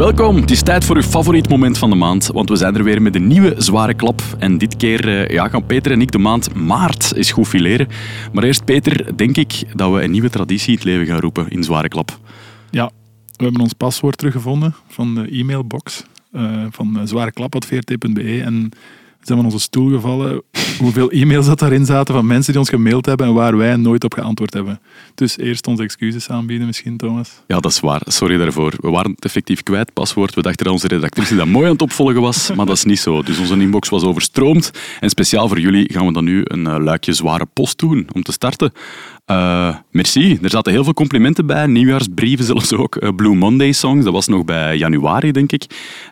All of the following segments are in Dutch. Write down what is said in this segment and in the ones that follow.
Welkom, het is tijd voor uw favoriet moment van de maand, want we zijn er weer met een nieuwe zware klap. En dit keer eh, ja, gaan Peter en ik de maand maart eens goed fileren. Maar eerst, Peter, denk ik dat we een nieuwe traditie in het leven gaan roepen in zware klap. Ja, we hebben ons paswoord teruggevonden van de e-mailbox uh, van zwareklap.vrt.be en zijn van onze stoel gevallen hoeveel e-mails dat daarin zaten van mensen die ons gemaild hebben en waar wij nooit op geantwoord hebben. Dus eerst onze excuses aanbieden misschien, Thomas. Ja, dat is waar. Sorry daarvoor. We waren het effectief kwijt, paswoord. We dachten dat onze redactrice dat mooi aan het opvolgen was, maar dat is niet zo. Dus onze inbox was overstroomd. En speciaal voor jullie gaan we dan nu een eh, luikje zware post doen om te starten. Uh, merci. Er zaten heel veel complimenten bij. Nieuwjaarsbrieven zelfs ook. Uh, Blue Monday songs, dat was nog bij januari, denk ik.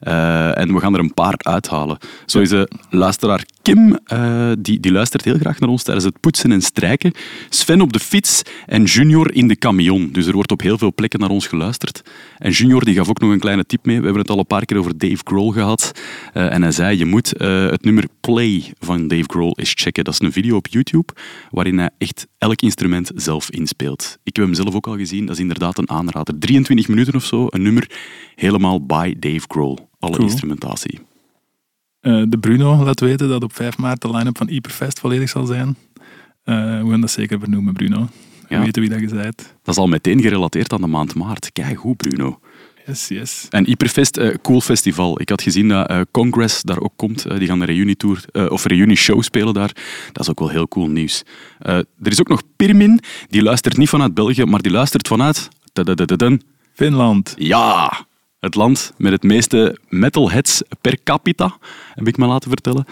Uh, en we gaan er een paar uithalen. Zo is de luisteraar Kim, die, die luistert heel graag naar ons tijdens het poetsen en strijken. Sven op de fiets en Junior in de camion. Dus er wordt op heel veel plekken naar ons geluisterd. En Junior die gaf ook nog een kleine tip mee. We hebben het al een paar keer over Dave Grohl gehad. en hij zei, je moet het nummer Play van Dave Grohl eens checken. Dat is een video op YouTube waarin hij echt elk instrument zelf inspeelt. Ik heb hem zelf ook al gezien, dat is inderdaad een aanrader. 23 minuten of zo, een nummer helemaal by Dave Grohl. Alle instrumentatie. Uh, de Bruno laat weten dat op 5 maart de line-up van Hyperfest volledig zal zijn. Uh, we gaan dat zeker benoemen, Bruno. We ja. weten wie dat je bent. Dat is al meteen gerelateerd aan de maand maart. Kijk hoe, Bruno. Yes, yes. En Hyperfest, uh, cool festival. Ik had gezien dat uh, Congress daar ook komt. Uh, die gaan een reunietour of reunieshow spelen daar. Dat is ook wel heel cool nieuws. er is ook nog Pirmin. Die luistert niet vanuit België, maar die luistert vanuit... Finland. Ja, het land met het meeste metalheads per capita, heb ik me laten vertellen.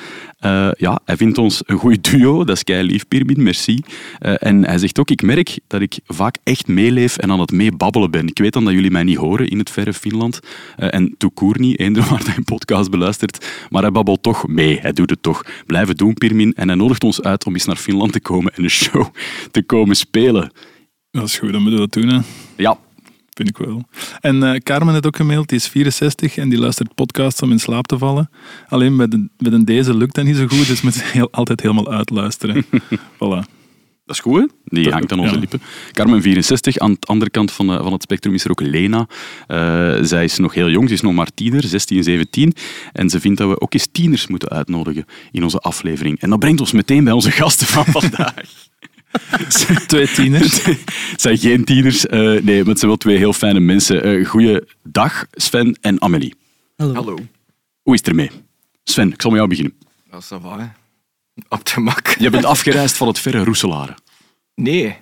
Uh, ja, hij vindt ons een goed duo, dat is kei lief, Pirmin, merci. Uh, en hij zegt ook, ik merk dat ik vaak echt meeleef en aan het meebabbelen ben. Ik weet dan dat jullie mij niet horen in het verre Finland. Uh, en Toekoer niet, eender waar hij een podcast beluistert. Maar hij babbelt toch mee, hij doet het toch. Blijven doen, Pirmin. En hij nodigt ons uit om eens naar Finland te komen en een show te komen spelen. Dat is goed, dan moeten we dat doen. Hè. Ja, Vind ik wel. En uh, Carmen heeft ook gemaild, die is 64 en die luistert podcasts om in slaap te vallen. Alleen met een, met een deze lukt dat niet zo goed, dus moet heel, altijd helemaal uitluisteren. voilà. Dat is goed, hè? Die hangt aan onze ja. lippen. Carmen 64. Aan de andere kant van, uh, van het spectrum is er ook Lena. Uh, zij is nog heel jong, ze is nog maar tiener, 16, 17. En ze vindt dat we ook eens tieners moeten uitnodigen in onze aflevering. En dat brengt ons meteen bij onze gasten van vandaag. twee tieners. Het zijn geen tieners, uh, nee, maar het zijn wel twee heel fijne mensen. Uh, goeiedag, Sven en Amelie. Hallo. Hallo. Hoe is het ermee? Sven, ik zal met jou beginnen. Dat is waar. Op de mak. Je bent afgereisd van het verre Roeselare. Nee,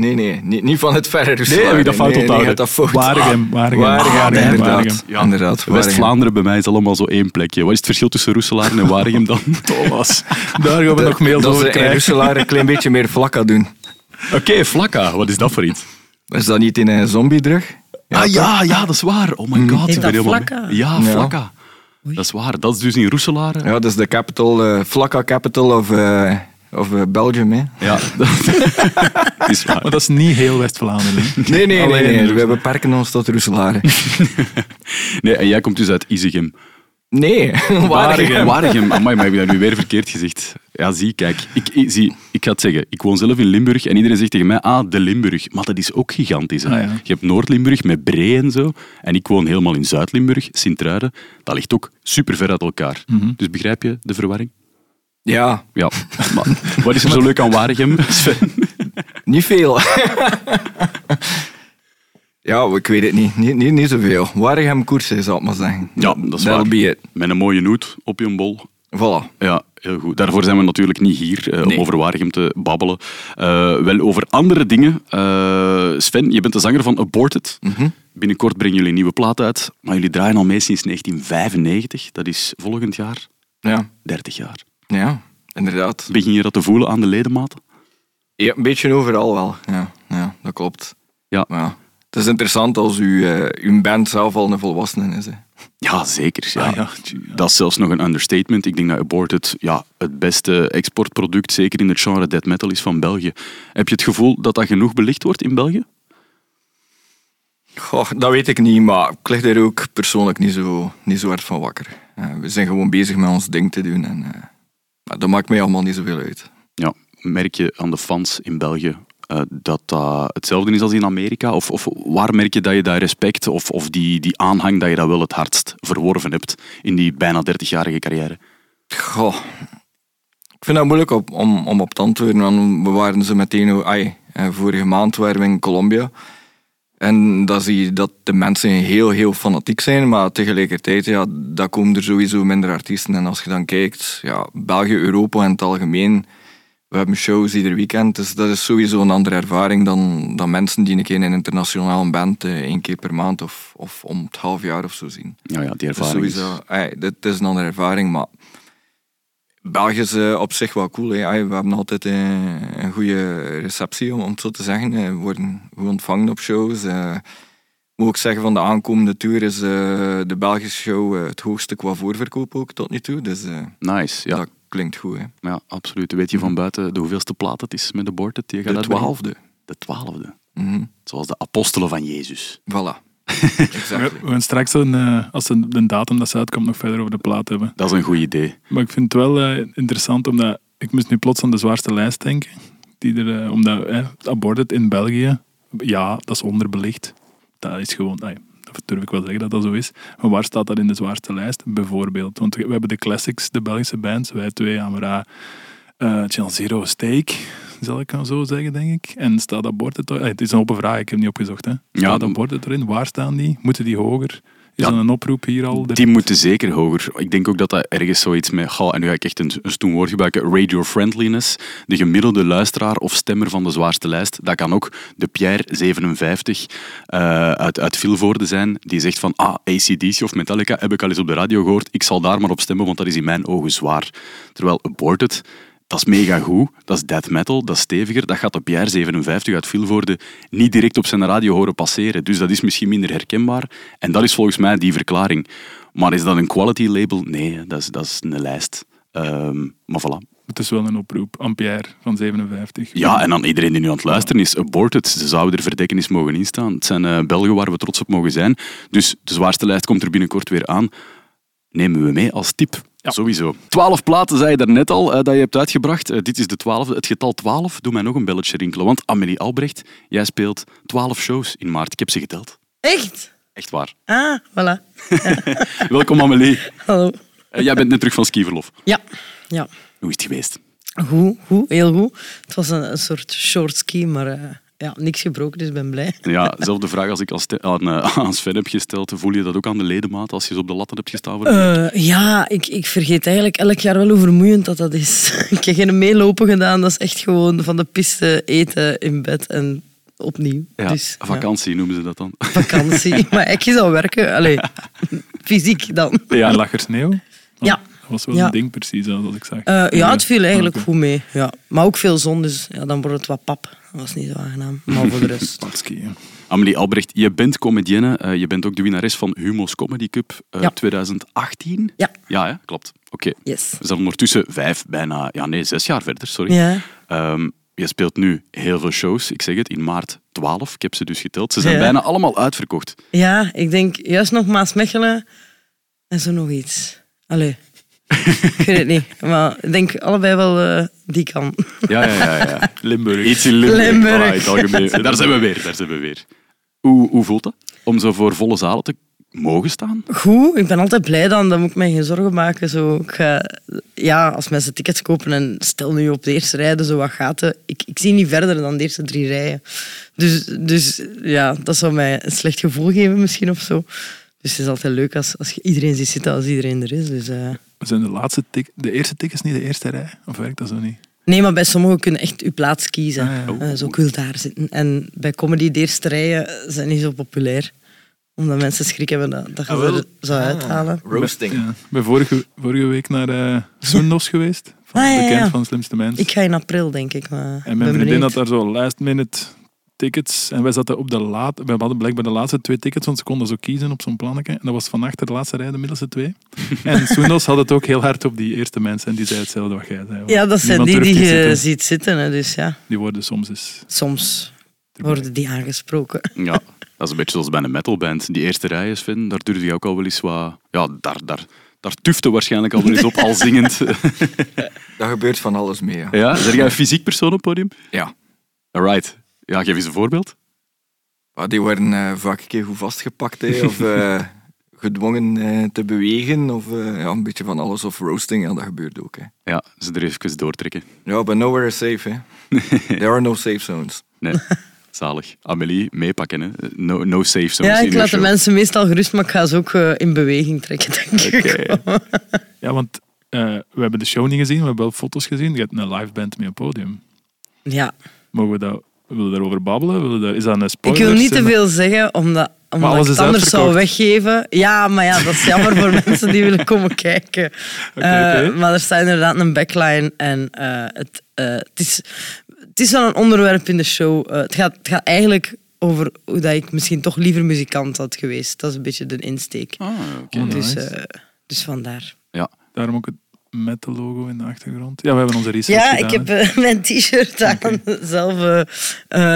Nee, nee, niet, niet van het verre Rusland. Nee, heb dat fout onthouden? Nee, dat Waregem, Waregem. Waregem, ah, inderdaad. Ja. inderdaad West-Vlaanderen bij mij is allemaal zo één plekje. Wat is het verschil tussen Roeselaar en Waregem dan? Thomas, daar gaan we nog mails over krijgen. Dat Roeselaar een klein beetje meer vlakka doen. Oké, okay, vlakka. Wat is dat voor iets? Is dat niet in een zombie-drug? Ja, ah ja, ja, dat is waar. Oh my god. Heet dat vlakka? Ja, vlakka. Dat is waar. Dat is dus in Roeselaar. Ja, dat is de capital, uh, vlakka capital of... Uh, of uh, Belgium, hè? Ja, is waar. Maar dat is niet heel West-Vlaanderen. Nee, nee, nee, nee, We beperken ons tot Roeselare. nee, en jij komt dus uit Izegem. Nee, Waregem. Waregem. Amai, maar heb je dat nu weer verkeerd gezegd? Ja, zie, kijk. Ik, ik, zie, ik ga het zeggen. Ik woon zelf in Limburg en iedereen zegt tegen mij, ah, de Limburg. Maar dat is ook gigantisch. Hè? Ah, ja. Je hebt Noord-Limburg met Bree en zo. En ik woon helemaal in Zuid-Limburg, Sint-Truiden. Dat ligt ook super ver uit elkaar. Mm -hmm. Dus begrijp je de verwarring? Ja. ja. Maar, wat is er zo leuk aan Waregem, Sven? Niet veel. ja, ik weet het niet. Niet, niet, niet zoveel. Waregem koersen, zou ik maar zeggen. Ja, dat is waar. Met een mooie noot op je bol. Voilà. Ja, heel goed. Daarvoor zijn we natuurlijk niet hier, uh, om over Waregem te babbelen. Uh, wel over andere dingen. Uh, Sven, je bent de zanger van Aborted. Mm -hmm. Binnenkort brengen jullie een nieuwe plaat uit. Maar jullie draaien al mee sinds 1995. Dat is volgend jaar. Ja. 30 jaar. Ja, inderdaad. Begin je dat te voelen aan de ledematen? Ja, een beetje overal wel. Ja, ja dat klopt. Ja. ja. Het is interessant als u, uh, uw band zelf al een volwassene is. Hè. Ja, zeker. Ja. Ah, ja. Dat is zelfs nog een understatement. Ik denk dat Aborted ja, het beste exportproduct, zeker in het genre death metal, is van België. Heb je het gevoel dat dat genoeg belicht wordt in België? Goh, dat weet ik niet, maar ik lig er ook persoonlijk niet zo, niet zo hard van wakker. Uh, we zijn gewoon bezig met ons ding te doen. En, uh, dat maakt mij allemaal niet zoveel uit. Ja, merk je aan de fans in België eh, dat dat hetzelfde is als in Amerika? Of, of waar merk je dat je dat respect of, of die, die aanhang dat je dat wel het hardst verworven hebt in die bijna 30-jarige carrière? Goh. Ik vind dat moeilijk op, om, om op te antwoorden, want we waren zo meteen... Ai, eh, vorige maand waren we in Colombia. En dan zie je dat de mensen heel, heel fanatiek zijn, maar tegelijkertijd, ja, dat komen er sowieso minder artiesten. En als je dan kijkt, ja, België, Europa in het algemeen, we hebben shows ieder weekend, dus dat is sowieso een andere ervaring dan, dan mensen die een keer in een internationale band eh, één keer per maand of, of om het half jaar of zo zien. Ja, ja die Dus ervaring. is- sowieso, ey, dit is een andere ervaring, maar België is eh, op zich wel cool. Hè. We hebben altijd eh, een goede receptie, om, het zo te zeggen. Eh, We worden goed ontvangen op shows. Eh, moet ook zeggen, van de aankomende tour is de Belgische show het hoogste qua voorverkoop ook tot nu toe. Dus Nice, ja. dat klinkt goed. Hè. ja, absoluut. Weet je van buiten de hoeveelste plaat het is met de gaat De twaalfde. De twaalfde. Mhm. Zoals de apostelen van Jezus. Voilà. We, gaan straks, een, eh, als de, de datum dat ze uitkomt, nog verder over de plaat hebben. Dat is een goed idee. Maar ik vind het wel eh, interessant, omdat ik moest nu plots aan de zwaarste lijst denken. Die er, eh, omdat eh, Aborted in België, ja, dat is onderbelicht. Dat is gewoon, dat durf ik wel zeggen dat dat zo is. Maar waar staat dat in de zwaarste lijst? Bijvoorbeeld, want we hebben de classics, de Belgische bands, wij twee, Amara, Channel Zero, Steak, zal ik maar zo zeggen, denk ik. En staat Aborted, er- ah, het is een open vraag, ik heb niet opgezocht. Hè. Staat Ja, Aborted erin? Waar staan die? Moeten die hoger? Is Ja, dat een oproep hier al? Die moeten zeker hoger. Ik denk ook dat dat ergens zoiets met, goh, en nu ga ik echt een, een stoem woord gebruiken, radio friendliness. De gemiddelde luisteraar of stemmer van de zwaarste lijst, dat kan ook de Pierre 57 eh, uit, uit Vilvoorde zijn, die zegt van, ah, ACDC of Metallica heb ik al eens op de radio gehoord, ik zal daar maar op stemmen, want dat is in mijn ogen zwaar. Terwijl Aborted, dat is mega goed, dat is death metal, dat is steviger, dat gaat de Pierre 57 uit Vilvoorde niet direct op zijn radio horen passeren. Dus dat is misschien minder herkenbaar. En dat is volgens mij die verklaring. Maar is dat een quality label? Nee, dat is, dat is een lijst. Ehm, maar voilà. Het is wel een oproep. Ampère van 57. Ja, en dan iedereen die nu aan het luisteren is, aborted. Ze zouden er verdekkenis mogen in staan. Het zijn eh, Belgen waar we trots op mogen zijn. Dus de zwaarste lijst komt er binnenkort weer aan. Nemen we mee als tip. Ja. Sowieso. Twaalf platen, zei je daarnet al, eh, dat je hebt uitgebracht. Eh, dit is de twaalfde. Het getal twaalf doet mij nog een belletje rinkelen. Want Amelie Albrecht, jij speelt twaalf shows in maart. Ik heb ze geteld. Echt? Echt waar. Ah, voilà. Welkom Amelie. Hallo. Eh, jij bent net terug van skiverlof. Ja, ja. Hoe is het geweest? Goed, goed, heel goed. Het was een, een soort short ski, maar eh, ja, niks gebroken, dus ik ben blij. Ja, zelfde vraag als ik aan, Ste- aan, eh, aan Sven heb gesteld. Voel je dat ook aan de ledemaat als je ze op de latten hebt gestaan? Voor de- Eh, ja, ik, ik vergeet eigenlijk elk jaar wel hoe vermoeiend dat, dat is. ik heb geen meelopen gedaan, dat is echt gewoon van de piste eten in bed en opnieuw. ja, dus, ja, vakantie noemen ze dat dan. vakantie. maar ik zou werken, allee, fysiek dan. En lag er sneeuw? Ja. Dat was wel Ja. een ding precies, dat ik zag. Eh, ja, het viel eigenlijk goed mee. Ja. Maar ook veel zon, dus ja, dan wordt het wat pap. Dat was niet zo aangenaam. Maar voor de rest. Amelie Albrecht, je bent comedienne. eh, je bent ook de winnares van Humo's Comedy Cup eh, Ja. 2018. Ja. Ja, hè? klopt. Oké. Yes. We zijn ondertussen vijf, bijna, ja nee, zes jaar verder, sorry. Ja. Ehm, je speelt nu heel veel shows. Ik zeg het, in maart 12. Ik heb ze dus geteld. Ze zijn Ja. bijna allemaal uitverkocht. ja, ik denk juist nog Maasmechelen en zo nog iets. Allee. Ik weet het niet. Maar ik denk allebei wel eh, die kan. Ja, ja, ja. ja. Limburg. Iets in Limburg. Limburg. Voilà, in het algemeen. Daar zijn we weer. Daar zijn we weer. Hoe, hoe voelt dat? Om zo voor volle zalen te mogen staan? Goed, ik ben altijd blij dan. Dan moet ik mij geen zorgen maken. Zo, ik ga, ja, als mensen tickets kopen en stel nu op de eerste rijden zo wat gaten. Ik, ik zie niet verder dan de eerste drie rijen. Dus, dus ja, dat zou mij een slecht gevoel geven misschien of zo. Dus het is altijd leuk als, als je iedereen ziet zitten als iedereen er is. Dus, eh. Zijn de, laatste tik de eerste tickets niet de eerste rij? Of werkt dat zo niet? Nee, maar bij sommigen kun je echt je plaats kiezen. Ah, ja. Eh, zo, ik wil daar zitten. En bij comedy, de eerste rijen zijn niet zo populair. Omdat mensen schrik hebben dat, dat je Ah, er zou uithalen. Roasting. Ja. Ik ben vorige, vorige week naar eh Soendos geweest. Van, Ah, ja, ja, bekend van Slimste Mens. Ik ga in april, denk ik. Maar En mijn ben vriendin benieuwd. had daar zo last minute tickets. En wij zaten op de laat, we hadden blijkbaar de laatste twee tickets, want ze konden zo kiezen op zo'n plannetje. En dat was van achter de laatste rij, de middelste twee. En Soendos had het ook heel hard op die eerste mensen. En die zei hetzelfde wat jij zei. Ja, dat zijn die die je zitten. ziet zitten. Hè. Dus ja, Die worden soms eens... soms worden die aangesproken. Ja, dat is een beetje zoals bij een metalband. Die eerste rij is, Finn, daar durf je ook al wel eens wat... Ja, daar, daar, daar tufte waarschijnlijk al wel eens op, al zingend. Dat gebeurt van alles mee. Ja. ja, jij een fysiek persoon op het podium? ja. Alright. Ja, geef eens een voorbeeld. Ja, die worden eh, vaak een keer goed vastgepakt hè, of eh, gedwongen eh, te bewegen. Of eh, ja, een beetje van alles. Of roasting, ja, dat gebeurt ook. Hè. Ja, ze er even doortrekken. Ja, but nowhere is safe. Hè. There are no safe zones. Nee, zalig. Amelie, meepakken. Hè. No, no safe zones Ja, ik laat de show. mensen meestal gerust, maar ik ga ze ook in beweging trekken, denk ik. Oké. Ja, want eh, we hebben de show niet gezien, we hebben wel foto's gezien. Je hebt een live band mee op podium. Ja, Mogen we dat, willen we daarover babbelen? Daar, is dat een ik spoiler? wil niet te veel zeggen, omdat, omdat ik het anders zou weggeven. Ja, maar ja, dat is jammer voor mensen die willen komen kijken. Oké, Eh. Maar er staat inderdaad een backline en eh, het, eh, het, is, het is wel een onderwerp in de show. Het, gaat, het gaat eigenlijk over hoe dat ik misschien toch liever muzikant had geweest. Dat is een beetje de insteek. Ah, oké. Oh, Dus, nice. eh, dus vandaar. Daarom ook het metal logo in de achtergrond. Ja, we hebben onze research Ja, gedaan. ik heb eh, mijn t-shirt aan. Zelf, eh,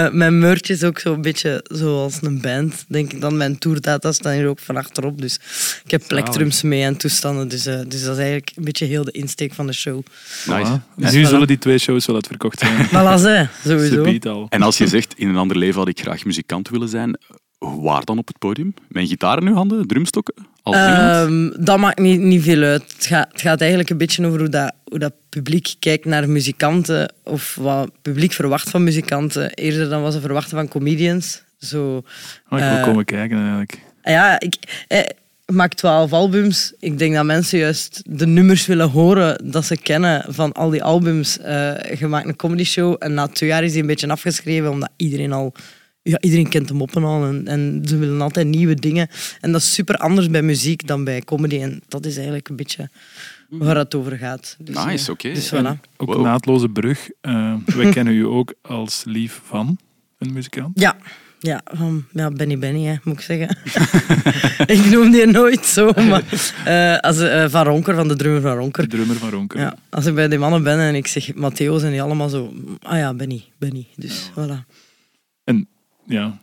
eh, mijn merch is ook zo'n beetje zoals een band. Denk ik dan. Mijn tourdata staan hier ook van achterop. Dus ik heb plectrums mee en toestanden. Dus, eh, dus dat is eigenlijk een beetje heel de insteek van de show. Nice. Voilà. Dus nu zullen die twee shows wel uitverkocht zijn. Voilà, ze, sowieso. En als je zegt, in een ander leven had ik graag muzikant willen zijn, waar dan op het podium? Mijn gitaar in uw handen? Drumstokken? Ehm, dat maakt niet, niet veel uit. Het gaat, het gaat eigenlijk een beetje over hoe dat, hoe dat publiek kijkt naar muzikanten. Of wat het publiek verwacht van muzikanten. Eerder dan wat ze verwachten van comedians. Zo, Oh, ik wil eh, komen kijken eigenlijk. Ja, ik, eh, ik maak twaalf albums. Ik denk dat mensen juist de nummers willen horen dat ze kennen van al die albums. Eh je maakt een comedy show en na twee jaar is die een beetje afgeschreven omdat iedereen al... Ja, iedereen kent de moppen al en, en ze willen altijd nieuwe dingen. En dat is super anders bij muziek dan bij comedy. En dat is eigenlijk een beetje waar het over gaat. Dus, Nice, eh, oké. Dus voilà. ook Wow. een naadloze brug. Eh, wij kennen u ook als lief van een muzikant. Ja, ja, van, ja Benny Benny, hè, moet ik zeggen. ik noem die nooit zo, maar eh, als, van Ronker, van de drummer van Ronker. De drummer van Ronker. Ja, als ik bij die mannen ben en ik zeg Matteo, zijn die allemaal zo... Ah ja, Benny, Benny. Dus voilà. En ja,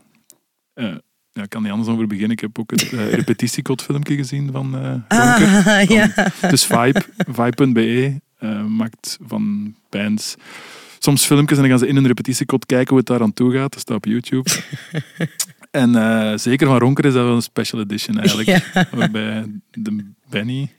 eh, ja, ik kan niet anders over beginnen. Ik heb ook het uh, gezien van eh Ronker. Ah, ja. Dus Vibe, Vibe.be eh, maakt van bands soms filmpjes en dan gaan ze in een repetitiecode kijken hoe het daar aan toe gaat. Dat staat op YouTube. en eh, zeker van Ronker is dat wel een special edition eigenlijk. Ja. Waarbij de Benny...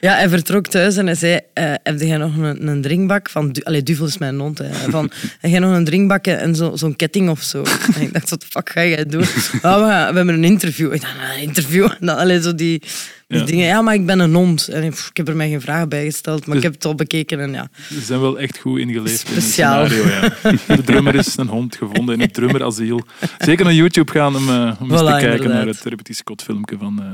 Ja, hij vertrok thuis en hij zei, eh, heb jij nog een, een drinkbak van... Du Allee, Duvel is mijn hond. Hè. Van, heb jij nog een drinkbak en zo- zo'n ketting of zo? En ik dacht, wat de fuck ga jij doen? Ja, we, gaan- we hebben een interview. Ik dacht, een interview? En dan, allee, zo die, die Ja. dingen. Ja, maar ik ben een hond. En ik, pff, ik heb er mij geen vragen bij gesteld, maar Dus- ik heb het al bekeken en ja. Ze zijn wel echt goed ingeleefd Speciaal. in het scenario. Ja. De drummer is een hond gevonden in het drummerasiel. Zeker naar YouTube gaan om, eh, om eens te kijken inderdaad. naar het repetitiecode filmpje van eh,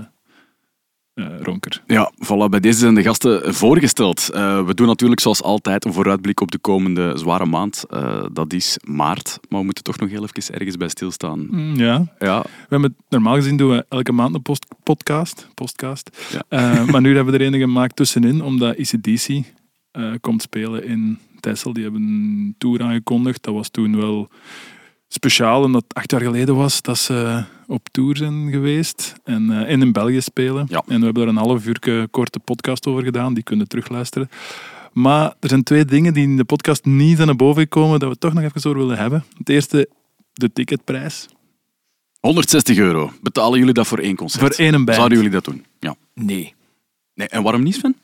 eh, Ronker. Ja, voilà, bij deze zijn de gasten voorgesteld. Eh, we doen natuurlijk zoals altijd een vooruitblik op de komende zware maand. Eh, dat is maart, maar we moeten toch nog heel even ergens bij stilstaan. Mm, ja, Ja, we hebben normaal gezien doen we elke maand een post, podcast. podcast. Ja. Maar nu hebben we er een gemaakt tussenin, omdat ECDC eh, komt spelen in Texel. Die hebben een tour aangekondigd. Dat was toen wel speciaal, omdat het acht jaar geleden was dat ze op tour zijn geweest en, eh, en in België spelen. Ja. En we hebben er een half uur korte podcast over gedaan, die kunnen terugluisteren. Maar er zijn twee dingen die in de podcast niet zijn naar boven gekomen, dat we toch nog even over willen hebben. Het eerste, de ticketprijs. 160 euro. Betalen jullie dat voor één concert? Voor één band. Zouden jullie dat doen? Ja. Nee, Nee, en waarom niet, Sven?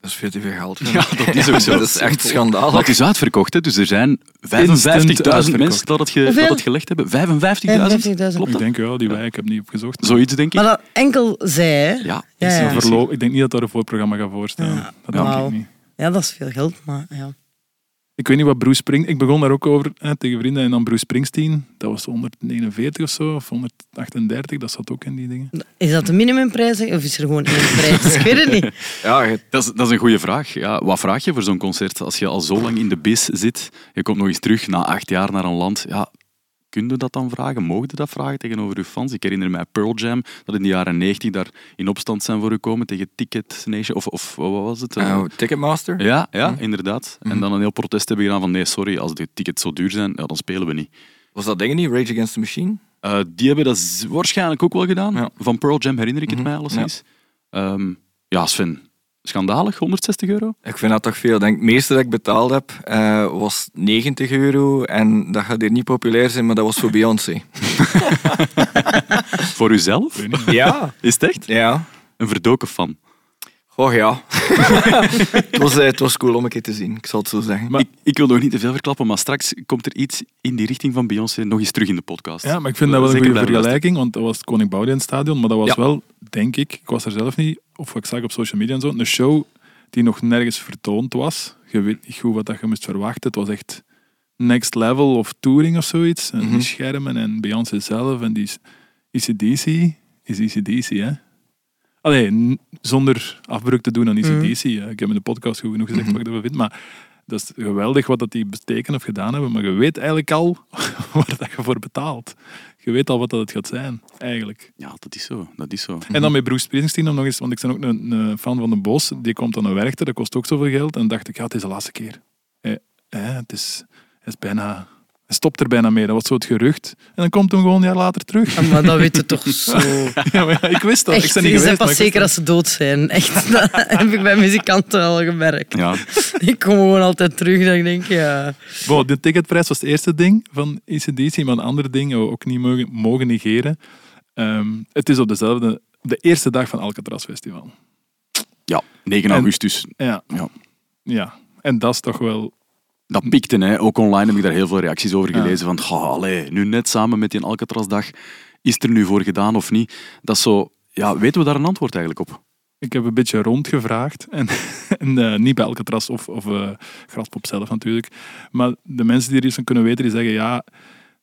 Dat is veel te veel geld. Ja, dat is ook zo. dat is echt schandalig. Dat is uitverkocht, hè? dus er zijn 55.000 uitverkocht. mensen dat het, ge- Hoeveel? dat het gelegd hebben. 55.000? 55.000. Klopt Ik dat? denk, ja, die wij, ik heb niet opgezocht. Zoiets, denk ik. Maar dat enkel zij, hè? Ja, Ja, verloop, ik denk niet dat daar een voorprogramma gaat voorstaan. Ja. Dat denk ik niet. Ja, dat is veel geld, maar ja. Ik weet niet wat Bruce Springsteen... Ik begon daar ook over hè, tegen vrienden. En dan Bruce Springsteen, dat was 149 of zo, of 138, dat zat ook in die dingen. Is dat de minimumprijs of is er gewoon één prijs? Ik weet het niet. Ja, Dat is, dat is een goede vraag. Ja, wat vraag je voor zo'n concert? Als je al zo lang in de bis zit, je komt nog eens terug na acht jaar naar een land. Ja, kun je dat dan vragen? Mogen je dat vragen tegenover je fans? Ik herinner mij Pearl Jam, dat in de jaren 90 daar in opstand zijn voor gekomen tegen Ticket Nation. Of, of wat was het? eh, Ticketmaster. Ja, ja Mhm. inderdaad. En Mhm. dan een heel protest hebben gedaan van nee, sorry, als de tickets zo duur zijn, ja, dan spelen we niet. Was dat dingen niet? Rage Against the Machine? Eh, die hebben dat waarschijnlijk ook wel gedaan. Ja. Van Pearl Jam herinner ik het Mhm, mij alleszins. Ja. ja, Sven, Schandalig, 160 euro? Ik vind dat toch veel. Denk, het meeste dat ik betaald heb eh, was 90 euro. En dat gaat hier niet populair zijn, maar dat was voor Beyoncé. Voor uzelf? Ja. Is het echt? Ja. Een verdoken fan. Oh ja. het, was, eh, het was cool om een keer te zien, ik zal het zo zeggen. Maar- ik, ik wil nog niet te veel verklappen, maar straks komt er iets in die richting van Beyoncé nog eens terug in de podcast. Ja, maar ik vind dat wel een goede vergelijking, want dat was het Koning Boudewijn Stadion, maar dat was Ja. wel, denk ik, ik was er zelf niet, of ik zag op social media en zo, een show die nog nergens vertoond was. Je weet niet goed wat dat je moest verwachten. Het was echt next level of touring of zoiets. En Mhm. die schermen en Beyoncé zelf en die ECDC is ECDC, hè? Allee, zonder afbreuk te doen aan ECDC. hè. Ik heb in de podcast goed genoeg gezegd Mhm. wat ik ervan vind, maar dat is geweldig wat dat die betekenen of gedaan hebben, maar je weet eigenlijk al waar dat je voor betaalt. Je weet al wat dat het gaat zijn, eigenlijk. Ja, dat is zo. Dat is zo. En dan met Bruce Springsteen om nog eens, want ik ben ook een, een fan van de Bos, die komt dan een werchter, dat kost ook zoveel geld. En dacht ik, ja, het is de laatste keer. Eh, eh, het, is, het is bijna... Hij stopt er bijna mee, dat was zo het gerucht. En dan komt hem gewoon een jaar later terug. Maar dat weet je toch zo. ja, maar ja, ik wist dat. ik Echt, ben niet je geweest, maar pas ik zeker dat. als ze dood zijn. Echt, dat heb ik bij muzikanten al gemerkt. Ja. Ik kom gewoon altijd terug dat ik denk, ja... De ticketprijs was het eerste ding van ECDC, maar een ander ding we ook niet mogen, mogen negeren. Ehm, het is op dezelfde, de eerste dag van Alcatraz Festival. ja, 9 En- augustus. Ja. Ja. ja. En dat is toch wel... Dat pikte, hè. ook online heb ik daar heel veel reacties over Ja. gelezen. Van, "Goh, allee, nu net samen met die Alcatraz-dag, is er nu voor gedaan of niet? Dat is zo... Ja, weten we daar een antwoord eigenlijk op? Ik heb een beetje rondgevraagd. En, en eh, niet bij Alcatraz of, of eh, Graspop zelf natuurlijk. Maar de mensen die er iets van kunnen weten, die zeggen ja,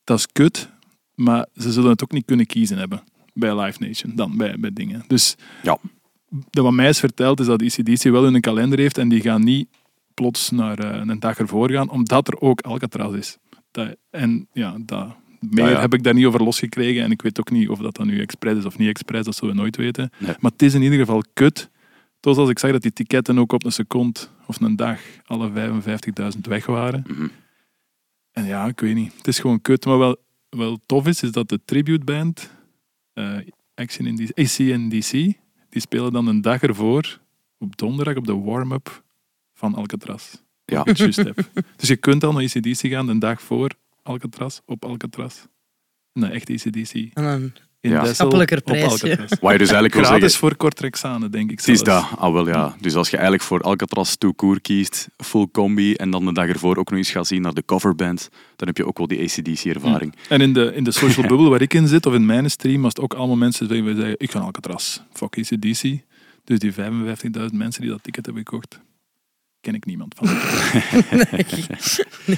dat is kut. Maar ze zullen het ook niet kunnen kiezen hebben bij Live Nation, dan bij, bij dingen. Dus Ja. de, wat mij is verteld is dat ECDC wel hun kalender heeft en die gaan niet plots naar eh, een dag ervoor gaan, omdat er ook Alcatraz is. Dat, en ja, dat, meer ja. heb ik daar niet over losgekregen en ik weet ook niet of dat dan nu expres is of niet expres, dat zullen we nooit weten. Nee. Maar het is in ieder geval kut. Zoals als ik zag dat die ticketten ook op een seconde of een dag alle 55.000 weg waren. Mhm. En ja, ik weet niet. Het is gewoon kut. Maar wel, wel tof is, is dat de tribute band, eh Action in DC, ACNDC, die spelen dan een dag ervoor, op donderdag, op de warm-up van Alcatraz. Ja. Het juist heb. Dus je kunt al naar ACDC gaan een dag voor Alcatraz, op Alcatraz. Naar echt ACDC. In En dan Ja. Dessel, prijsje. Alcatraz. Wat je dus eigenlijk wil Gratis zeggen... voor Kortrexane, denk ik Het is dat. Ah, wel, ja. Dus als je eigenlijk voor Alcatraz Tour kiest, full combi, en dan de dag ervoor ook nog eens gaat zien naar de coverband, dan heb je ook wel die ACDC-ervaring. En in de, in de social bubble waar ik in zit, of in mijn stream, was het ook allemaal mensen die zeggen, ik ga naar Alcatraz. Fuck ACDC. Dus die 55.000 mensen die dat ticket hebben gekocht, ken ik niemand van.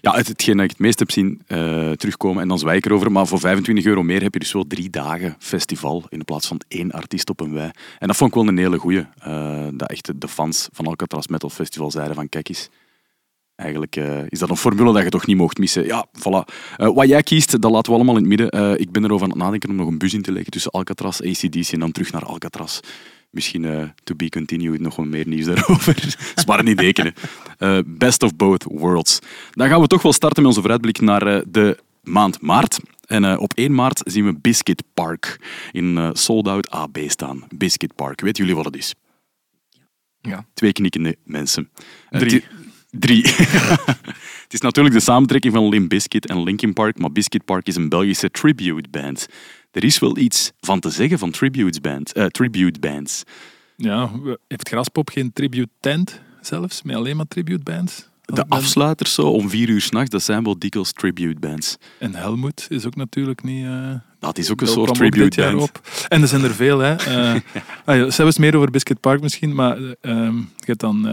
Ja, het, hetgeen dat ik het meest heb zien eh, terugkomen, en dan zwijg ik erover, maar voor 25 euro meer heb je dus wel drie dagen festival in plaats van één artiest op een wei. En dat vond ik wel een hele goeie. eh, dat echt de fans van Alcatraz Metal Festival zeiden van kijk eens, eigenlijk eh, is dat een formule dat je toch niet mocht missen. Ja, voilà. Eh, wat jij kiest, dat laten we allemaal in het midden. Eh, ik ben erover aan het nadenken om nog een bus in te leggen tussen Alcatraz, ACDC en dan terug naar Alcatraz. Misschien eh, to be continued, nog wat meer nieuws daarover. Is maar een idee. hè. Eh, best of both worlds. Dan gaan we toch wel starten met onze vooruitblik naar eh, de maand maart. En op 1 maart zien we Biscuit Park in Sold Out AB staan. Biscuit Park, weten jullie wat het is? Ja. Twee knikkende mensen. Drie. Drie. het is natuurlijk de samentrekking van Limp Bizkit en Linkin Park, maar Biscuit Park is een Belgische tribute band. Er is wel iets van te zeggen van tribute, band, eh, tribute bands. Ja, heeft Graspop geen tribute tent zelfs, met alleen maar tribute bands? De afsluiters zo om vier uur s'nachts, dat zijn wel dikwijls tribute bands. En Helmoet is ook natuurlijk niet... eh, Dat is ook een soort tribute band. op. En er zijn er veel, hè. Eh ah ja, zelfs meer over Biscuit Park misschien, maar eh, ehm, je hebt dan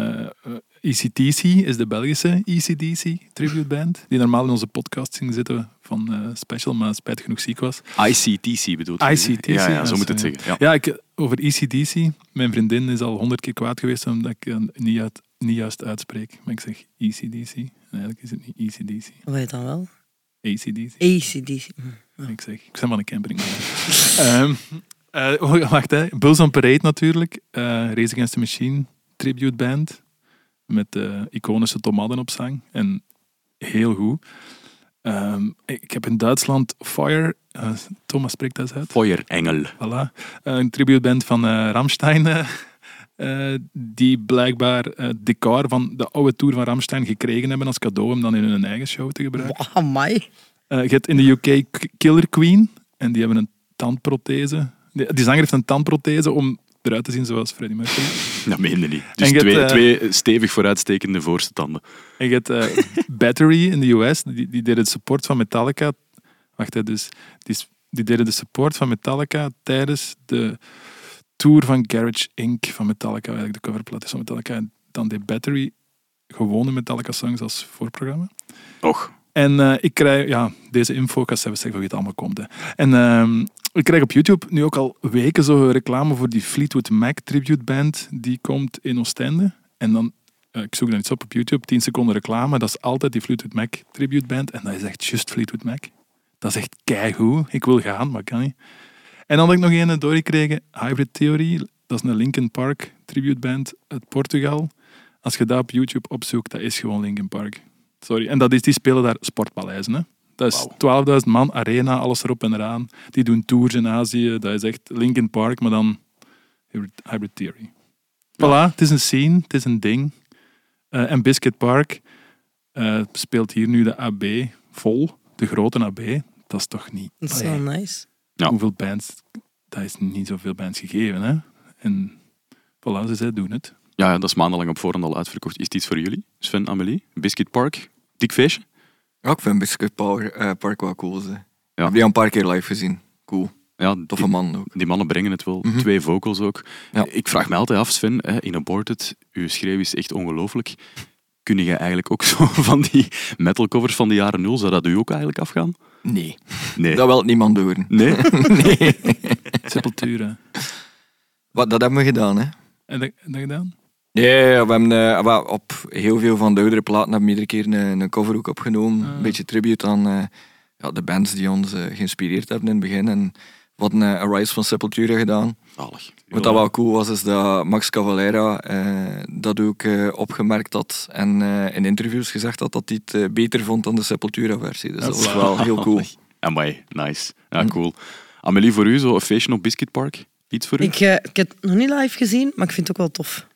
ECTC, is de Belgische ECDC tribute band, die normaal in onze podcast ging zitten van eh, Special, maar spijt genoeg ziek was. ICTC bedoelt je? ICTC, Ja, zo moet het zeggen. Ja. Ja, ik, over ECDC, mijn vriendin is al honderd keer kwaad geweest omdat ik eh, niet, uit, niet juist uitspreek. Maar ik zeg ECDC, en eigenlijk is het niet ECDC, Wat heet dan wel? ACDC. ACDC. Ik zeg, ik ben van een camping. Ehm eh, oh, wacht, hè. Bulls on Parade natuurlijk. eh Race Against the Machine, tribute band. Met de iconische tomaten op zang. En heel goed. Ehm, ik heb in Duitsland Fire, eh, Thomas spreekt dat uit. Feuerengel. Voilà. Eh, een tribute band van eh Ramstein. eh, die blijkbaar eh, het decor van de oude tour van Ramstein gekregen hebben als cadeau om dan in hun eigen show te gebruiken. Wow, amai. Eh, je hebt in de UK Killer Queen en die hebben een tandprothese. Die, die zanger heeft een tandprothese om eruit te zien zoals Freddie Mercury. Dat meende niet. Dus hebt, twee, eh, twee stevig vooruitstekende voorste tanden. En je hebt eh, Battery in de US, die, die deden de support van Metallica. Wacht, hè, dus die, die deden de support van Metallica tijdens de tour van Garage Inc. van Metallica, eigenlijk de coverplaat is van Metallica. En dan deed Battery gewone Metallica-songs als voorprogramma. Och. En eh, ik krijg, ja, deze info, ik ga zelf zeggen hoe het allemaal komt. En ehm, ik krijg op YouTube nu ook al weken zo reclame voor die Fleetwood Mac tribute band. Die komt in Oostende. En dan, eh, ik zoek dan iets op op YouTube, 10 seconden reclame. Dat is altijd die Fleetwood Mac tribute band. En dat is echt just Fleetwood Mac. Dat is echt keigoed. Ik wil gaan, maar kan niet. En dan had ik nog een doorgekregen, Hybrid Theory. Dat is een Linkin Park tribute band uit Portugal. Als je dat op YouTube opzoekt, dat is gewoon Linkin Park. Sorry. En dat is, die spelen daar sportpaleizen. Hè? Dat is 12.000 man, arena, alles erop en eraan. Die doen tours in Azië. Dat is echt Linkin Park, maar dan Hybrid, Theory. Voilà, het is een scene, het is een ding. Eh, en Biscuit Park eh, speelt hier nu de AB vol, de grote AB. Dat is toch niet... Dat is wel nice. Ja. Hoeveel bands... Dat is niet zoveel bands gegeven, hè. En voilà, ze zij doen het. Ja, dat is maandenlang op voorhand al uitverkocht. Is het iets voor jullie? Sven, Amelie? Biscuit Park? Dik feestje? Ja, ik vind Biscuit Park, eh, Park wel cool. Ze. Ik Ja. heb die al een paar keer live gezien. Cool. Ja, Toffe man ook. die mannen brengen het wel. Mhm. Twee vocals ook. Ja. Ik vraag me altijd af, Sven, hè, in Aborted, uw schreeuw is echt ongelooflijk. Kun je eigenlijk ook zo van die metalcovers van de jaren nul, zou dat u ook eigenlijk afgaan? Nee, Nee. dat wil niemand doen. Nee? nee. Sepultura. Wat, dat hebben we gedaan, hè. En dat, dat gedaan? Ja, ja, ja, we hebben eh, op heel veel van de oudere platen hebben we iedere keer een, een cover ook opgenomen. Ah. Een beetje tribute aan eh, ja, de bands die ons eh, geïnspireerd hebben in het begin. En we hadden eh, A Rise van Sepultura gedaan. Zalig. Wat dat wel cool was, is dat Max Cavalera eh, dat ook eh, opgemerkt had en eh, in interviews gezegd had dat hij het beter vond dan de Sepultura-versie. Dus dat was wel heel cool. Amai, nice. Ja, Hm. cool. Amelie, voor u zo een feestje op Biscuit Park? Iets voor u? Ik, ik heb het nog niet live gezien, maar ik vind het ook wel tof.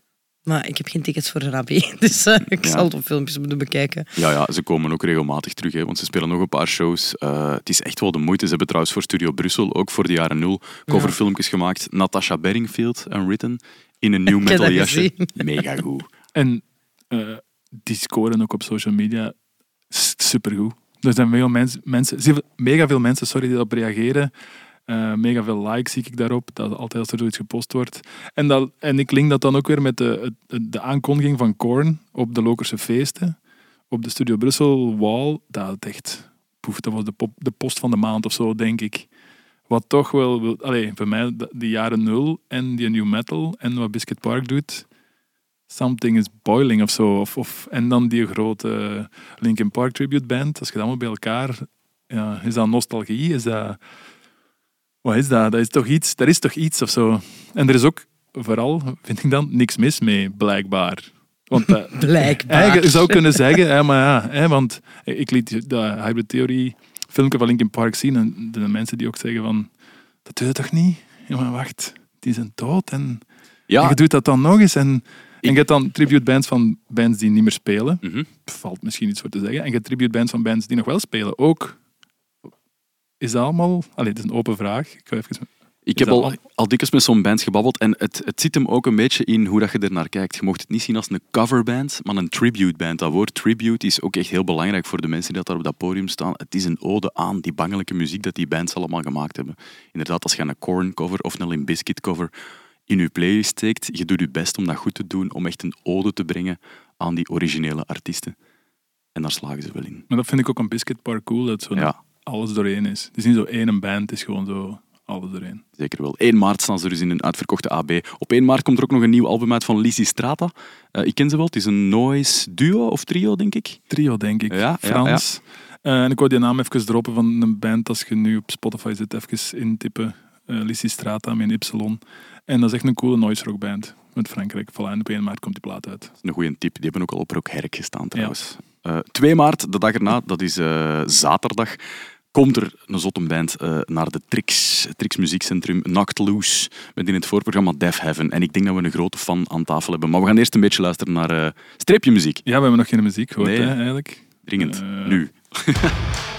Maar ik heb geen tickets voor de AB, dus eh, ik Ja. zal het op filmpjes moeten bekijken. Ja, ja, ze komen ook regelmatig terug, hè, want ze spelen nog een paar shows. Eh, het is echt wel de moeite. Ze hebben trouwens voor Studio Brussel, ook voor de jaren nul, coverfilmpjes gemaakt. Natasha Bedingfield en Written in een nieuw metal jasje. Mega goed. En eh, die scoren ook op social media supergoed. Er zijn veel mensen, mensen, mega veel mensen sorry, die daarop reageren. Eh, mega veel likes zie ik daarop, dat altijd als er zoiets gepost wordt. En, dat, en ik link dat dan ook weer met de, de aankondiging van Korn op de Lokerse feesten. Op de Studio Brussel wall. Dat, echt, poef, dat was de, post van de maand of zo, denk ik. Wat toch wel, wil- allee, voor mij, die jaren nul en die new metal en wat Biscuit Park doet, Something is Boiling of zo. Of, of, en dan die grote Linkin Park tribute band. Als je dat allemaal bij elkaar... Ja, is dat nostalgie? Is dat... Wat is dat? Dat is toch iets, er is toch iets of zo. En er is ook, vooral, vind ik dan, niks mis mee, blijkbaar. Want dat, Blijkbaar. Eigenlijk, je zou kunnen zeggen, hè, maar ja, hè, want ik liet dat Hybrid Theory filmpje van Linkin Park zien en de mensen die ook zeggen van, dat doe je toch niet? Ja, maar wacht, die zijn dood en, en Ja, je doet dat dan nog eens en, en je hebt dan tribute bands van bands die niet meer spelen. mhm. Valt misschien iets voor te zeggen. En je hebt tribute bands van bands die nog wel spelen. Ook. Is dat allemaal... Allee, het is een open vraag. Ik ga even... Ik heb al, al- al dikwijls met zo'n band gebabbeld en het, het zit hem ook een beetje in hoe dat je er naar kijkt. Je mocht het niet zien als een coverband, maar een tributeband. Dat woord tribute is ook echt heel belangrijk voor de mensen die dat daar op dat podium staan. Het is een ode aan die bangelijke muziek dat die bands allemaal gemaakt hebben. Inderdaad, als je een Korn cover of een Limp Bizkit cover in je playlist steekt, je doet je best om dat goed te doen, om echt een ode te brengen aan die originele artiesten. En daar slagen ze wel in. Maar dat vind ik ook een Biscuit Park cool, dat zo Ja. Alles doorheen is. Het is niet zo één band, het is gewoon zo alles doorheen. Zeker wel. 1 maart staan ze dus in een uitverkochte AB. Op 1 maart komt er ook nog een nieuw album uit van Lizzy Strata. Eh, ik ken ze wel. Het is een noise duo of trio, denk ik. Trio, denk ik. Ja, ja, Frans. Eh, en ik wou die naam even droppen van een band, als je nu op Spotify zit, even intippen. Uh, Lissie Strata met Y. En dat is echt een coole noise rock band met Frankrijk. Voilà, en op 1 maart komt die plaat uit. Een goede tip. Die hebben ook al op Rock Herk gestaan trouwens. Eh 2 maart, de dag erna, dat is eh, zaterdag, komt er een zottenband uh, naar de Trix, Trix Muziekcentrum Knocked Loose met in het voorprogramma Def Heaven. En ik denk dat we een grote fan aan tafel hebben. Maar we gaan eerst een beetje luisteren naar uh, streepje muziek. Ja, we hebben nog geen muziek gehoord Nee, hè, eigenlijk. Dringend. Eh. Nu.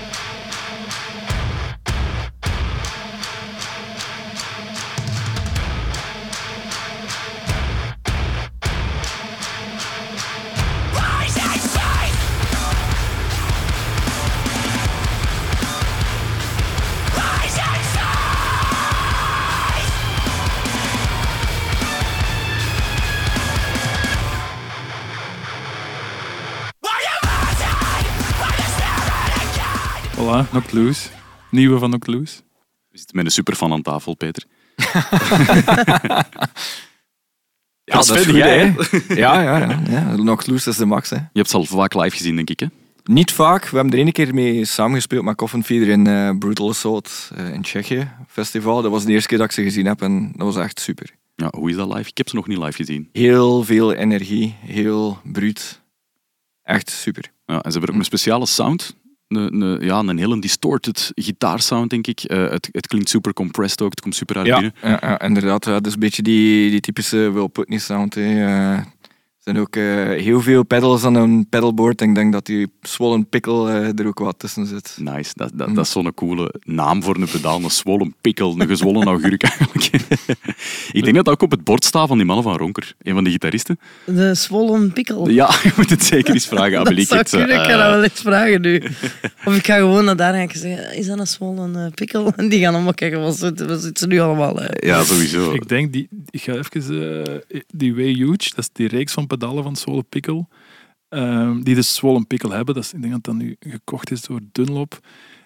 Voilà. Nieuwe van Knocked Loose. We zitten met een superfan aan tafel, Peter. Ja, dat is goed, jij, hè? Ja, ja, ja. ja. Is de max, hè. Je hebt ze al vaak live gezien, denk ik. Hè? Niet vaak. We hebben er ene keer mee samengespeeld met Coffin Feeder in eh, Brutal Assault eh, in Tsjechië festival. Dat was de eerste keer dat ik ze gezien heb en dat was echt super. Ja, hoe is dat live? Ik heb ze nog niet live gezien. Heel veel energie, heel bruut. Echt super. Ja, en ze hebben ook een speciale sound. Een, een, ja, een hele distorted gitaarsound, denk ik. Eh, het, het klinkt super compressed ook. Het komt super uit Ja, binnen. ja, ja, inderdaad. Ja, dat is een beetje die, die typische Will Putney sound. Hè. Eh, zijn ook eh, heel veel pedals aan een pedalboard. En ik denk dat die Swollen Pickle eh, er ook wat tussen zit. Nice. Dat, dat, dat is zo'n coole naam voor een pedaal. Een zwollen pikkel, een gezwollen augurk eigenlijk. ik denk dat dat ook op het bord staat van die mannen van Ronker. Een van de gitaristen. De zwollen pikkel. Ja, je moet het zeker eens vragen. Amelie. dat zou Ik ik eh, ga dat wel eens vragen nu. Of ik ga gewoon naar daar en zeggen, is dat een zwollen eh, pikkel? En die gaan allemaal kijken, wat zit, wat zit ze nu allemaal? Ja, sowieso. Ik denk, die, ik ga even... die Way Huge, dat is die reeks van pedalen van Swollen Pickle. ehm, die dus Swollen Pickle hebben. Dat is, ik denk dat dat nu gekocht is door Dunlop.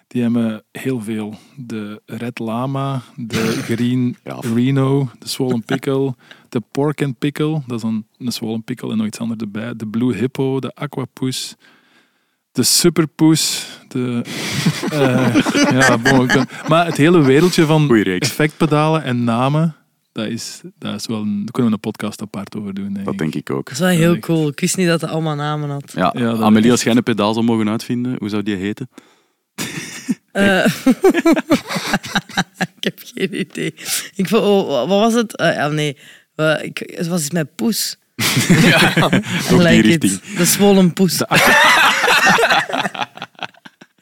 Die hebben heel veel. De Red Lama, de Green Ja. Reno, de Swollen Pickle, de Pork and Pickle, dat is een, een Swollen Pickle en nog iets anders erbij. De Blue Hippo, de Aquapoes, de Superpoes, de... eh, ja, bon, maar het hele wereldje van effectpedalen en namen, dat is, dat is wel een, daar kunnen we een podcast apart over doen. Denk Dat ik. denk ik ook. Dat is wel heel cool. Ik wist niet dat het allemaal namen had. Ja, Ja, Amelie, als jij een pedaal zou mogen uitvinden, hoe zou die heten? Eh, ik heb geen idee. Ik vond, oh, wat was het? Eh, ja, nee. Ik, het was iets met poes. I like richting. it. De zwollen poes.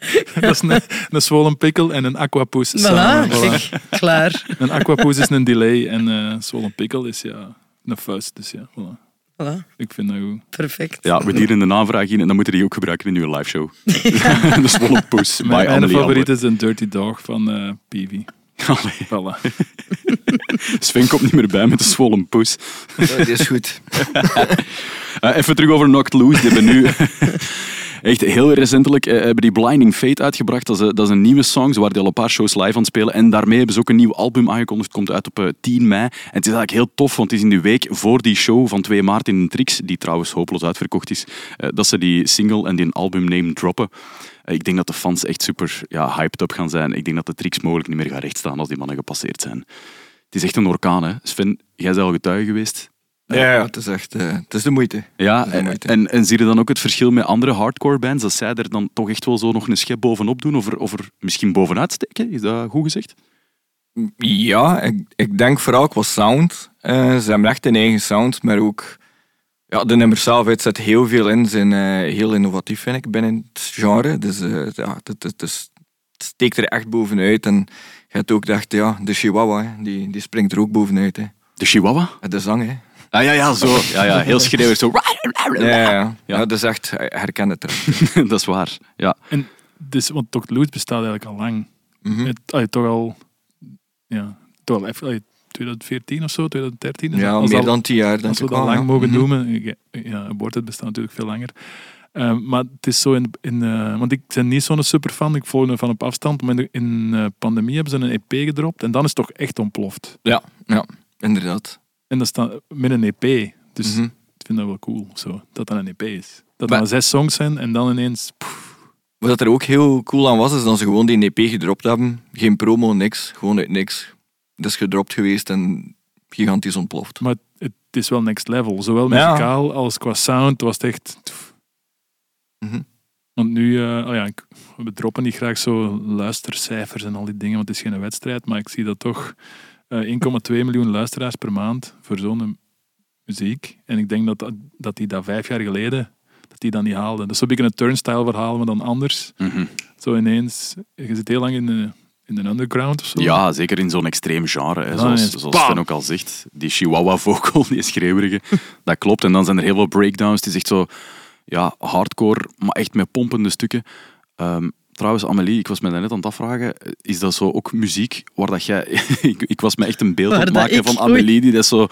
Dat is een, een Swollen Pickle en een Aquapoes. Voilà, Voilà. klaar. Een Aquapoes is een delay en eh Swollen Pickle is ja, een fuist. Dus ja, voilà. Voilà, Ik vind dat goed. perfect. Ja, we dienen de naamvraag in en dan moeten we die ook gebruiken in uw live show. de Zwollen Poes. Mijn, mijn favoriet is een Dirty Dog van eh Peavy. Allee, Voilà. Sven komt niet meer bij met de Zwollen Poes. Dat is goed. Eh, even terug over Knocked Loose. Die hebben nu echt heel recentelijk eh, hebben die Blinding Fate uitgebracht. Dat is, een- dat is een nieuwe song, waar die al een paar shows live aan het spelen. En daarmee hebben ze ook een nieuw album aangekondigd. Komt uit op eh, 10 mei. En het is eigenlijk heel tof, want het is in de week voor die show van 2 maart in Trix, die trouwens hopeloos uitverkocht is, eh, dat ze die single en die albumname droppen. Eh, ik denk dat de fans echt super ja, hyped up gaan zijn. Ik denk dat de Trix mogelijk niet meer gaan rechtstaan als die mannen gepasseerd zijn. Het is echt een orkaan, hè. Sven, jij bent al getuige geweest. Ja, ja, het is echt eh, het is de moeite. Ja, de en, moeite. en, en zie je dan ook het verschil met andere hardcore bands, dat zij er dan toch echt wel zo nog een schep bovenop doen, of er, of er misschien bovenuit steken? Is dat goed gezegd? Ja, ik, ik denk vooral qua sound. Eh, ze hebben echt een eigen sound, maar ook ja, de nummer zelf het zet heel veel in. Ze zijn eh, heel innovatief, vind ik, binnen het genre. Dus eh, ja, het, het, is- het steekt er echt bovenuit. En je hebt ook dacht, ja, de Chihuahua, die, die springt er ook bovenuit. Hè. De Chihuahua? De zang, hè. Ah ja, ja, zo. Ja, ja, heel schreeuwig. Zo. Ja, ja, ja. Ja. ja dat is echt herkende het. dat is waar. Ja. En dus, want Dr. Loot bestaat eigenlijk al lang. Mhm. Het, allee, toch al... Ja, toch al even... allee, 2014 of zo, 2013. Ja, Als meer al- dan tien jaar, denk Als we ik dat wel, lang ja. mogen Mhm. noemen. Ja, Ja, Aborted bestaat natuurlijk veel langer. Eh, maar het is zo in... in eh, want ik ben niet zo'n superfan, ik volg hem van op afstand. Maar in de in, eh, pandemie hebben ze een EP gedropt en dan is het toch echt ontploft. Ja, ja, inderdaad. En dat staat met een EP. Dus Mhm. ik vind dat wel cool, zo, dat dat een EP is. Dat er maar zes songs zijn en dan ineens... Wat er ook heel cool aan was, is dat ze gewoon die EP gedropt hebben. Geen promo, niks. Gewoon uit niks. Dat is gedropt geweest en gigantisch ontploft. maar het, is wel next level. Zowel Ja. muzikaal als qua sound was het echt... Mhm. Want nu, eh, oh ja, we droppen niet graag zo luistercijfers en al die dingen, want het is geen wedstrijd, maar ik zie dat toch 1,2 miljoen luisteraars per maand voor zo'n eh, muziek. En ik denk dat, dat, dat die dat vijf jaar geleden, dat die dat niet haalde. Dat is zo'n beetje een turnstile verhaal, maar dan anders. Mhm. Zo ineens, je zit heel lang in de, in de underground of zo. Ja, zeker in zo'n extreem genre. Hè, zoals! Sven ook al zegt. Die chihuahua-vocal, die schreeuwerige. dat klopt. En dan zijn er heel veel breakdowns. die zegt zo ja, hardcore, maar echt met pompende stukken. Ehm, trouwens, Amelie, ik was me net aan het afvragen. Is dat zo ook muziek waar dat jij... ik, ik was me echt een beeld aan het maken ik- van oei. Amelie die dat zo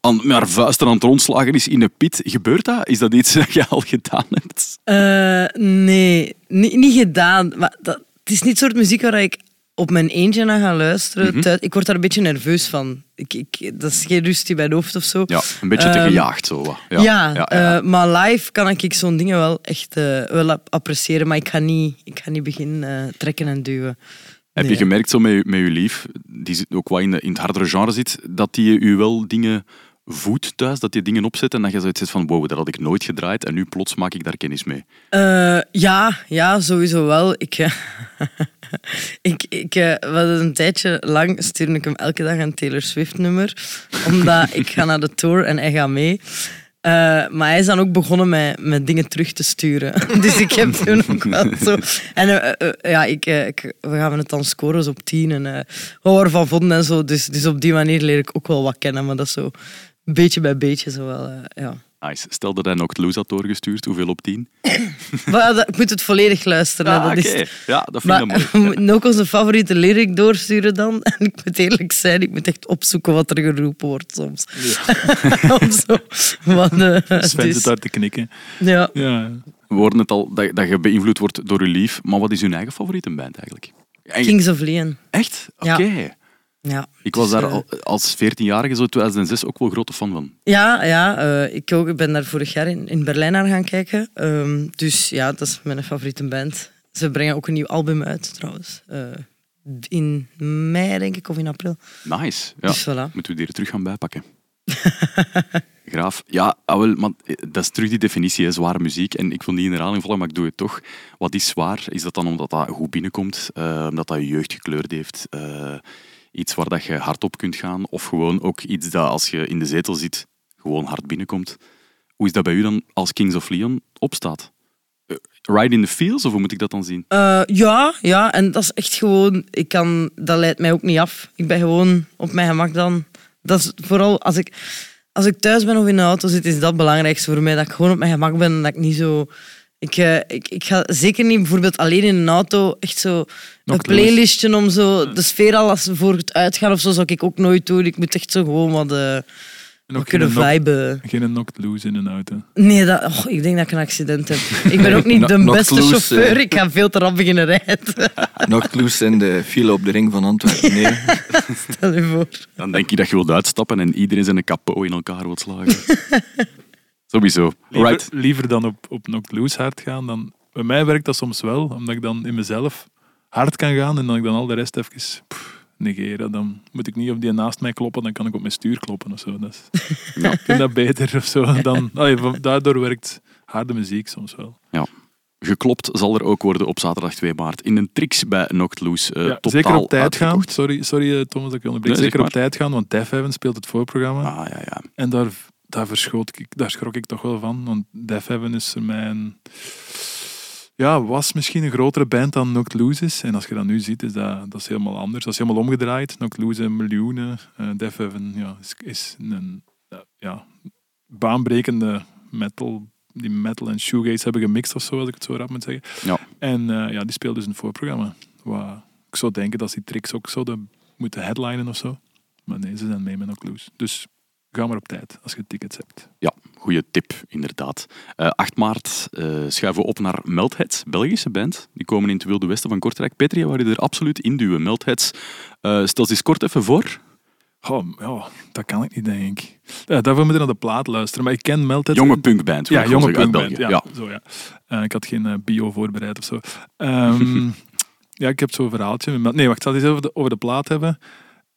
aan, met haar vuisten aan het rondslagen is in een pit. Gebeurt dat? Is dat iets dat je al gedaan hebt? Eh, nee, niet, niet gedaan. Maar dat, het is niet het soort muziek waar ik op mijn eentje naar ga luisteren. Mhm. Thuis- Ik word daar een beetje nerveus van. Ik, ik, dat is geen rust in mijn hoofd of zo. Ja, een beetje te Ehm, gejaagd zo. Ja, ja, ja. eh, maar live kan ik zo'n dingen wel echt eh, wel ap- appreciëren. Maar ik ga niet, ik ga niet beginnen eh, trekken en duwen. Heb Nee. je gemerkt zo met, je- met je lief, die ook wat in, de- in het hardere genre zit, dat die u wel dingen voedt thuis, dat die dingen opzet en dat je zoiets zegt van wow, dat had ik nooit gedraaid en nu plots maak ik daar kennis mee. Eh, ja, ja, sowieso wel. Ik, eh, ik, ik eh, hadden een tijdje lang stuurde ik hem elke dag een Taylor Swift nummer, omdat ik ga naar de tour en hij gaat mee. Maar hij is dan ook begonnen met, met dingen terug te sturen. Dus ik heb toen ook wel zo... En ja, ik, ik, we gaan het dan scoren op tien en wat we ervan vonden en zo. Dus, dus op die manier leer ik ook wel wat kennen, maar dat is zo beetje bij beetje zo wel, eh, ja. Nice. Stel dat hij nog Loose had doorgestuurd, hoeveel op tien? Maar dat- ik moet het volledig luisteren. Ah, dat oké. is, Ja, dat vind Maar ik mooi. we moeten ook onze favoriete lyric doorsturen dan. En ik moet eerlijk zijn, ik moet echt opzoeken wat er geroepen wordt soms. Om zo, wat, eh, Sven dus, zit daar te knikken. ja. Ja. We hoorden het al, dat, dat je beïnvloed wordt door je lief, maar wat is hun eigen favoriete band eigenlijk? En- Kings of Leon. Echt? Ja. Oké. Ja. Ik was Dus, daar eh, al, als 14-jarige, zo 2006, ook wel grote fan van. Ja, ja eh, ik ook, ik ben daar vorig jaar in, in Berlijn naar gaan kijken. Ehm, dus ja, dat is mijn favoriete band. Ze brengen ook een nieuw album uit trouwens. Eh, in mei, denk ik, of in april. Nice. Ja. Dus voilà. Moeten we die er terug gaan bijpakken. Graaf. Ja, ah, wel, maar dat is terug die definitie, hè, zware muziek. En ik wil niet in herhaling vallen, maar ik doe het toch. Wat is zwaar? Is dat dan omdat dat goed binnenkomt? omdat dat je jeugd gekleurd heeft? Iets waar dat je hard op kunt gaan? Of gewoon ook iets dat als je in de zetel zit, gewoon hard binnenkomt? Hoe is dat bij u dan als Kings of Leon opstaat? Eh, Ride in the Fields, of hoe moet ik dat dan zien? Eh, ja, ja, en dat is echt gewoon... Ik kan, dat leidt mij ook niet af. Ik ben gewoon op mijn gemak dan. Dat is vooral als ik, als ik thuis ben of in de auto zit, is dat het belangrijkste voor mij. Dat ik gewoon op mijn gemak ben en dat ik niet zo... Ik, eh, ik, ik ga zeker niet bijvoorbeeld alleen in een auto echt zo een Knocked playlistje om zo de sfeer al als voor het uitgaan of zo zou ik ook nooit doen. Ik moet echt zo gewoon wat, eh, wat kunnen viben. geen knocked loose in een auto. Nee, dat, oh, ik denk dat ik een accident heb. Ik ben ook niet No- de knocked beste loose, chauffeur. eh. Ik ga veel te rap beginnen rijden. Nog loose in de file op de ring van Antwerpen. Nee. Stel je voor. Dan denk je dat je wilt uitstappen en iedereen zijn kapot in elkaar wilt slagen. Sowieso. Liever, Right. liever dan op, op knocked loose hard gaan. Dan, bij mij werkt dat soms wel, omdat ik dan in mezelf hard kan gaan en dan ik dan al de rest even pff, negeren. Dan moet ik niet op die naast mij kloppen, dan kan ik op mijn stuur kloppen of zo. Dat is, Ja. ik vind dat beter of zo. Dan, allee, daardoor werkt harde muziek soms wel. Geklopt zal er ook worden op zaterdag 2 maart in een tricks bij Knocked Loose. eh, Ja, totaal zeker op tijd gaan. Sorry, sorry eh, Thomas dat ik onderbreek. Nee, zeker op tijd gaan, want Def Heaven speelt het voorprogramma. Ah, ja, ja. En daar, daar, verschoot ik, daar schrok ik toch wel van. Want Def Heaven is voor mij een... Ja, was misschien een grotere band dan Knocked Loose is. En als je dat nu ziet, is dat, dat is helemaal anders. Dat is helemaal omgedraaid. Knocked Loose een miljoenen. eh Def Heaven ja, is, is een eh, ja, baanbrekende metal... Die metal en shoegaze hebben gemixt of zo, als ik het zo rap moet zeggen. Ja. En eh, ja, die speelt dus een voorprogramma. Wat, ik zou denken dat die tricks ook zouden moeten headlinen of zo. Maar nee, ze zijn mee met Loose. Dus ga maar op tijd als je tickets hebt. Ja, goede tip, inderdaad. Eh 8 maart eh, schuiven we op naar Meltheads, Belgische band. Die komen in het Wilde Westen van Kortrijk. Petri, waar je er absoluut in duwen. Meltheads, eh stel ze eens kort even voor. Oh, ja, dat kan ik niet, denk ik. Ja, daarvoor moet je naar de plaat luisteren. Maar ik ken Melted. Jonge punkband. Ja, jonge punkband. Ja, Zo, ja. Ik had geen bio voorbereid of zo. Ehm, ja, ik heb zo'n verhaaltje. Nee, wacht, ik zal het eens over de, over de plaat hebben.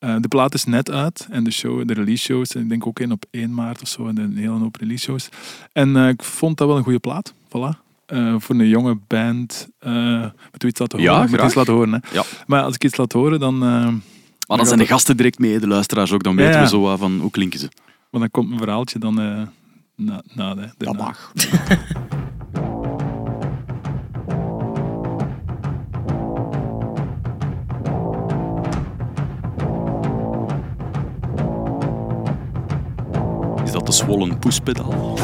Eh, de plaat is net uit en de, show, de release shows, ik denk ook één op 1 maart of zo, en een hele hoop release shows. En eh, ik vond dat wel een goede plaat. Voilà. eh, voor een jonge band. moet iets laten Ja, horen? Moet graag. iets laten horen, hè? Ja. Maar als ik iets laat horen, dan... Maar dan zijn de gasten direct mee, de luisteraars ook. Dan weten Ja, ja. we zo van hoe klinken ze. want dan komt mijn verhaaltje dan na, na de, Dat mag. dat de zwollen poespedaal?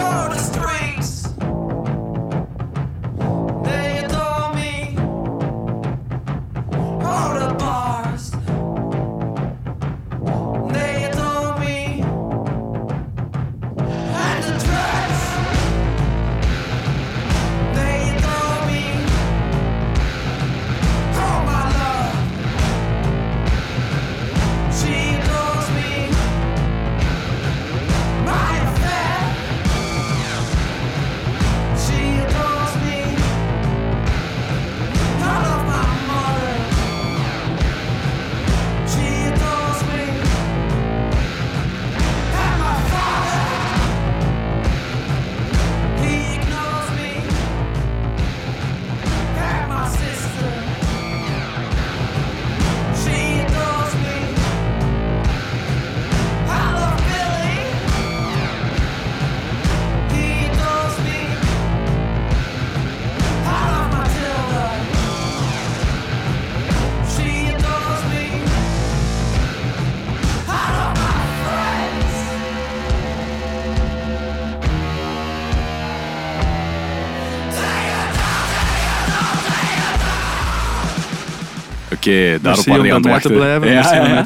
Oké, daarop waren die aan het wachten. blijven. Ja, ja.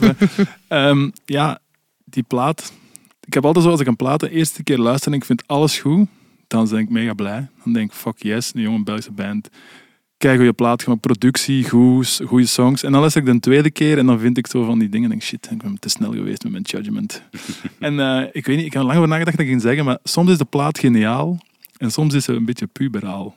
Ehm, ja, die plaat. Ik heb altijd zo, als ik een plaat de eerste keer luister en ik vind alles goed, dan ben ik mega blij. Dan denk ik, fuck yes, een jonge Belgische band. Kijk goede plaat, gewoon productie, goed, goede songs. En dan luister ik de tweede keer en dan vind ik zo van die dingen. En denk shit, ik ben te snel geweest met mijn judgment. en eh, ik weet niet, ik heb er lang over nagedacht dat ik ging zeggen, maar soms is de plaat geniaal en soms is ze een beetje puberaal.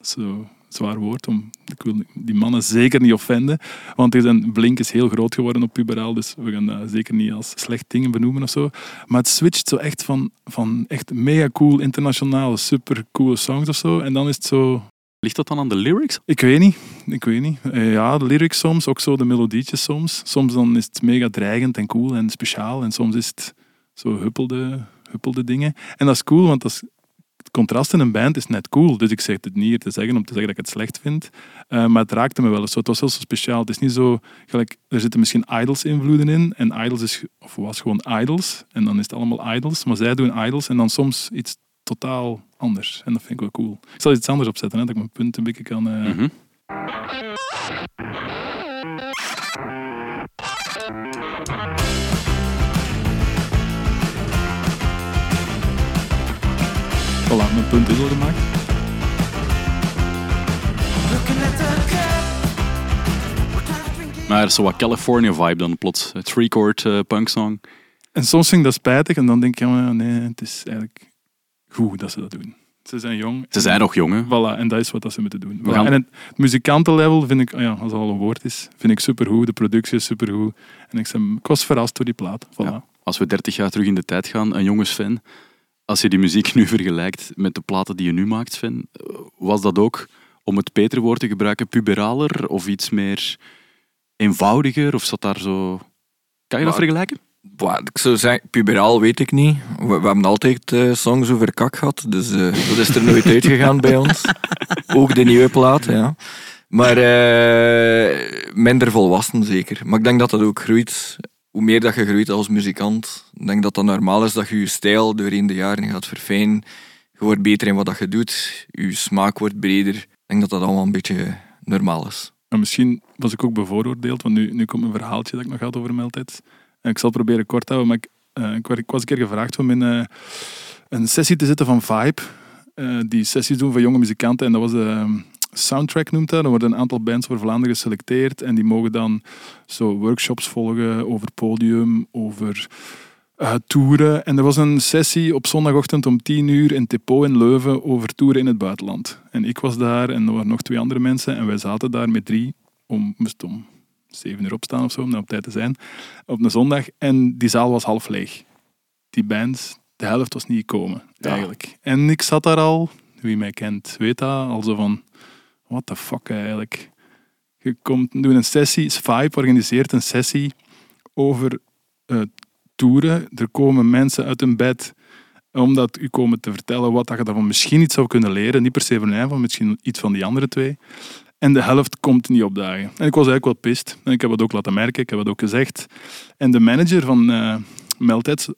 Zo zwaar woord, om, ik wil die mannen zeker niet offenden. Want zijn, Blink is heel groot geworden op puberaal, dus we gaan dat zeker niet als slecht dingen benoemen of zo. Maar het switcht zo echt van, van echt mega cool, internationale, super coole songs of zo. En dan is het zo... Ligt dat dan aan de lyrics? Ik weet niet, ik weet niet. Eh, ja, de lyrics soms, ook zo de melodietjes soms. Soms dan is het mega dreigend en cool en speciaal. En soms is het zo huppelde, huppelde dingen. En dat is cool, want dat is, contrast in een band is net cool. Dus ik zeg het niet hier te zeggen om te zeggen dat ik het slecht vind. Eh, maar het raakte me wel eens zo. Het was heel zo speciaal. Het is niet zo... Gelijk, er zitten misschien Idols-invloeden in. En Idols is, of was gewoon Idols. En dan is het allemaal Idols. Maar zij doen Idols en dan soms iets totaal anders. En dat vind ik wel cool. Ik zal iets anders opzetten, hè, dat ik mijn punt een beetje kan... eh, Mhm. Voilà, mijn punt is al gemaakt. Maar er is zo wat California vibe dan plots. Het three-chord eh, punk song. En soms vind ik dat spijtig en dan denk ik, ja, nee, het is eigenlijk goed dat ze dat doen. Ze zijn jong. Ze zijn nog jong, hè? Voilà, en dat is wat dat ze moeten doen. We Voilà. gaan- En het, muzikantenlevel vind ik, oh ja, als het al een woord is, vind ik supergoed. De productie is supergoed. En ik, ben, ik was verrast door die plaat. Voilà. Ja. Als we 30 jaar terug in de tijd gaan, een jonge Sven, als je die muziek nu vergelijkt met de platen die je nu maakt, Sven, was dat ook, om het betere woord te gebruiken, puberaler of iets meer eenvoudiger? Of zat daar zo... Kan je dat Maar- vergelijken? Wat ik zou zeggen, puberaal weet ik niet. We, we hebben altijd eh, songs over kak gehad, dus eh, dat is er nooit uitgegaan bij ons. Ook de nieuwe plaat, ja. Maar eh, minder volwassen zeker. Maar ik denk dat dat ook groeit. Hoe meer dat je groeit als muzikant, ik denk dat dat normaal is dat je je stijl doorheen de jaren gaat verfijnen. Je wordt beter in wat je doet. Je smaak wordt breder. Ik denk dat dat allemaal een beetje normaal is. En misschien was ik ook bevooroordeeld, want nu, nu komt een verhaaltje dat ik nog had over Melteds. En ik zal proberen kort te houden, maar ik, eh, ik, was een keer gevraagd om in eh, een sessie te zitten van Vibe. Eh, die sessies doen voor jonge muzikanten en dat was soundtrack noemt dat. Er worden een aantal bands voor Vlaanderen geselecteerd en die mogen dan zo workshops volgen over podium, over eh, toeren. En er was een sessie op zondagochtend om 10 uur in Tepo in Leuven over toeren in het buitenland. En ik was daar en er waren nog twee andere mensen en wij zaten daar met drie om, moest om 7 uur opstaan of zo, om daar op tijd te zijn, op een zondag. En die zaal was half leeg. Die band, de helft was niet gekomen, Ja. eigenlijk. En ik zat daar al wie mij kent, weet dat. Al zo van, what the fuck eigenlijk. Je komt, doet een sessie, Svipe organiseert een sessie over eh, toeren. Er komen mensen uit hun bed omdat u komen te vertellen wat dat je daarvan misschien iets zou kunnen leren. Niet per se van mij, maar misschien iets van die andere twee. En de helft komt niet opdagen. En ik was eigenlijk wel pist. En ik heb het ook laten merken, ik heb het ook gezegd. En de manager van eh Meltheads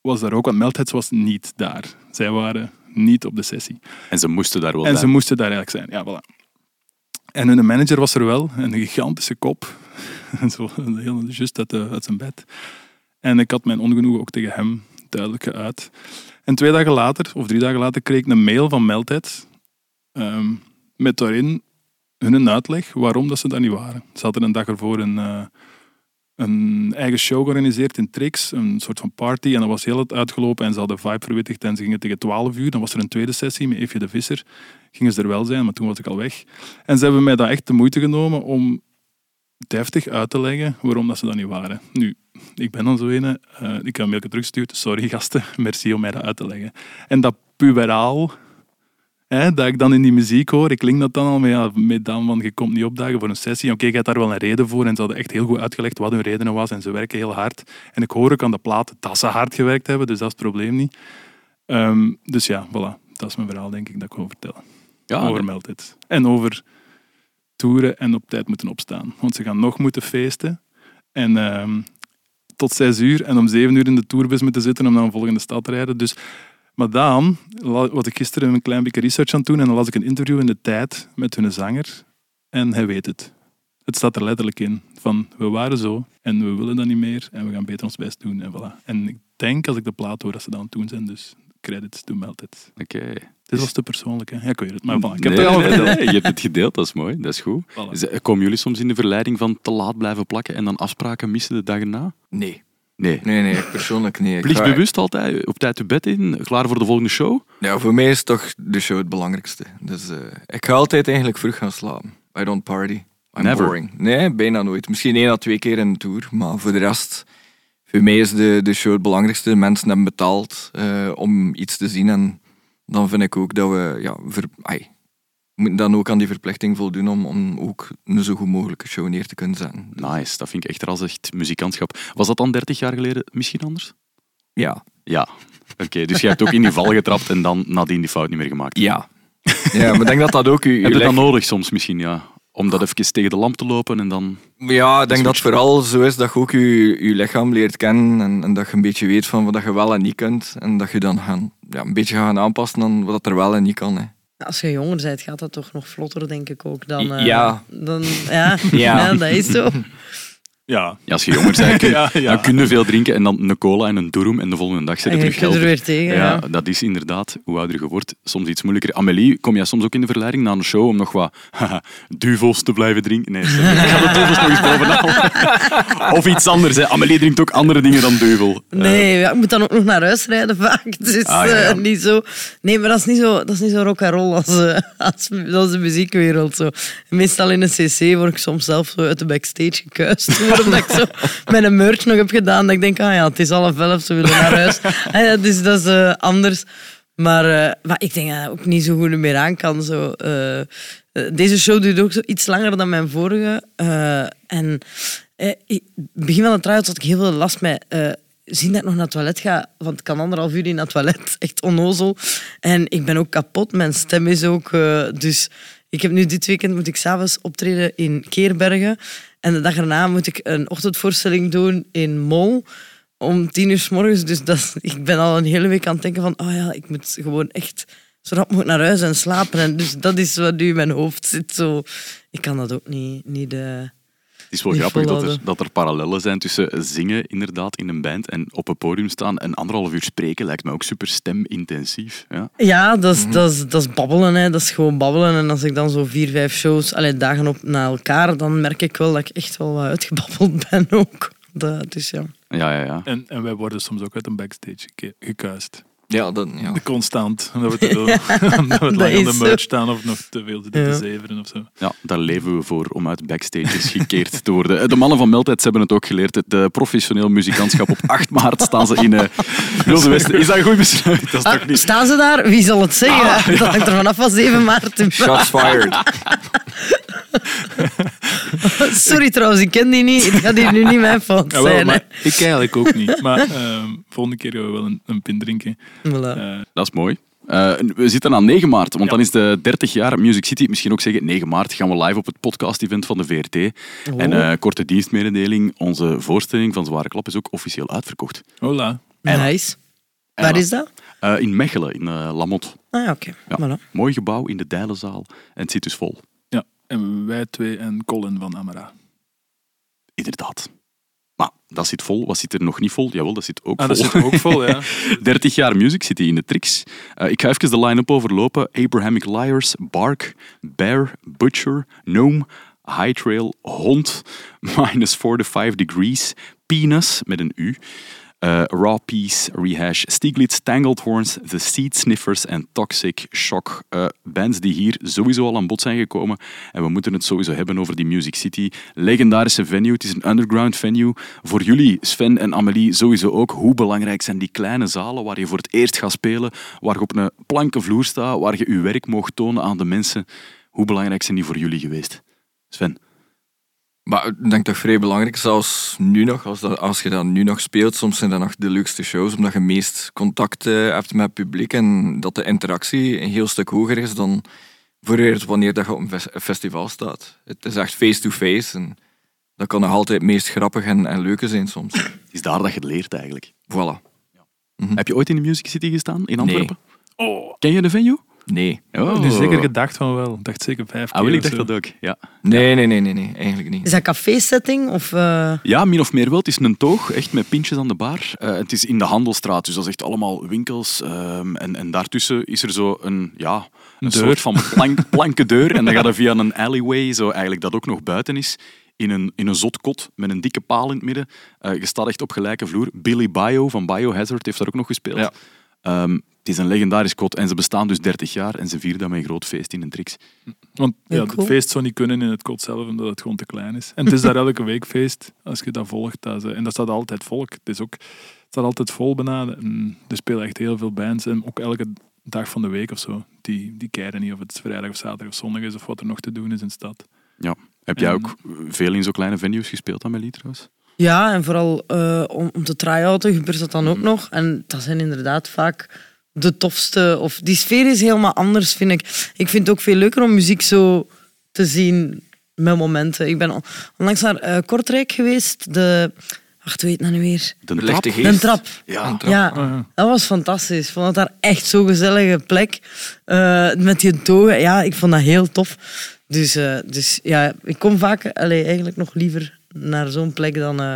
was daar ook, want Meltheads was niet daar. Zij waren niet op de sessie. En ze moesten daar wel En bij. ze moesten daar eigenlijk zijn. Ja, voilà. En hun manager was er wel, een gigantische kop. Zo, heel juist uit, uit zijn bed. En ik had mijn ongenoegen ook tegen hem duidelijk geuit. En twee dagen later, of drie dagen later, kreeg ik een mail van Meldheid. ehm, met daarin hun uitleg waarom dat ze daar niet waren. Ze hadden een dag ervoor een, eh, een eigen show georganiseerd in Trix, een soort van party. En dat was heel het uitgelopen en ze hadden vibe verwittigd en ze gingen tegen 12 uur. Dan was er een tweede sessie met Eefje de Visser. Gingen ze er wel zijn, maar toen was ik al weg. En ze hebben mij dan echt de moeite genomen om deftig uit te leggen waarom dat ze dat niet waren. Nu, ik ben dan zo ene, eh, ik heb een mailje teruggestuurd, sorry gasten, merci om mij dat uit te leggen. En dat puberaal, hè, dat ik dan in die muziek hoor, ik link dat dan al met, ja, met dan van je komt niet opdagen voor een sessie. Oké, je hebt daar wel een reden voor en ze hadden echt heel goed uitgelegd wat hun reden was en ze werken heel hard. En ik hoor ook aan de platen dat ze hard gewerkt hebben, dus dat is het probleem niet. Ehm, dus ja, voilà, dat is mijn verhaal denk ik dat ik wil vertellen ja, over Melted. En over toeren en op tijd moeten opstaan. Want ze gaan nog moeten feesten. En ehm, tot zes uur. En om zeven uur in de tourbus moeten zitten om naar een volgende stad te rijden. Dus, maar dan was ik gisteren een klein beetje research aan het doen. En dan las ik een interview in de tijd met hun zanger. En hij weet het. Het staat er letterlijk in. Van, we waren zo en we willen dat niet meer. En we gaan beter ons best doen. En voilà. En ik denk als ik de plaat hoor dat ze dat aan het doen zijn. Dus credits to Melted. Oké. Dit was te persoonlijk, hè? Ja, ik weet het. Maar voilà, ik heb Nee, het al nee, verteld. nee, je hebt het gedeeld, dat is mooi. Dat is goed. Voilà. Komen jullie soms in de verleiding van te laat blijven plakken en dan afspraken missen de dag erna? Nee. Nee. Nee, nee, ik persoonlijk nee. Ik Plicht ga- bewust altijd, op tijd je bed in, klaar voor de volgende show? Ja, voor mij is toch de show het belangrijkste. Dus eh, ik ga altijd eigenlijk vroeg gaan slapen. I don't party. I'm Never. boring. Nee, bijna nooit. Misschien één à twee keer in een tour, maar voor de rest... Voor mij is de, de show het belangrijkste. Mensen hebben betaald eh, om iets te zien en dan vind ik ook dat we... Ja, ver, ai, we moeten dan ook aan die verplichting voldoen om, om ook een zo goed mogelijke show neer te kunnen zetten. Nice, dat vind ik echt als echt muzikantschap. Was dat dan 30 jaar geleden misschien anders? Ja. Ja. Oké, dus jij hebt ook in die val getrapt en dan nadien die fout niet meer gemaakt. Ja. Ja, maar ik denk dat dat ook... u- Heb uw je dat leg- nodig soms misschien, ja? Om dat even tegen de lamp te lopen en dan... Ja, ik denk dat het vooral zo is dat je ook je, je lichaam leert kennen en, en dat je een beetje weet van wat je wel en niet kunt. En dat je dan gaan, ja, een beetje gaat gaan aanpassen aan wat er wel en niet kan. Hè. Als je jonger bent, gaat dat toch nog vlotter, denk ik ook. Dan, Ja. Dan, ja. Ja. ja. dat is zo. Ja, Ja, als je jonger bent, kun, Ja, ja. dan kun je veel drinken en dan een cola en een durum en de volgende dag zit terug er helder. weer tegen. Ja, Ja. dat is inderdaad, hoe ouder je wordt, soms iets moeilijker. Amélie, kom jij soms ook in de verleiding na een show om nog wat haha, duvels te blijven drinken? Nee, sorry, ik ga de duvels nog eens bovenal. Of iets anders. Hè. Amélie drinkt ook andere dingen dan duvel. Nee, ja, ik moet dan ook nog naar huis rijden vaak. Dus Ah, ja, ja. eh, niet zo. Nee, maar dat is niet zo, dat is niet zo rock and roll als, eh, als, als de muziekwereld. Zo. Meestal in een cc word ik soms zelf zo uit de backstage gekuist. Omdat ik zo een merch nog heb gedaan. Dat ik denk, ah ja, het is half elf, ze willen naar huis. Ah ja, dus dat is eh, anders. Maar, eh, maar ik denk dat ik ook niet zo goed meer aan kan. Zo. eh, deze show duurt ook zo iets langer dan mijn vorige. en begin van de try-out had ik heel veel last met... zien dat ik nog naar het toilet ga, want ik kan anderhalf uur in het toilet. Echt onnozel. En ik ben ook kapot. Mijn stem is ook... dus ik heb nu dit weekend moet ik s'avonds optreden in Keerbergen. En de dag erna moet ik een ochtendvoorstelling doen in Mol om tien uur s morgens. Dus dat, ik ben al een hele week aan het denken van, oh ja, ik moet gewoon echt zo rap mogelijk naar huis en slapen. En dus dat is wat nu in mijn hoofd zit. Zo. Ik kan dat ook niet. niet eh, is wel Niet grappig dat er, dat er parallellen zijn tussen zingen inderdaad in een band en op een podium staan en anderhalf uur spreken lijkt me ook super stemintensief. Ja. Ja, dat is, dat, is, dat is babbelen. Hè. Dat is gewoon babbelen. En als ik dan zo vier, vijf shows, allee, dagen op na elkaar, dan merk ik wel dat ik echt wel wat uitgebabbeld ben ook. Dat, dus ja. Ja, ja, ja. en, en wij worden soms ook uit een backstage gekuist. Ja, dat, ja. De constant. Dat we te veel, te op de merch staan of nog te veel zitten Ja. te zeveren of zo. Ja, daar leven we voor om uit backstages gekeerd te worden. De mannen van Meltijds hebben het ook geleerd. Het eh, professioneel muzikantschap op 8 maart staan ze in eh Wilde Westen. Is dat een goed besluit? Dat is Ah, toch niet... staan ze daar? Wie zal het zeggen? Ah, Dat hangt er vanaf van 7 maart. Shots fired. Sorry trouwens, ik ken die niet. Het gaat hier nu niet mijn fout zijn. maar ik eigenlijk ook niet. Maar ehm, volgende keer gaan we wel een, een pint drinken. Voilà. Eh, Dat is mooi. Eh, we zitten aan 9 maart, want Ja. dan is de 30 jaar Music City. Misschien ook zeggen, 9 maart gaan we live op het podcast-event van de VRT. En Oh. eh, korte dienstmededeling, onze voorstelling van Zware Klap is ook officieel uitverkocht. hola. nice. Waar is dat? Eh, in Mechelen, in eh Lamot. Ah oké. Ja. Voilà. Mooi gebouw in de Dijlenzaal. En het zit dus vol. En wij twee en Colin van Amara. Inderdaad. Maar dat zit vol. Wat zit er nog niet vol? Jawel, dat zit ook Ah, vol. dat zit ook vol, ja. 30 jaar Music City in de Trix. Eh, ik ga even de line-up overlopen. Abrahamic Liars, Bark, Bear, Butcher, Gnome, High Trail, Hond, Minus 4 to 5 Degrees, Penis met een U, eh, Raw Peace, Rehash, Stieglitz, Tangled Horns, The Seed Sniffers en Toxic Shock. Eh, bands die hier sowieso al aan bod zijn gekomen. En we moeten het sowieso hebben over die Music City. Legendarische venue. Het is een underground venue. Voor jullie, Sven en Amelie, sowieso ook. Hoe belangrijk zijn die kleine zalen waar je voor het eerst gaat spelen, waar je op een planken vloer staat, waar je je werk mocht tonen aan de mensen. Hoe belangrijk zijn die voor jullie geweest? Sven? Maar ik denk toch vrij belangrijk, zelfs nu nog, als, dat, als je dat nu nog speelt, soms zijn dat nog de leukste shows, omdat je meest contact eh, hebt met het publiek en dat de interactie een heel stuk hoger is dan voor wanneer dat je op een fes- een festival staat. Het is echt face-to-face en dat kan nog altijd het meest grappig en, en leuke zijn soms. Het is daar dat je het leert eigenlijk. Voilà. Heb je ooit in de Music City gestaan, in Antwerpen? Oh, Ken je de venue? Nee. Oh. nu zeker gedacht van wel. Ik dacht zeker vijf keer. Ah, wel, ik dacht dat ook. Ja. Nee, nee, nee, nee, nee, eigenlijk niet. Is dat café-setting? Of, eh, Ja, min of meer wel. Het is een toog, echt met pintjes aan de bar. Eh, het is in de Handelstraat, dus dat is echt allemaal winkels. ehm, en, en daartussen is er zo een, ja, een Deur. soort van plank, planken deur. En dan gaat er via een alleyway, zo eigenlijk dat ook nog buiten is, in een, in een zotkot met een dikke paal in het midden. Eh, je staat echt op gelijke vloer. Billy Bio van Biohazard heeft daar ook nog gespeeld. Ja. Ehm, is een legendarisch kot en ze bestaan dus 30 jaar en ze vieren dat met een groot feest in een trix. Want ja, Ja, het feest zou niet kunnen in het kot zelf, omdat het gewoon te klein is. En het is daar elke week feest, als je dat volgt. Dat is, en dat staat altijd volk. Het, is ook, het staat altijd vol bijna. En er spelen echt heel veel bands. En ook elke dag van de week of zo. Die, die keren niet of het vrijdag of zaterdag of zondag is, of wat er nog te doen is in de stad. Ja. Heb jij En- ook veel in zo kleine venues gespeeld, Amelie, trouwens? ja, en vooral eh, om, om te try-outen gebeurt dat dan ook nog. En dat zijn inderdaad vaak de tofste. Of die sfeer is helemaal anders, vind ik. Ik vind het ook veel leuker om muziek zo te zien met momenten. Ik ben on- onlangs naar eh, Kortrijk geweest. De... Wacht, hoe heet dat nu weer? De trap? geest. Een trap. Ja. Een trap. Ja, Ah, ja. dat was fantastisch. Ik vond het daar echt zo'n gezellige plek. Eh, met die togen. Ja, ik vond dat heel tof. Dus, eh, dus ja, ik kom vaak allee, eigenlijk nog liever naar zo'n plek dan, eh,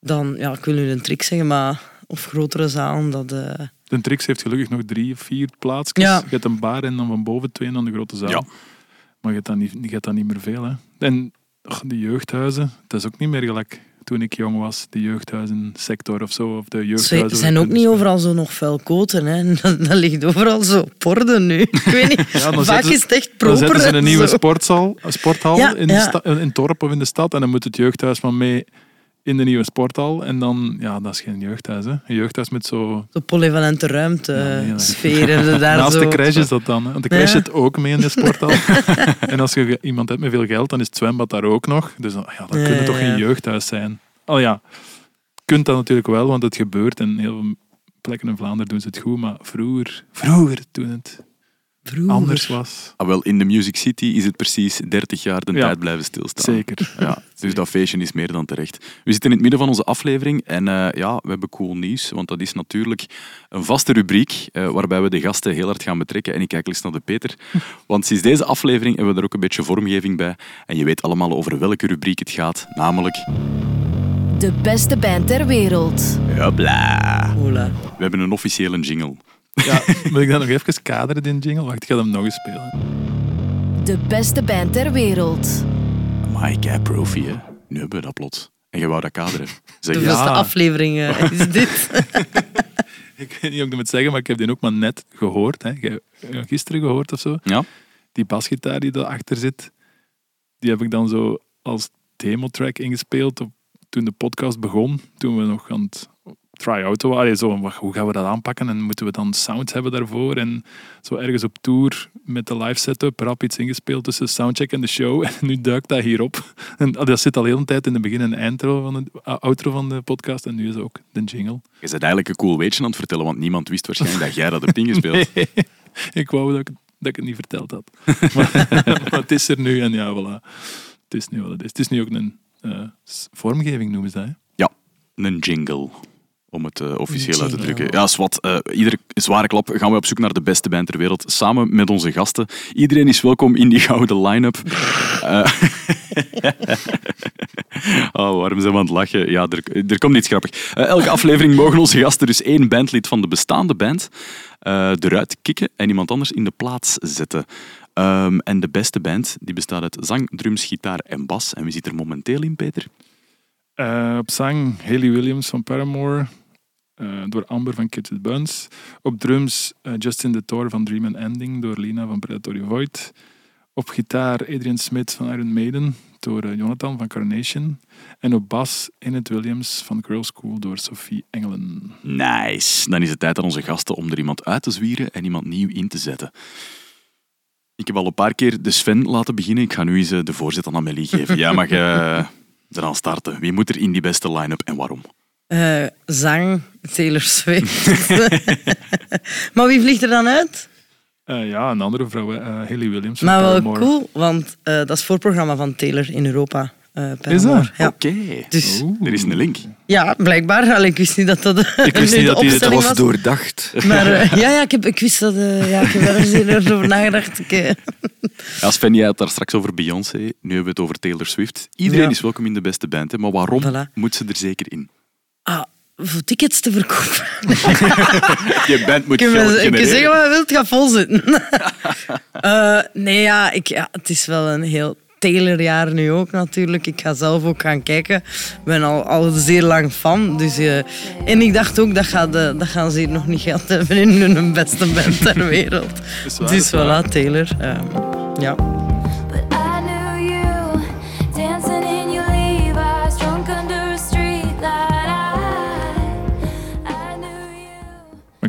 dan, ja, ik wil nu een trick zeggen, maar of grotere zalen. Dat, eh, De Trix heeft gelukkig nog drie of vier plaatsjes. Ja. Je hebt een bar en dan van boven twee en dan de grote zaal. Ja. Maar je hebt dan niet, je hebt dan niet meer veel. Hè. En de jeugdhuizen, dat is ook niet meer gelijk toen ik jong was. De jeugdhuizensector of zo. Of de ze jeugdhuizen zijn ook niet overal zo nog vuil koten. Hè. Dat, dat ligt overal zo porden nu. Ik weet niet. Ja, dan Vaak zetten ze- is het echt Dan proper. zetten ze een en nieuwe sportzaal, sporthal Ja, in, de ja. sta- in het dorp of in de stad. En dan moet het jeugdhuis maar mee in de nieuwe sporthal. En dan, ja, dat is geen jeugdhuis. Hè. Een jeugdhuis met zo... Zo polyvalente ruimte, Ja, nee, dat- ze daar Naast zo. de crash is dat dan. Hè. Want de crash Ja. zit ook mee in de sporthal. en als je iemand hebt met veel geld, dan is het zwembad daar ook nog. Dus dan, ja, dan Ja, kun je toch geen jeugdhuis zijn. Oh ja, kunt dat natuurlijk wel, want het gebeurt. En heel veel plekken in Vlaanderen doen ze het goed. Maar vroeger, vroeger toen het Vroeger. anders was. Ah, wel, in de Music City is het precies 30 jaar de Ja. tijd blijven stilstaan. Zeker. Ja, dus dat feestje is meer dan terecht. We zitten in het midden van onze aflevering en eh, ja, we hebben cool nieuws, want dat is natuurlijk een vaste rubriek eh, waarbij we de gasten heel hard gaan betrekken. En ik kijk eens naar de Peter, want sinds deze aflevering hebben we er ook een beetje vormgeving bij. En je weet allemaal over welke rubriek het gaat, namelijk... De beste band ter wereld. Hopla. Hola. We hebben een officiële jingle. Ja, moet ik dat nog even kaderen, die jingle? Wacht, ik ga hem nog eens spelen. De beste band ter wereld. My kei profi, hè. Nu hebben we dat plots. En je wou dat kaderen. Zeg De ja. beste aflevering eh, is dit. Ik weet niet of ik het moet zeggen, maar ik heb die ook maar net gehoord. Hè. Ja, Gisteren gehoord of zo. Ja. Die basgitaar die daarachter zit, die heb ik dan zo als demo-track ingespeeld op, toen de podcast begon. Toen we nog aan het waren. Allee, Zo, hoe gaan we dat aanpakken? En moeten we dan sounds hebben daarvoor? En zo ergens op tour met de live setup rap iets ingespeeld tussen soundcheck en de show. En nu duikt dat hierop. En dat zit al heel een tijd in de begin- en eindro van de, outro van de podcast. En nu is ook de jingle. Je bent eigenlijk een cool weetje aan het vertellen, want niemand wist waarschijnlijk dat jij dat hebt ingespeeld. ik wou dat ik, dat ik het niet verteld had. maar, maar het is er nu en ja, voilà. Het is nu wat het is. Het is nu ook een eh, vormgeving, noemen ze dat. Hè? Ja, een jingle. Om het eh, officieel uit te drukken. Ja, Swat, eh iedere zware klap gaan we op zoek naar de beste band ter wereld. Samen met onze gasten. Iedereen is welkom in die gouden line-up. Eh, oh, waarom zijn we aan het lachen? Ja, er, er komt iets grappig. Eh, elke aflevering mogen onze gasten dus één bandlid van de bestaande band eh, eruit kicken en iemand anders in de plaats zetten. Ehm, en de beste band die bestaat uit zang, drums, gitaar en bas. En wie zit er momenteel in, Peter? Eh, op zang Haley Williams van Paramore. Eh, door Amber van with Buns. Op drums eh, Justin de Tor van Dream and Ending door Lina van Predatory Void. Op gitaar Adrian Smith van Iron Maiden door eh, Jonathan van Carnation. En op bas Innette Williams van Girl School door Sophie Engelen. Nice. Dan is het tijd aan onze gasten om er iemand uit te zwieren en iemand nieuw in te zetten. Ik heb al een paar keer de Sven laten beginnen. Ik ga nu eens de voorzet aan Amelie geven. Jij mag eraan starten. Wie moet er in die beste line-up en waarom? Eh, zang, Taylor Swift. maar wie vliegt er dan uit? Eh, ja, een andere vrouw, eh, Haley Williams Maar wel Paramore. cool, want eh, dat is voorprogramma van Taylor in Europa. eh Is dat? Ja. Oké. Dus, Er is een link. ja, blijkbaar. Allee, ik wist niet dat dat Ik wist niet dat opstelling was doordacht. Maar ja, ja, ik, heb, ik wist dat. eh, ja, ik heb daar eens eerder over nagedacht. Ik, Ja, Sven, jij had het daar straks over Beyoncé. Nu hebben we het over Taylor Swift. Iedereen Ja. is welkom in de beste band. Hè, maar waarom Voilà. moet ze er zeker in? Ah, voor tickets te verkopen. Je band moet Ik geld ik genereren. zeggen wat je wilt, het gaat vol zitten. Eh, nee, ja, ik, ja, het is wel een heel Taylor-jaar nu ook natuurlijk. Ik ga zelf ook gaan kijken. Ik ben al, al zeer lang fan. Dus, eh, en ik dacht ook, dat, gaat, eh, dat gaan ze hier nog niet gehad hebben in hun beste band ter wereld. waar, Dus voilà, Taylor. eh, ja.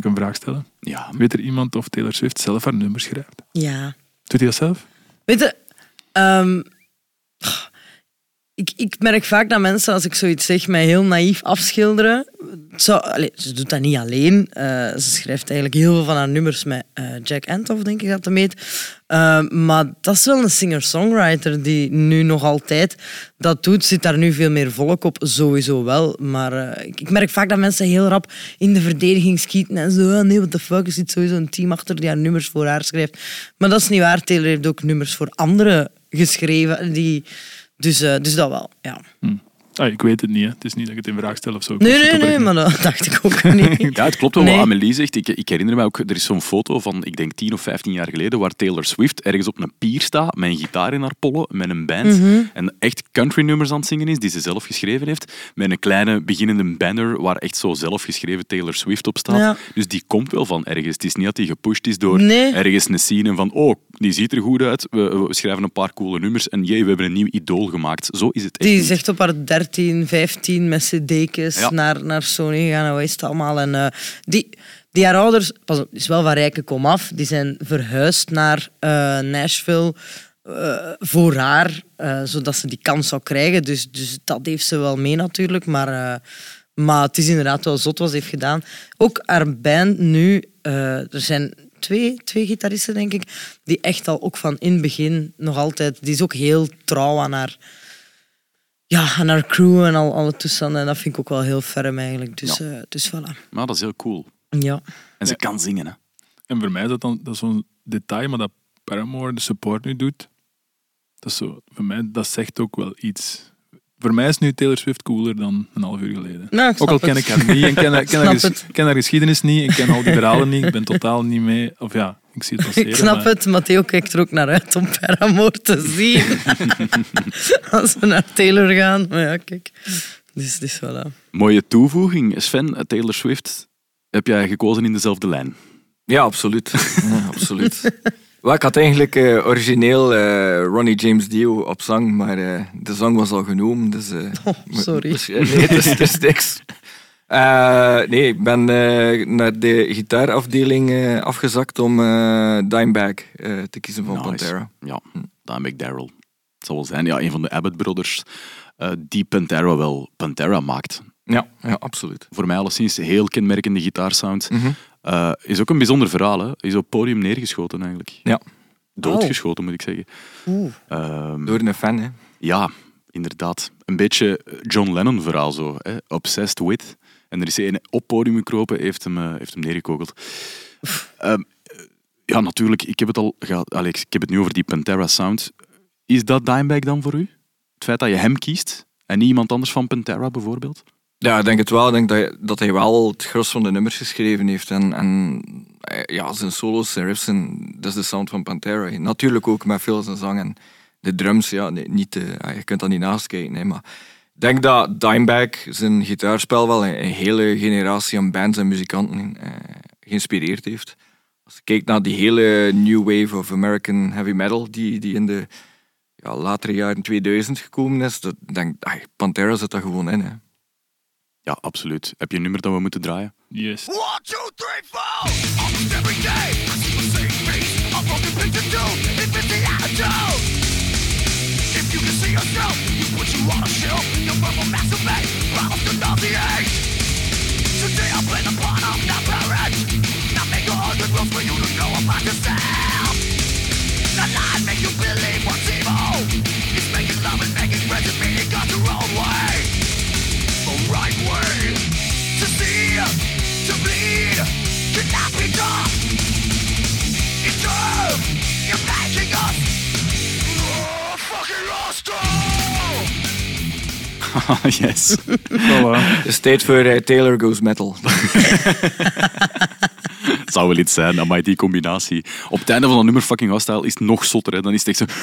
Ik een vraag stellen? Ja, Weet er iemand of Taylor Swift zelf haar nummers schrijft? ja. Doet hij dat zelf? Weet je, ehm, ik, ik merk vaak dat mensen, als ik zoiets zeg, mij heel naïef afschilderen. Ze doet dat niet alleen. Eh, ze schrijft eigenlijk heel veel van haar nummers met eh, Jack Antoff, denk ik dat hem heet. Eh, maar dat is wel een singer-songwriter die nu nog altijd dat doet. Zit daar nu veel meer volk op? Sowieso wel. Maar ik, ik merk vaak dat mensen heel rap in de verdediging schieten en zo. "Ah, nee, what the fuck, er zit sowieso een team achter die haar nummers voor haar schrijft. Maar dat is niet waar. Taylor heeft ook nummers voor anderen geschreven. Die, dus, eh, dus dat wel, ja. Ah, ik weet het niet. Hè. Het is niet dat ik het in vraag stel of zo. Ik Nee, nee, nee, maar dat dacht ik ook niet. Ja, het klopt wel Nee. wat Amelie zegt. Ik, ik herinner me ook, er is zo'n foto van, ik denk 10 of 15 jaar geleden, waar Taylor Swift ergens op een pier staat, met een gitaar in haar pollen, met een band, Mhm. en echt country nummers aan het zingen is, die ze zelf geschreven heeft, met een kleine beginnende banner, waar echt zo zelf geschreven Taylor Swift op staat. Ja. Dus die komt wel van ergens. Het is niet dat die gepusht is door Nee. ergens een scene van, oh, die ziet er goed uit, we, we schrijven een paar coole nummers, en jee, we hebben een nieuw idool gemaakt. Zo is het echt Die niet. is echt op haar 13, 15 met cd'tjes Ja. naar, naar Sony gegaan en wat is het allemaal. En, eh, die, die haar ouders, pas op, is wel van rijke komaf, die zijn verhuisd naar eh, Nashville eh, voor haar, eh, zodat ze die kans zou krijgen. Dus, dus dat heeft ze wel mee natuurlijk. Maar, eh, maar het is inderdaad wel zot wat ze heeft gedaan. Ook haar band nu, eh, er zijn twee, twee gitaristen denk ik, die echt al ook van in het begin nog altijd, die is ook heel trouw aan haar ja, en haar crew en al alle toestanden. En dat vind ik ook wel heel ferm eigenlijk. Dus, Ja. eh, dus voilà. Maar dat is heel cool. Ja. En ze kan zingen, hè. En voor mij is dat dan dat zo'n detail, maar dat Paramore de support nu doet, dat, is zo, voor mij, dat zegt ook wel iets. Voor mij is nu Taylor Swift cooler dan een half uur geleden. Nou, ik Ook al ken het. ik haar niet en ken, haar- ken, haar, ges- ken haar geschiedenis niet, ik ken al die verhalen niet, ik ben totaal niet mee. Of ja, ik zie het passeren. Ik snap maar- het, Matteo kijkt er ook naar uit om Paramore te zien. Als we naar Taylor gaan. Maar ja, kijk. Dus, dus voilà. Mooie toevoeging. Sven, Taylor Swift, heb jij gekozen in dezelfde lijn. Ja, absoluut. Ja, absoluut. Wel, ik had eigenlijk eh, origineel eh, Ronnie James Dio op zang, maar eh, de zang was al genomen. Dus, eh, Oh, sorry. dus, nee, het is, het is niks. Eh, nee, ik ben eh, naar de gitaarafdeling eh, afgezakt om eh Dimebag eh, te kiezen van Nice. Pantera. Ja, Dimebag Daryl. Het zal wel zijn, ja, een van de Abbott Brothers eh, die Pantera wel Pantera maakt. Ja, ja absoluut. Voor mij alleszins een heel kenmerkende gitaarsound. Mhm. Eh, is ook een bijzonder verhaal. Hè. Is op het podium neergeschoten eigenlijk. Ja. Doodgeschoten moet ik zeggen. Oeh. Ehm, Door een fan, hè. Ja, inderdaad. Een beetje John Lennon verhaal zo. Hè? Obsessed with. En er is een op het podium gekropen, heeft hem, eh, heeft hem neergekogeld. Eh, ja, natuurlijk. Ik heb het al gehad. Alex, ik heb het nu over die Pantera sound. Is dat Dimebag dan voor u? Het feit dat je hem kiest en niet iemand anders van Pantera bijvoorbeeld? Ja, ik denk het wel. Ik denk dat, hij- wel het gros van de nummers geschreven heeft. En, en eh, ja, zijn solos, zijn riffs, zijn, dat is de sound van Pantera. Natuurlijk ook met veel zijn zang en de drums. Ja, niet, eh, ja, je kunt dat niet naast kijken. Maar ik denk dat Dimebag zijn gitaarspel wel een, hele generatie aan bands en muzikanten eh, geïnspireerd heeft. Als je kijkt naar die hele new wave of American heavy metal die, die in de ja, latere jaren 2000 gekomen is, ik denk, ah, Pantera zit daar gewoon in. Hè. Ja, absoluut. Heb je een nummer dat we moeten draaien? Yes. One, two, three, four. Almost every day, I see the same face. A broken picture too. It fits the attitude. If you can see yourself, you put you on a shelf. Your verbal masturbate, promise to nauseate. Today I play the part of not parent. Not make a hundred rules for you to know about yourself. yes. Voilà. Is tijd voor eh, Taylor Goes Metal. Het zou wel iets zijn, maar die combinatie. Op het einde van dat nummer Fucking Hostile is het nog zotter. Hè. Dan is het echt zo...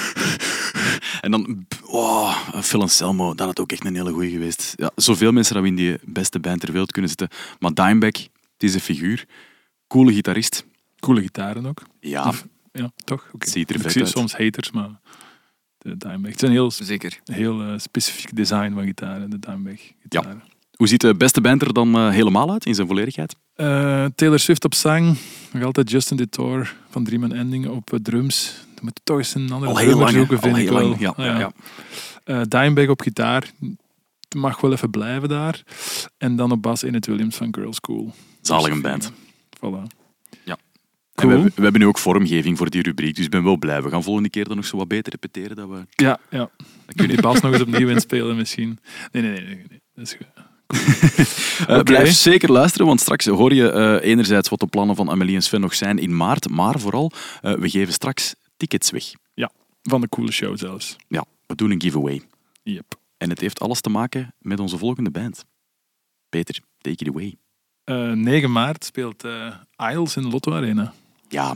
En dan... Oh, Phil Anselmo, dat had ook echt een hele goeie geweest. Ja, zoveel mensen dat we in die beste band ter wereld kunnen zitten. Maar Dimebag, het is een figuur. Coole gitarist. Coole gitaren ook. Ja, Ja, toch? Ziet er Ik zie uit. soms haters, maar de Dimebag. Het is een heel, Zeker. heel eh, specifiek design van gitaren, de Dimebag gitaren. hoe ziet de beste band er dan eh, helemaal uit, in zijn volledigheid? Eh, Taylor Swift op zang. Nog altijd Justin DeTore van Dream Ending op drums. Dan moet je toch eens een andere Al heel lang, hè? zoeken, Al vind ik heel wel. lang, ja, ja, ja. Dimebag op gitaar. Het mag wel even blijven daar. En dan op bas Innette Williams van Girl School. Zalig een band. Voilà. We, Cool. hebben- we hebben nu ook vormgeving voor die rubriek, dus ik ben wel blij. We gaan volgende keer dan nog zo wat beter repeteren. Dat we... Ja, ja. Dan kun je die bas nog eens opnieuw inspelen misschien. Nee, nee, nee. nee, nee. Dat is goed. Eh, Oké. Blijf zeker luisteren, want straks hoor je eh, enerzijds wat de plannen van Amelie en Sven nog zijn in maart, maar vooral, eh, we geven straks tickets weg. Van de coole show zelfs. Ja, we doen een giveaway. Yep. En het heeft alles te maken met onze volgende band. Peter, take it away. Eh, 9 maart speelt eh Isles in de Lotto Arena. Ja,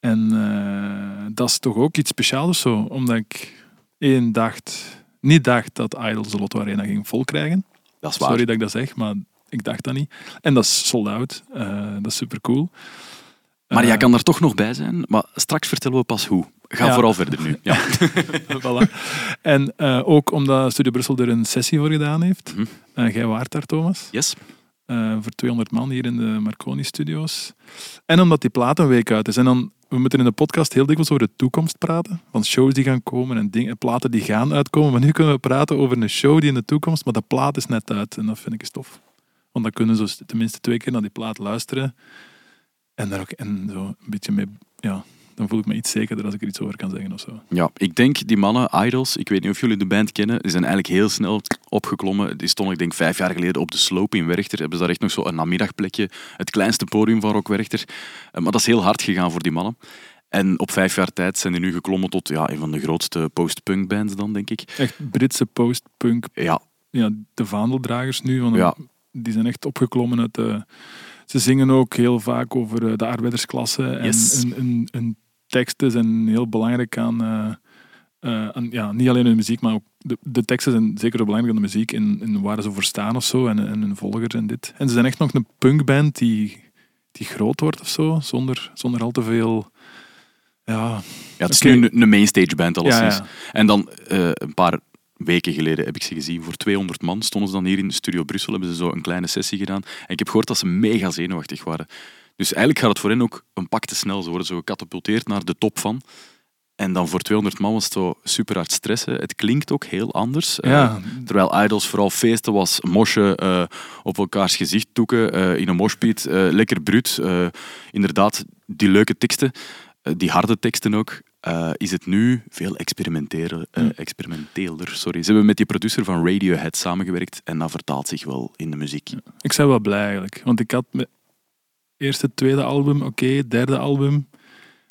En eh, dat is toch ook iets speciaals zo. Omdat ik één dacht, niet dacht dat Idols de Lotto Arena ging vol krijgen. dat is waar. Sorry dat ik dat zeg, maar ik dacht dat niet. En dat is sold out. Eh, dat is super cool. Maar jij kan er toch nog bij zijn, maar straks vertellen we pas hoe. Ga Ja. vooral verder nu. Ja. voilà. En eh, ook omdat Studio Brussel er een sessie voor gedaan heeft. Mhm. Eh, jij waart daar, Thomas. Yes. Eh, voor 200 man hier in de Marconi Studios. En omdat die plaat een week uit is. En dan, we moeten in de podcast heel dikwijls over de toekomst praten. Van shows die gaan komen en platen die gaan uitkomen. Maar nu kunnen we praten over een show die in de toekomst, maar de plaat is net uit. En dat vind ik eens tof. Want dan kunnen ze tenminste twee keer naar die plaat luisteren. En daar ook en zo een beetje mee... Ja, dan voel ik me iets zekerder als ik er iets over kan zeggen of zo. Ja, ik denk die mannen, Idols, ik weet niet of jullie de band kennen, die zijn eigenlijk heel snel opgeklommen. Die stonden, ik denk, vijf jaar geleden op de sloop in Werchter. Hebben ze daar echt nog zo een namiddagplekje, het kleinste podium van Rock Werchter. Eh, Maar dat is heel hard gegaan voor die mannen. En op vijf jaar tijd zijn die nu geklommen tot ja, een van de grootste post-punk bands dan, denk ik. Echt Britse post-punk Ja, ja, de vaandeldragers nu. Ja. Die zijn echt opgeklommen uit de... Ze zingen ook heel vaak over eh, de arbeidersklasse. En Yes. hun, teksten zijn heel belangrijk aan, eh, Eh, en ja, niet alleen hun muziek, maar ook de, de teksten zijn zeker zo belangrijk dan de muziek in, waar ze voor staan of zo en, en hun volgers en dit. En ze zijn echt nog een punkband die, die groot wordt of zo, zonder, zonder al te veel. Ja, Ja, het is nu een, een mainstage band alleszins. Ja, En dan een paar weken geleden heb ik ze gezien. Voor 200 man stonden ze dan hier in de Studio Brussel. Hebben ze zo een kleine sessie gedaan. En ik heb gehoord dat ze mega zenuwachtig waren. Dus eigenlijk gaat het voor hen ook een pak te snel. Ze worden zo gecatapulteerd naar de top van. En dan voor 200 man was het zo super hard stressen. Het klinkt ook heel anders. Eh, terwijl Idols vooral feesten was, mosje eh, op elkaars gezicht toeken, eh, in een moshpit, lekker bruut. inderdaad, die leuke teksten, die harde teksten ook. Eh, is het nu veel experimenteler, eh, experimenteler. Sorry. Ze hebben met die producer van Radiohead samengewerkt en dat vertaalt zich wel in de muziek. ik ben wel blij eigenlijk. Want ik had mijn eerste, tweede album, oké, derde album.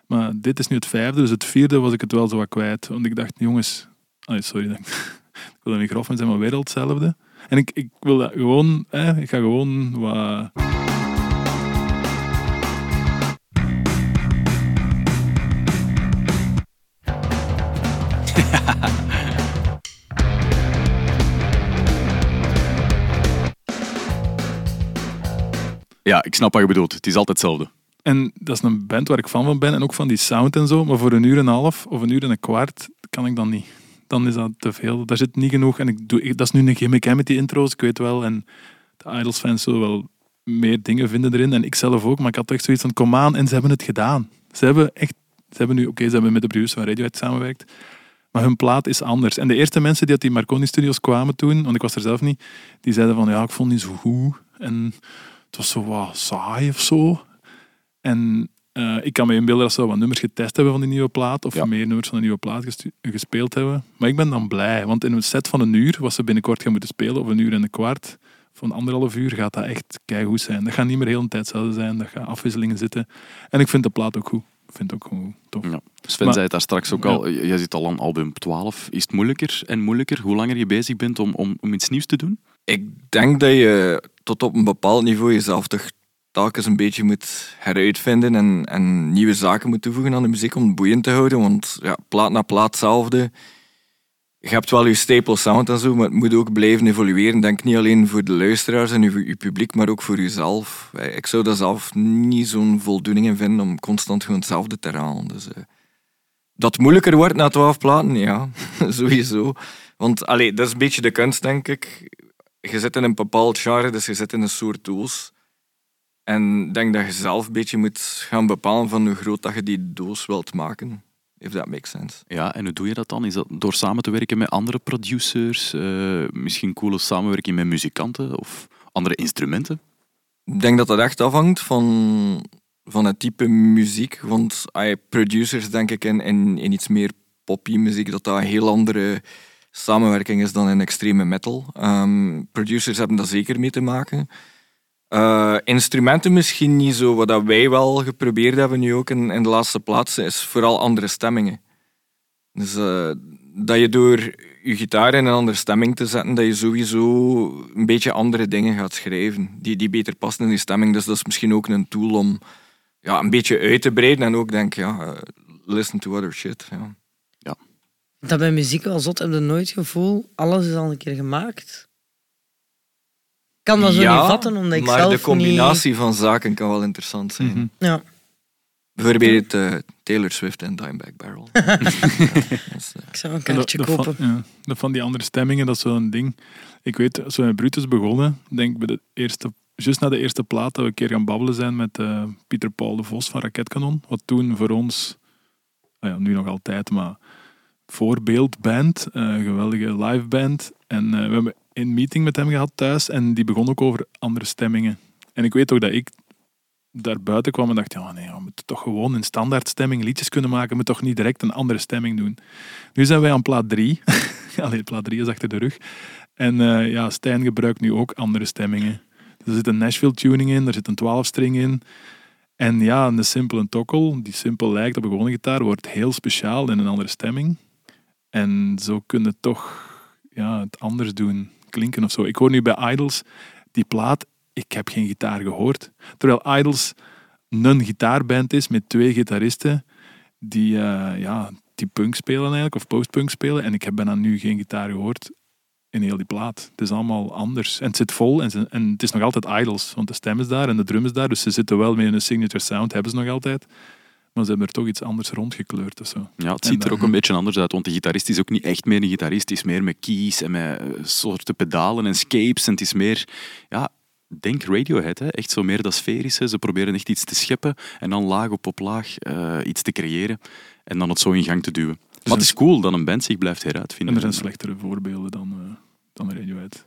Maar dit is nu het vijfde, dus het vierde was ik het wel zo wat kwijt. Want ik dacht, jongens, sorry, dat ik, ik wil dat niet grof, zijn maar weer al hetzelfde. En ik, ik wil dat gewoon, eh, ik ga gewoon wat... Ja, ik snap wat je bedoelt. Het is altijd hetzelfde. En dat is een band waar ik fan van ben en ook van die sound en zo. Maar voor een uur en een half of een uur en een kwart kan ik dan niet. Dan is dat te veel. Daar zit niet genoeg. En ik doe, dat is nu een gimmick hè, met die intro's, ik weet wel. En de Idols-fans zullen wel meer dingen vinden erin. En ik zelf ook. Maar ik had echt zoiets van, kom aan. En ze hebben het gedaan. Ze hebben echt... Ze hebben nu... Oké, ze hebben met de producer van Radiohead samengewerkt. Maar hun plaat is anders. En de eerste mensen die uit die Marconi Studios kwamen toen, want ik was er zelf niet, die zeiden van, ja, ik vond niet zo goed. En het was zo wat saai of zo. En eh, ik kan me inbeelden dat ze wel wat nummers getest hebben van die nieuwe plaat, of Ja. meer nummers van de nieuwe plaat gespeeld hebben. Maar ik ben dan blij, want in een set van een uur, wat ze binnenkort gaan moeten spelen, of een uur en een kwart, van anderhalf uur, gaat dat echt keigoed zijn. Dat gaat niet meer heel de tijd hetzelfde zijn, dat gaat afwisselingen zitten. En ik vind de plaat ook goed. Ik vind het ook gewoon tof. Ja. Sven Maar- zei het daar straks ook Ja. al. Jij zit al aan album 12. Is het moeilijker en moeilijker hoe langer je bezig bent om, om, om iets nieuws te doen? Ik denk dat je tot op een bepaald niveau jezelf toch telkens een beetje moet heruitvinden en, en nieuwe zaken moet toevoegen aan de muziek om het boeiend te houden. Want ja, plaat na plaat hetzelfde. Je hebt wel je staple sound en zo, maar het moet ook blijven evolueren. Denk niet alleen voor de luisteraars en je, publiek, maar ook voor jezelf. Eh, Ik zou daar zelf niet zo'n voldoening in vinden om constant gewoon hetzelfde te herhalen. Dus, eh, dat het moeilijker wordt na twaalf platen, ja, sowieso. Want allee, dat is een beetje de kunst, denk ik. Je zit in een bepaald genre, dus je zit in een soort doos. En ik denk dat je zelf een beetje moet gaan bepalen van hoe groot dat je die doos wilt maken. If that makes sense. Ja, en hoe doe je dat dan? Is dat door samen te werken met andere producers? eh, misschien coole samenwerking met muzikanten of andere instrumenten? Ik denk dat dat echt afhangt van, van het type muziek. Want producers, denk ik, in, in, in iets meer poppy muziek, dat dat heel andere samenwerking is dan in extreme metal. Ehm, producers hebben daar zeker mee te maken. Eh, instrumenten misschien niet zo. Wat wij wel geprobeerd hebben nu ook in, in de laatste plaats, is vooral andere stemmingen. Dus eh, dat je door je gitaar in een andere stemming te zetten, dat je sowieso een beetje andere dingen gaat schrijven, die, die beter passen in die stemming. Dus dat is misschien ook een tool om ja, een beetje uit te breiden en ook denk, ja, eh, listen to other shit. Ja. Dat bij muziek wel zot, heb je nooit het gevoel, alles is al een keer gemaakt. Ik kan dat zo Ja, niet vatten, omdat ik maar zelf de combinatie van zaken kan wel interessant zijn. Mhm. Ja. Bijvoorbeeld eh, Taylor Swift en Dimebag Barrel. Ja, is, eh, Ik zou een kaartje dat kopen. Van, ja, dat van die andere stemmingen, dat is wel een ding. Ik weet, als we met Brutus begonnen, denk ik bij de eerste, juist na de eerste plaat, dat we een keer gaan babbelen zijn met eh, Pieter Paul de Vos van Raketkanon. Wat toen voor ons, nou ja, nu nog altijd, maar voorbeeldband, eh geweldige liveband. En eh, we hebben een meeting met hem gehad thuis en die begon ook over andere stemmingen. En ik weet ook dat ik daar buiten kwam en dacht, ja nee, we moeten toch gewoon in standaardstemming liedjes kunnen maken, we moeten toch niet direct een andere stemming doen. Nu zijn wij aan plaat 3. Allee, plaat 3 is achter de rug. En eh, ja, Stijn gebruikt nu ook andere stemmingen. Er zit een Nashville tuning in, er zit een 12-string in. En ja, een simpele tokkel, die simpel lijkt op een gewone gitaar, wordt heel speciaal in een andere stemming. En zo kun je toch ja, het anders doen, klinken of zo. Ik hoor nu bij Idols, die plaat, ik heb geen gitaar gehoord. Terwijl Idols een gitaarband is met twee gitaristen die, eh, ja, die punk spelen eigenlijk, of postpunk spelen. En ik heb bijna nu geen gitaar gehoord in heel die plaat. Het is allemaal anders. En het zit vol en, en het is nog altijd idols, want de stem is daar en de drum is daar. Dus ze zitten wel met een signature sound, hebben ze nog altijd. Maar ze hebben er toch iets anders rondgekleurd of zo. Ja, het En, ziet er eh, ook een beetje anders uit, want de gitarist is ook niet echt meer een gitarist. Het is meer met keys en met eh, soorten pedalen en scapes. En het is meer, ja, denk Radiohead, hè? echt zo meer dat sferische. Ze proberen echt iets te scheppen en dan laag op op laag eh, iets te creëren en dan het zo in gang te duwen. Maar het is cool dat een band zich blijft En heruitvinden. er zijn slechtere voorbeelden dan, eh dan Radiohead,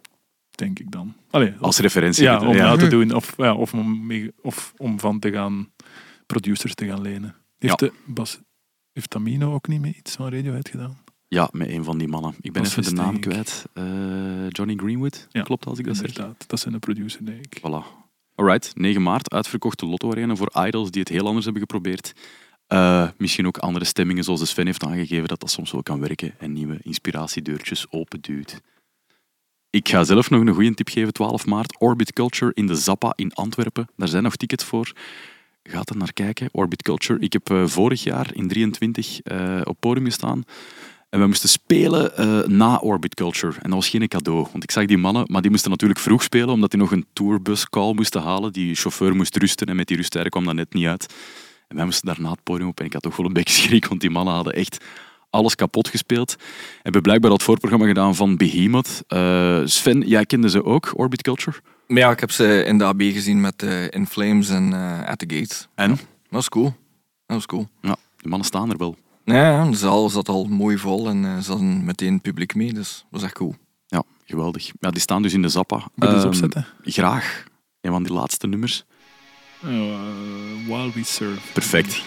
denk ik dan. Allee, Als referentie. ja, om ja. te doen of, ja, of, om, mee- of om van te gaan producers te gaan lenen. Heeft, Ja. de Bas, heeft Tamino ook niet mee iets van Radiohead gedaan? Ja, met een van die mannen. Ik ben even de naam kwijt. Eh, Johnny Greenwood, Ja, klopt als ik dat zeg? Inderdaad, dat zijn de producer, denk ik. Voilà. Alright, 9 maart, uitverkochte Lotto Arena voor idols die het heel anders hebben geprobeerd. Eh, misschien ook andere stemmingen, zoals de Sven heeft aangegeven, dat dat soms wel kan werken en nieuwe inspiratiedeurtjes openduwt. Ik ga zelf nog een goede tip geven, 12 maart, Orbit Culture in de Zappa in Antwerpen. Daar zijn nog tickets voor. Gaat er naar kijken, Orbit Culture. Ik heb eh, vorig jaar in 23 eh, op podium gestaan. En we moesten spelen eh, na Orbit Culture. En dat was geen cadeau. Want ik zag die mannen, maar die moesten natuurlijk vroeg spelen, omdat die nog een tourbus-call moesten halen. Die chauffeur moest rusten en met die rusttijden kwam dat net niet uit. En wij moesten daarna het podium op en ik had toch wel een beetje schrik, want die mannen hadden echt alles kapot gespeeld. En hebben blijkbaar dat voorprogramma gedaan van Behemoth. Eh, Sven, jij kende ze ook, Orbit Culture? Maar ja, ik heb ze in de AB gezien met eh, In Flames en eh, At The Gates. En? Dat was cool. Dat was cool. Ja, die mannen staan er wel. Ja, de zaal zat al mooi vol en eh, ze hadden meteen publiek mee, dus dat was echt cool. Ja, geweldig. Ja, die staan dus in de Zappa. Moet je eens Ehm, opzetten? Graag. Een van die laatste nummers. Uh, While We Serve. Perfect.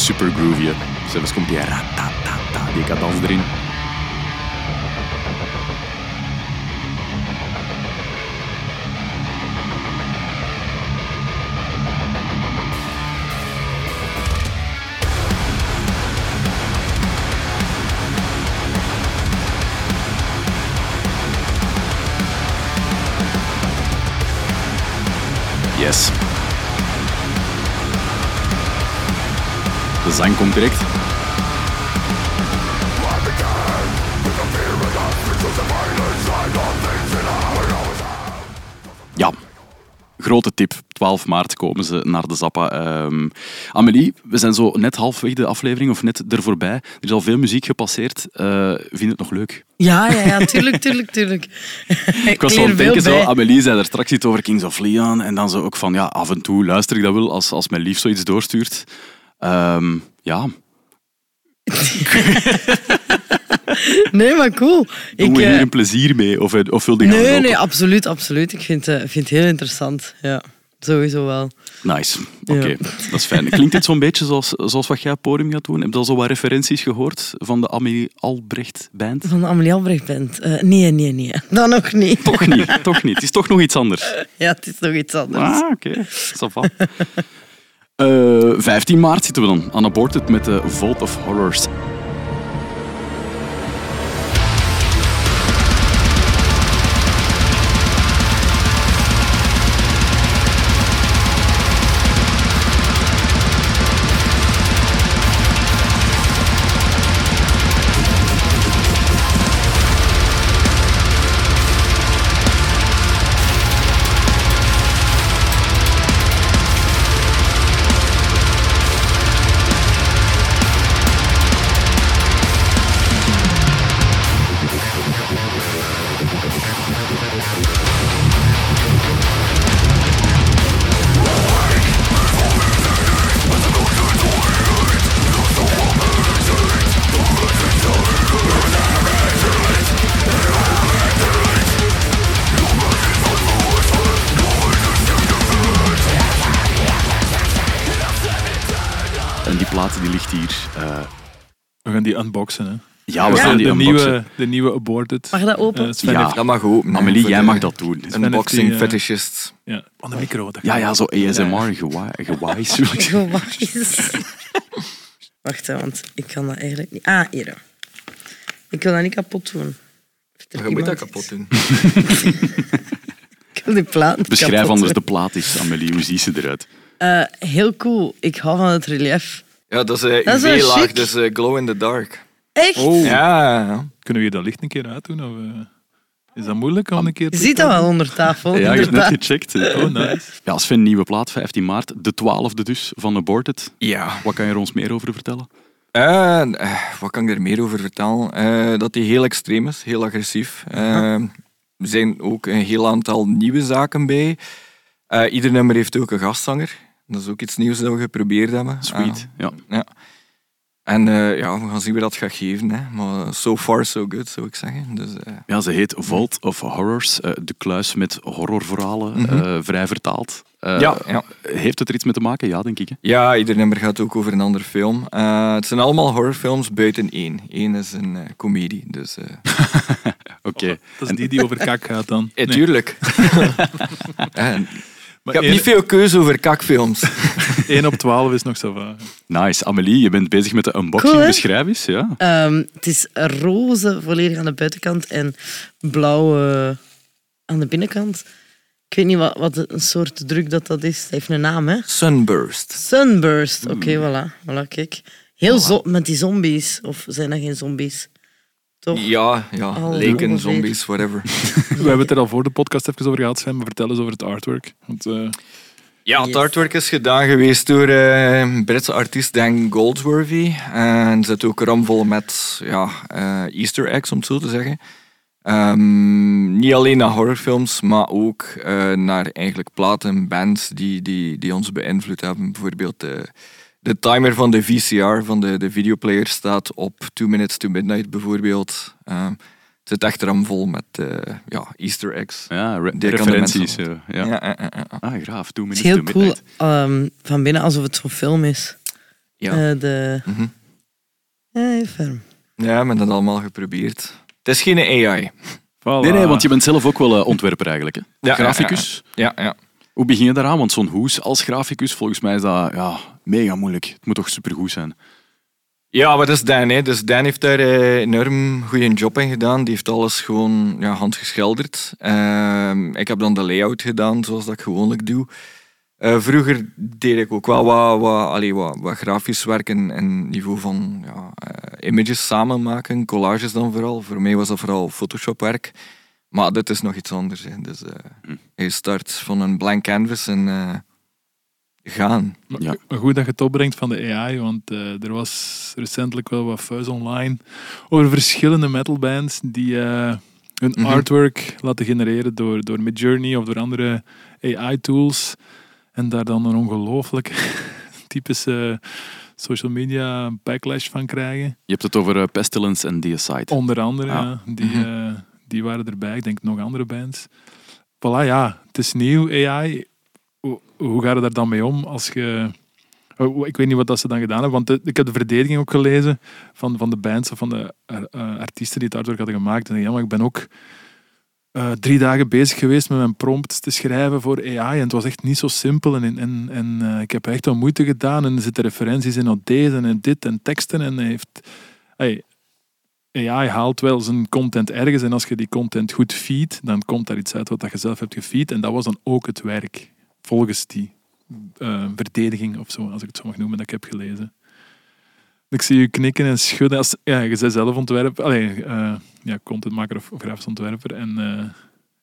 Super groovy, hè. Zelfs komt die ratatata, die cadans erin. Yes. Grote tip. 12 maart komen ze naar de Zappa. Ehm, Amélie, we zijn zo net halfweg de aflevering, of net er voorbij. Er is al veel muziek gepasseerd. Eh vind het nog leuk? Ja, ja, ja, tuurlijk, tuurlijk, tuurlijk. Ik was zo aan het denken, zo, Amélie zei daar straks iets over Kings of Leon. En dan zo ook van, ja, af en toe luister ik dat wel als, als mijn lief zoiets doorstuurt. Ehm, ja, Nee, maar cool. doen Ik, we hier eh, een plezier mee? Of, of wilde je gaan nee, lopen? nee, absoluut, absoluut. Ik vind, eh, vind het heel interessant. Ja, sowieso wel. Nice, oké, Ja. dat is fijn. Klinkt dit zo'n beetje zoals, zoals wat jij op podium gaat doen? Heb je al zo wat referenties gehoord van de Amélie Albrecht band? Van de Amelie Albrecht Band. Eh, nee, nee, nee. Dan nog niet. Toch niet, toch niet. Het is toch nog iets anders. Ja, het is nog iets anders. Ah, oké. Va. Eh, 15 maart zitten we dan aan Aborted met de Vault of Horrors. Die unboxen. Hè. ja, we Ja. gaan die de, unboxen. nieuwe, de nieuwe Aborted. Mag dat open? Eh, Sven Ja. heeft- Dat mag ook. voor jij mag dat doen. Unboxing die, eh, fetishist. ja, aan de micro. dat Ja, ja, zo ASMR, gewa- gewaaid. Wacht, hè, want ik kan dat eigenlijk niet... Ah, hier. Ik wil dat niet kapot doen. Heeft er Je moet dat kapot doen. Ik wil die plaat niet Beschrijf kapot anders doen. de plaat eens, Amelie. Hoe ziet ze eruit? Eh, heel cool. Ik hou van het relief. Ja, dat is eh, UV-laag, chic. dus eh, glow in the dark. Echt? Oh, Ja, kunnen we dat licht een keer uitdoen? Of, eh, is dat moeilijk om een keer Je te ziet dat wel onder tafel. Ja, je hebt net gecheckt. Oh, nice. Ja, Sven, nieuwe plaat, 15 maart. De twaalfde dus, van Aborted. ja. Wat kan je er ons meer over vertellen? Wat kan ik er meer over vertellen? Eh, dat hij heel extreem is, heel agressief. Eh, er zijn ook een heel aantal nieuwe zaken bij. Eh, ieder nummer heeft ook een gastzanger. Dat is ook iets nieuws dat we geprobeerd hebben. Sweet. Ja. Eh, ja. En eh, ja, we gaan zien wat dat gaat geven. Hè. Maar so far so good, zou ik zeggen. Dus, eh, ja, ze heet Vault of Horrors. eh, de kluis met horrorverhalen, Mhm. eh, vrij vertaald. Eh, ja, ja. Heeft het er iets mee te maken? Ja, denk ik. Hè? ja, ieder nummer gaat ook over een andere film. Eh, het zijn allemaal horrorfilms buiten één. Eén is een eh, comedie. Dus, eh Oké. Dat is die die over kak gaat dan. ja, Nee. tuurlijk. Maar ik heb niet veel keuze over kakfilms. 1 op 12 is nog zo van. Nice. Amelie, je bent bezig met de unboxing. Cool? Beschrijf eens. Ja. Ehm, het is roze volledig aan de buitenkant en blauw eh, aan de binnenkant. Ik weet niet wat, wat een soort druk dat dat is. Het heeft een naam, hè? Sunburst. Sunburst. Oké, voilà. voilà. Kijk. Heel zo met die zombies. Of zijn dat geen zombies? Toch? Ja, ja. Al leken, zombies, whatever. We hebben het er al voor de podcast even over gehad, Sven, maar vertel eens over het artwork. Want, eh, Ja, het Yes. artwork is gedaan geweest door eh Britse artiest Dan Goldsworthy. En zit ook ramvol met ja, eh, easter eggs, om het zo te zeggen. Ehm, niet alleen naar horrorfilms, maar ook eh, naar eigenlijk platen, bands die, die, die ons beïnvloed hebben. Bijvoorbeeld de, timer van de VCR, van de, de videoplayer, staat op Two Minutes to Midnight bijvoorbeeld. Ehm, het zit echt ramvol met eh, ja, easter eggs. Ja, re- referenties. ja. Ja, ja, ja, ja. Ah, graaf. Two Het minutes is heel to cool midnight. ehm, van binnen, alsof het zo'n film is. Ja. Eh, de... Mhm. Ja. Ja, we hebben dat allemaal geprobeerd. Het is geen AI. voilà. Nee, nee, want je bent zelf ook wel eh, ontwerper eigenlijk. Hè? Ja, Graficus. Ja, ja. Hoe begin je daaraan? Want zo'n hoes als graficus, volgens mij is dat ja, mega moeilijk. Het moet toch supergoed zijn. Ja, dat is Dan. Hè. Dus Dan heeft daar eh, enorm goede job in gedaan. Die heeft alles gewoon ja, handgeschilderd. Ehm, ik heb dan de layout gedaan, zoals dat ik gewoonlijk doe. Eh, vroeger deed ik ook wel wat, wat, allee, wat, wat grafisch werk in niveau van ja, eh, images samen maken, collages dan vooral. Voor mij was dat vooral Photoshop werk. Maar dit is nog iets anders. Hè. Dus, eh, Hm. Je start van een blank canvas en eh, gaan. Ja. maar goed dat je het opbrengt van de AI, want eh, er was recentelijk wel wat fuzz online over verschillende metalbands die eh, hun Mhm. artwork laten genereren door, door Midjourney of door andere AI-tools. En daar dan een ongelooflijk typische social media backlash van krijgen. Je hebt het over Pestilence en Deicide. Onder andere, Ah. ja, die, Mhm. eh, die waren erbij. Ik denk nog andere bands. Voilà, ja, het is nieuw, AI. Hoe, hoe ga daar dan mee om als je... Oh, Ik weet niet wat ze dan gedaan hebben, want ik heb de verdediging ook gelezen van, van de bands of van de eh, eh, artiesten die het artwork hadden gemaakt. En ja, maar ik ben ook eh, drie dagen bezig geweest met mijn prompts te schrijven voor AI. En het was echt niet zo simpel. En, en, en ik heb echt wel moeite gedaan. En er zitten referenties in op deze en dit en teksten. En hij heeft... Hey, AI haalt wel zijn content ergens en als je die content goed feed, dan komt daar iets uit wat je zelf hebt gefeed. En dat was dan ook het werk, volgens die eh, verdediging of zo, als ik het zo mag noemen, dat ik heb gelezen. Ik zie je knikken en schudden. Als, ja, je bent zelf ontwerper, allee, eh, ja, contentmaker of grafisch ontwerper. En eh,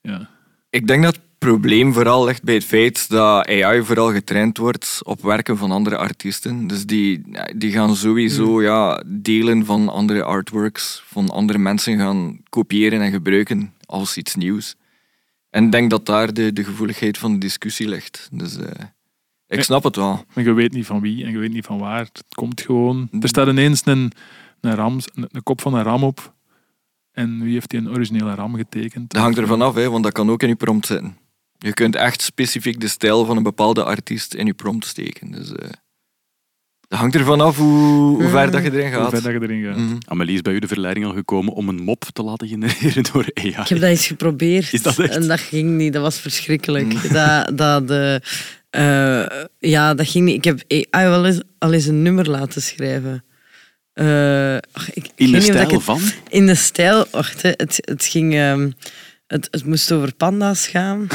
ja, Ik denk dat het probleem vooral ligt bij het feit dat AI vooral getraind wordt op werken van andere artiesten. Dus die, die gaan sowieso ja, delen van andere artworks, van andere mensen gaan kopiëren en gebruiken als iets nieuws. En ik denk dat daar de, de gevoeligheid van de discussie ligt. Dus eh, ik snap het wel. en je weet niet van wie en je weet niet van waar. Het komt gewoon. Er staat ineens een, een, ram, een, een kop van een ram op. En wie heeft die een originele ram getekend? Dat hangt ervan af, hè, want dat kan ook in je prompt zitten. Je kunt echt specifiek de stijl van een bepaalde artiest in je prompt steken. Dus, eh, dat hangt ervan af hoe, hoe ver dat je erin Hoe gaat. ver dat je erin gaat. Mhm. Amelie, is bij u de verleiding al gekomen om een mop te laten genereren door AI? Ik heb dat eens geprobeerd Is dat echt? en dat ging niet. Dat was verschrikkelijk. Dat, dat de, Eh, ja, dat ging niet. Ik heb AI wel eens, al eens een nummer laten schrijven. Eh, ach, ik, In de stijl het- van? In de stijl, wacht, het, het ging... ehm, het, het moest over panda's gaan.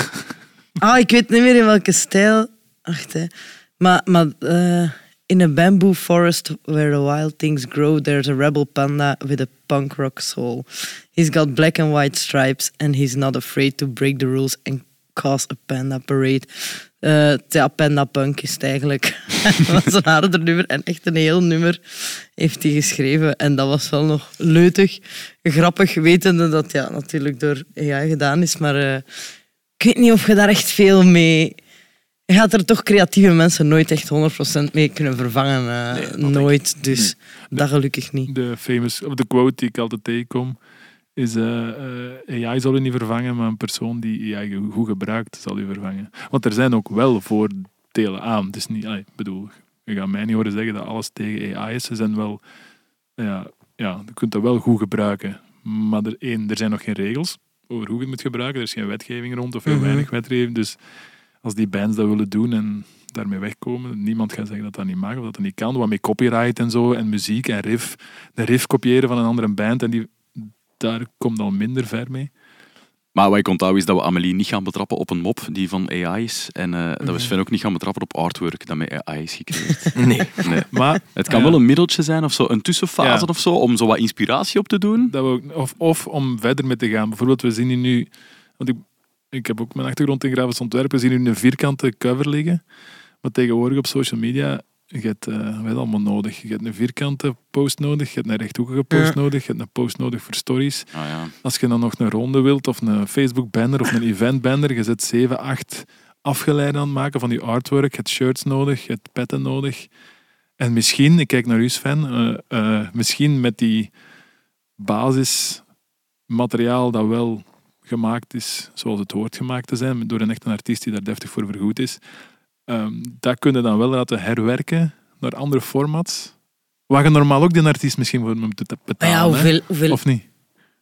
Ah, ik weet niet meer in welke stijl. Wacht, hè. Maar, maar eh, in a bamboo forest where the wild things grow, there's a rebel panda with a punk rock soul. He's got black and white stripes and he's not afraid to break the rules and cause a panda parade. Eh, ja, Panda Punk is het eigenlijk. dat was een harder nummer en echt een heel nummer heeft hij geschreven. En dat was wel nog leutig, grappig, wetende dat ja, natuurlijk door AI gedaan is. Maar eh, ik weet niet of je daar echt veel mee... Je gaat er toch creatieve mensen nooit echt 100% mee kunnen vervangen. eh, Nee, nooit. Dus dat gelukkig niet. De famous, of de quote die ik altijd tegenkom, is eh, eh, AI zal u niet vervangen, maar een persoon die AI goed gebruikt zal u vervangen. Want er zijn ook wel voordelen aan. Het is niet, ik bedoel, je gaat mij niet horen zeggen dat alles tegen AI is. Ze zijn wel, ja, ja, je kunt dat wel goed gebruiken. Maar er, één, er zijn nog geen regels over hoe je het moet gebruiken. Er is geen wetgeving rond of heel Mhm. weinig wetgeving. Dus als die bands dat willen doen en daarmee wegkomen, niemand gaat zeggen dat dat niet mag of dat dat niet kan. Wat met copyright en zo en muziek en riff, de riff kopiëren van een andere band en die, daar komt al minder ver mee. Maar wat ik onthoud is dat we Amelie niet gaan betrappen op een mop die van AI is. En eh, dat we Sven ook niet gaan betrappen op artwork dat met AI is gecreëerd. Nee. Nee. Maar Het kan Ja. wel een middeltje zijn of zo, een tussenfase Ja. of zo, om zo wat inspiratie op te doen. dat we ook, of, of om verder mee te gaan. Bijvoorbeeld, we zien hier nu, want ik, ik heb ook mijn achtergrond in grafisch ontwerp, we zien nu een vierkante cover liggen. Maar tegenwoordig op social media, je hebt eh, wat allemaal nodig. Je hebt een vierkante post nodig, je hebt een rechthoekige post Ja. nodig, je hebt een post nodig voor stories. Ah, ja. Als je dan nog een ronde wilt, of een Facebook banner of een event banner, je zet 7, 8 afgeleiden aan het maken van die artwork. Je hebt shirts nodig, je hebt petten nodig. En misschien, ik kijk naar u Sven, eh, eh, misschien met die basismateriaal dat wel gemaakt is zoals het hoort gemaakt te zijn, door een echte artiest die daar deftig voor vergoed is, ehm, dat kun je dan wel laten herwerken naar andere formats. Waar je normaal ook die artiest misschien voor moet betalen. ja, hè? hoeveel, hoeveel Of niet?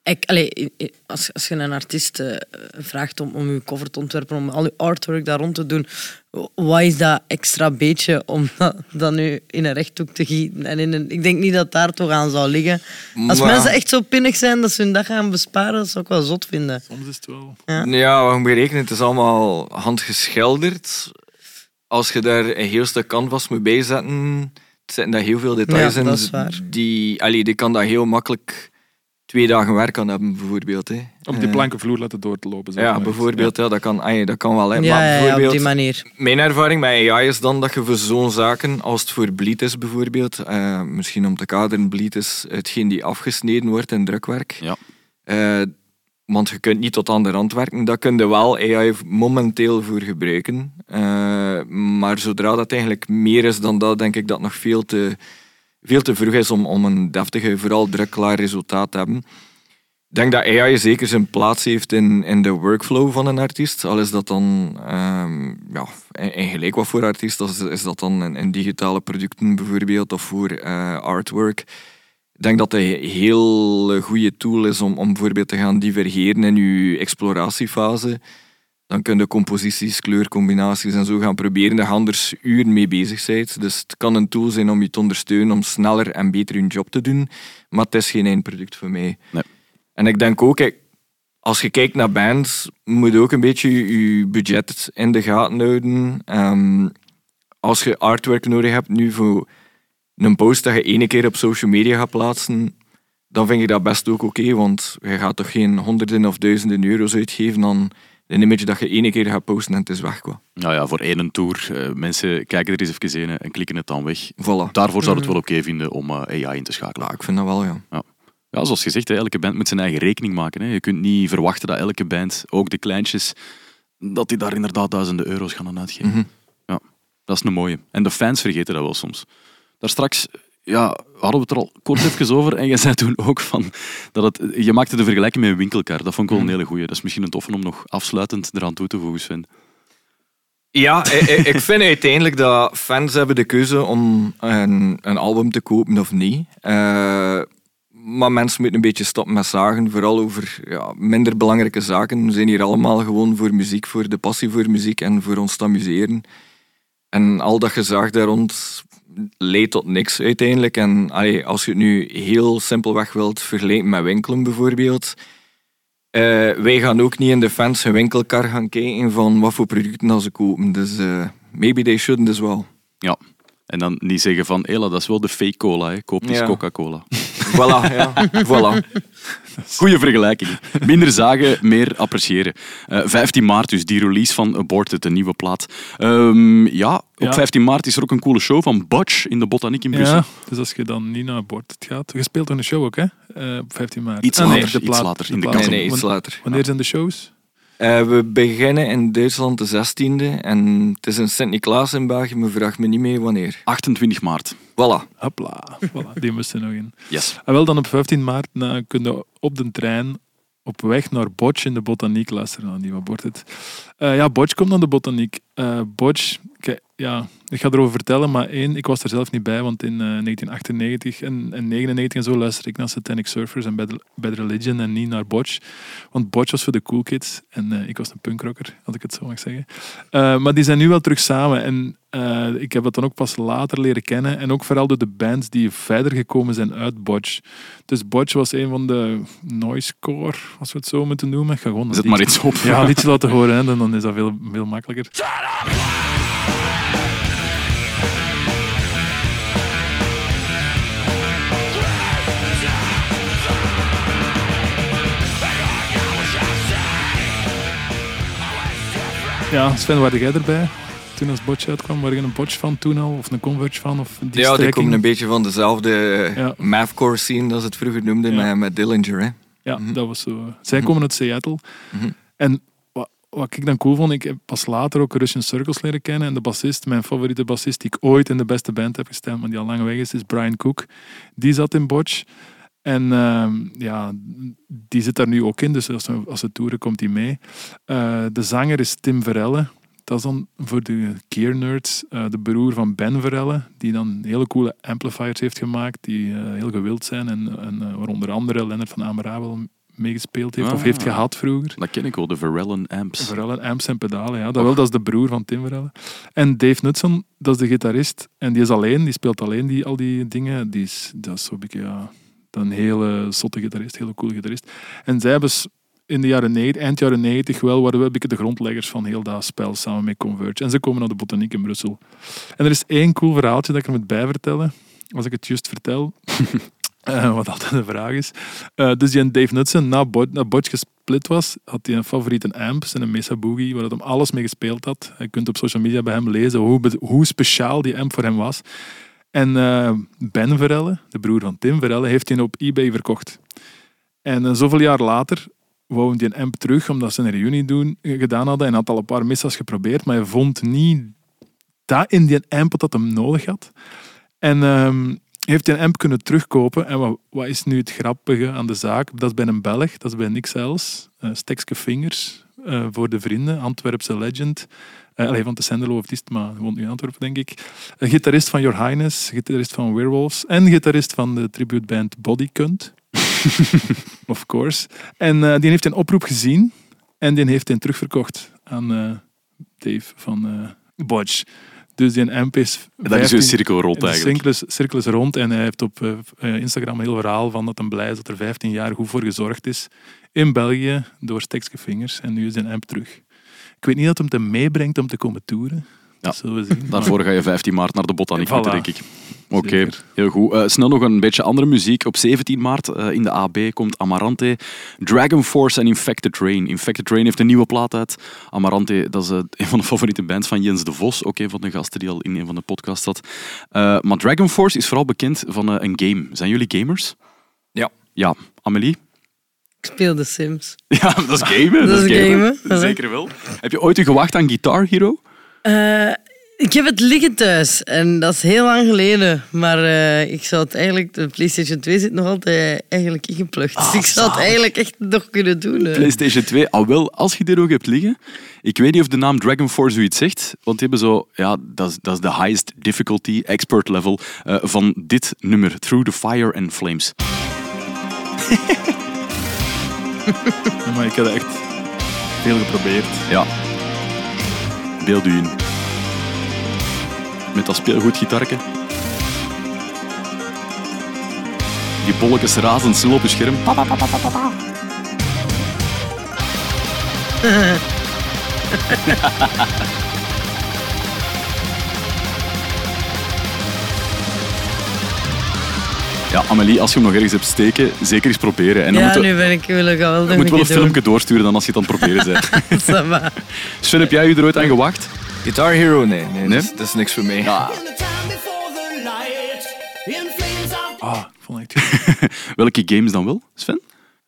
Ik, allee, als, als je een artiest eh, vraagt om, om je cover te ontwerpen, om al je artwork daar rond te doen, wat is dat extra beetje om dat, dat nu in een rechthoek te gieten? En in een, ik denk niet dat daar toch aan zou liggen. Als Maar- mensen echt zo pinnig zijn dat ze hun dag gaan besparen, dat zou ik wel zot vinden. Soms is het wel... Ja. Ja, moet rekenen, het is allemaal handgeschilderd. Als je daar een heel stuk canvas moet bijzetten, het zitten daar heel veel details Ja, in. dat is waar. Die, allee, die kan daar heel makkelijk twee dagen werk aan hebben, bijvoorbeeld. Hè. Op die Eh, planken vloer laten door te lopen. zeg Ja, maar. bijvoorbeeld, ja, dat, kan, allee, dat kan wel. Hè. Ja, maar ja, ja, op die manier. mijn ervaring met AI is dan dat je voor zo'n zaken, als het voor bleed is bijvoorbeeld, eh, misschien om te kaderen, bleed is hetgeen die afgesneden wordt in drukwerk. Ja. Eh, want je kunt niet tot aan de rand werken. Daar kun je wel AI momenteel voor gebruiken. Eh, maar zodra dat eigenlijk meer is dan dat, denk ik dat nog veel te, veel te vroeg is om, om een deftige, vooral drukklaar resultaat te hebben. Ik denk dat AI zeker zijn plaats heeft in, in de workflow van een artiest. Al is dat dan, ehm, ja, in, gelijk wat voor artiest, is, is dat dan in, in digitale producten bijvoorbeeld of voor eh, artwork. Ik denk dat het een heel goede tool is om, om bijvoorbeeld te gaan divergeren in je exploratiefase. Dan kun je composities, kleurcombinaties en zo gaan proberen. Daar anders uren mee bezig bent. Dus het kan een tool zijn om je te ondersteunen om sneller en beter je job te doen. Maar het is geen eindproduct voor mij. Nee. En ik denk ook, kijk, als je kijkt naar bands, moet je ook een beetje je je budget in de gaten houden. Ehm, als je artwork nodig hebt nu voor een post dat je ene keer op social media gaat plaatsen, dan vind ik dat best ook oké, want je gaat toch geen honderden of duizenden euro's uitgeven aan een image dat je ene keer gaat posten en het is weg. Qua. Nou ja, voor één tour. eh, mensen kijken er eens even in en klikken het dan weg. Voilà. Daarvoor zou het wel oké vinden om eh, AI in te schakelen. Ja, ik vind dat wel, ja. Ja, zoals gezegd, hè, elke band moet zijn eigen rekening maken. Hè. Je kunt niet verwachten dat elke band, ook de kleintjes, dat die daar inderdaad duizenden euro's gaan aan uitgeven. Mhm. Ja, dat is een mooie. En de fans vergeten dat wel soms. Daar straks ja, hadden we het er al kort even over. En jij zei toen ook van dat het, je maakte de vergelijking met een winkelkar. Dat vond ik wel een hele goeie. Dat is misschien een toffe om nog afsluitend eraan toe te voegen. Ja, ik vind uiteindelijk dat fans hebben de keuze om een, een album te kopen of niet. Eh, maar mensen moeten een beetje stoppen met zagen, vooral over ja, minder belangrijke zaken. We zijn hier allemaal gewoon voor muziek, voor de passie voor muziek en voor ons te amuseren. En al dat gezag daar rond leidt tot niks uiteindelijk. En als je het nu heel simpelweg wilt vergelijken met winkelen bijvoorbeeld. eh, wij gaan ook niet in de fans hun winkelkar gaan kijken van wat voor producten dat ze kopen. Dus eh, maybe they shouldn't as well. Ja. En dan niet zeggen van, hela, dat is wel de fake cola, hè. koop eens Ja. Coca-Cola. Voilà, ja. voilà. Goeie vergelijking. Minder zagen, meer appreciëren. Eh, 15 maart dus, die release van Aborted, de nieuwe plaat. Ehm, ja, op Ja. 15 maart is er ook een coole show van Butch in de Botaniek in Brussel. Ja, dus als je dan niet naar bord gaat... Je speelt toch een show ook, hè? Eh, op 15 maart. Iets Ah, nee, later, de iets plaat- later, de in de. Nee, nee, iets later. Wanneer zijn de shows? Eh, we beginnen in Duitsland de 16e en het is in Sint-Niklaas in België, maar vraag me niet meer wanneer. 28 maart. Voilà. Hopla, voilà, die moesten nog in. Yes. En wel dan op 15 maart nou, kun je op de trein op weg naar Botch in de botaniek luisteren naar die wat wordt het. Eh, ja, Botch komt naar de botaniek. Eh Botch, kijk, ja, ik ga erover vertellen, maar één, ik was er zelf niet bij, want in eh, 1998 en, en 99 en zo luisterde ik naar Satanic Surfers en Bad, Bad Religion en niet naar Botch. Want Botch was voor de cool kids en eh, ik was een punkrocker, als ik het zo mag zeggen. Eh, maar die zijn nu wel terug samen en eh, ik heb dat dan ook pas later leren kennen en ook vooral door de bands die verder gekomen zijn uit Botch. Dus Botch was een van de noisecore, als we het zo moeten noemen. Ik ga gewoon Zet maar iets op. Ja, een liedje laten horen, hè, dan, dan is dat veel, veel makkelijker. Ja, Sven, waren jij erbij? Toen als Botch uitkwam, waren je een Botch van toen al? Of een Converge van? Of die ja, die komen een beetje van dezelfde eh, Ja. mathcore scene, dat ze het vroeger noemden, Ja. met, met Dillinger. Hè. Ja, Mhm. dat was zo. Zij komen uit Seattle. Mhm. En wat, wat ik dan cool vond, ik heb pas later ook Russian Circles leren kennen. En de bassist, mijn favoriete bassist die ik ooit in de beste band heb gestemd, maar die al lang weg is, is Brian Cook. Die zat in Botch. En ehm, ja, die zit daar nu ook in, dus als, we- als ze toeren komt hij mee. Eh, de zanger is Tim Verelle. Dat is dan voor de gear nerds eh, de broer van Ben Verelle, die dan hele coole amplifiers heeft gemaakt, die eh, heel gewild zijn en, en waar onder andere Leonard van Amerabel meegespeeld heeft, of Ah. heeft gehad vroeger. Dat ken ik wel, de Verellen Amps. Verelle amps en pedalen, ja. Dat, wel, dat is de broer van Tim Verelle. En Dave Knudsen, dat is de gitarist. En die is alleen, die speelt alleen die, al die dingen. Die is, dat is zo'n beetje, ja, een hele zotte gitarist, hele coole gitarist. En zij hebben in de jaren 90, eind jaren 90 wel, waren we een beetje de grondleggers van heel dat spel samen met Converge. En ze komen naar de botaniek in Brussel. En er is één cool verhaaltje dat ik er moet bij vertellen. Als ik het juist vertel. Eh, wat altijd de vraag is. Eh, dus die Dave Knudsen, na, Bo na Botch gesplit was, had hij een favoriete amp en een Mesa Boogie, waar hij alles mee gespeeld had. Je kunt op social media bij hem lezen hoe, hoe speciaal die amp voor hem was. En eh, Ben Verelle, de broer van Tim Verelle, heeft die op eBay verkocht. En eh, zoveel jaar later wou hij die amp terug, omdat ze een reunie doen, eh, gedaan hadden en had al een paar missas geprobeerd, maar hij vond niet dat in die amp dat hem nodig had. En ehm, heeft die amp kunnen terugkopen. En wat, wat is nu het grappige aan de zaak? Dat is bij een Belg, dat is bij niks else. Uh, Stekske Fingers, eh, voor de vrienden, Antwerpse legend. Uh, allee, van de Sendelo of maar woont nu in Antwerpen, denk ik. Een gitarist van Your Highness, gitarist van Werewolves en gitarist van de tributeband Body Cunt. of course. En eh, die heeft een oproep gezien en die heeft hij terugverkocht aan eh, Dave van eh Bodge. Dus die amp is... Dat is een cirkel rond de eigenlijk. cirkel is rond en hij heeft op eh, Instagram een heel verhaal van dat hij blij is dat er 15 jaar goed voor gezorgd is in België door Stekske Vingers. En nu is zijn amp terug. Ik weet niet dat hem te meebrengt om te komen toeren. Zullen we zien. Daarvoor ga je 15 maart naar de botaniek Voilà. moeten, denk ik. Oké, heel goed. Eh, snel nog een beetje andere muziek. Op 17 maart eh, in de AB komt Amarante, Dragon Force en Infected Rain. Infected Rain heeft een nieuwe plaat uit. Amarante, dat is eh, een van de favoriete bands van Jens de Vos. Ook een van de gasten die al in een van de podcasts zat. Eh, maar Dragon Force is vooral bekend van een game. Zijn jullie gamers? Ja. Ja. Amelie? Ik speel de Sims. Ja, dat is gamen. Dat is gamen. Zeker wel. Heb je ooit gewacht aan Guitar Hero? Eh, ik heb het liggen thuis en dat is heel lang geleden. Maar eh, ik zou het eigenlijk, de PlayStation 2 zit nog altijd eigenlijk ingeplucht. Ah, dus ik zou het zalig. eigenlijk echt nog kunnen doen. PlayStation 2, al wel, als je er ook hebt liggen. Ik weet niet of de naam Dragon Force zoiets zegt, want die hebben zo, ja, dat is, dat is de highest difficulty, expert level eh, van dit nummer, Through the Fire and Flames. Maar ik heb echt veel geprobeerd. Ja. Beeld u in. Met dat speelgoedgitarke. Die bolletjes razendsnel op je scherm. Pa, pa, pa, Ja, Amelie, als je hem nog ergens hebt steken, zeker eens proberen. En dan Ja, moeten nu ben ik wil ik al wel je moet wel een filmpje doorsturen dan als je het aan het proberen bent. Sven, heb jij je er ooit aan gewacht? Guitar Hero, nee. nee, Nee? Dat, is, dat is niks voor mij. Ja. Ah, ik vond goed. Welke games dan wel, Sven?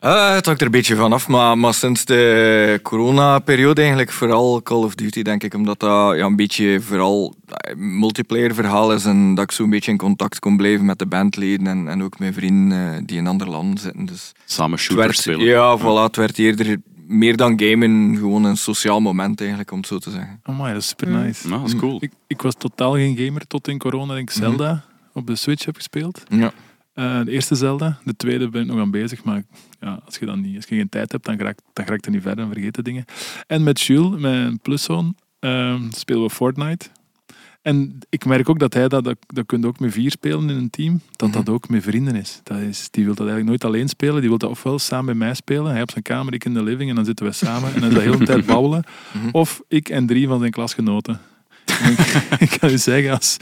Eh, het hangt er een beetje vanaf, maar, maar sinds de corona-periode eigenlijk vooral Call of Duty, denk ik. Omdat dat ja, een beetje vooral eh, multiplayer verhaal is en dat ik zo een beetje in contact kon blijven met de bandleden en, en ook mijn vrienden eh, die in andere landen zitten. Dus Samen shooters werd, spelen. ja, voilà, het werd eerder meer dan gamen, gewoon een sociaal moment eigenlijk, om het zo te zeggen. Amai, dat is super nice. Nou, dat is cool. Ik, ik was totaal geen gamer tot in corona. Ik Zelda op de Switch heb gespeeld. Ja. Eh, de eerste Zelda. De tweede ben ik nog aan bezig. Maar ja, als, je dan niet, als je geen tijd hebt, dan raakt dan raakt er niet verder en vergeet de dingen. En met Jules, mijn pluszoon, eh, spelen we Fortnite. En ik merk ook dat hij dat, dat, dat kunt ook met vier spelen in een team, dat dat ook met vrienden is. Dat is. Die wil dat eigenlijk nooit alleen spelen, die wil dat ofwel samen met mij spelen, hij op zijn kamer, ik in de living, en dan zitten we samen en dan is dat de hele tijd babbelen. Of ik en drie van zijn klasgenoten. Ik, kan u zeggen, als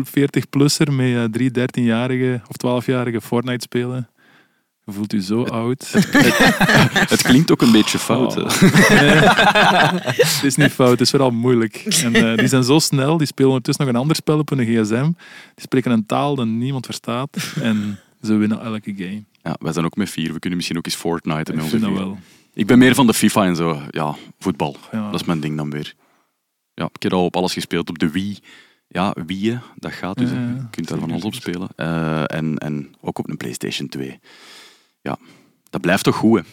40-plusser met eh, drie 13-jarige of 12-jarige Fortnite spelen, voelt u zo oud. Het klinkt ook een beetje fout. Oh. Nee, het is niet fout, het is vooral moeilijk. En, eh, die zijn zo snel, die spelen ondertussen nog een ander spel op hun gsm. Die spreken een taal die niemand verstaat. En ze winnen elke game. Ja, wij zijn ook met vier. We kunnen misschien ook eens Fortnite Ik vind dat wel. Ik ben meer van de FIFA en zo. Ja, voetbal. Ja. Dat is mijn ding dan weer. Ja, ik heb al op alles gespeeld. Op de Wii. Ja, Wii, dat gaat dus. Ja, hè. ja, Je kunt daar van alles op spelen. Eh, en, en ook op een PlayStation 2. Ja, dat blijft toch goed, hè?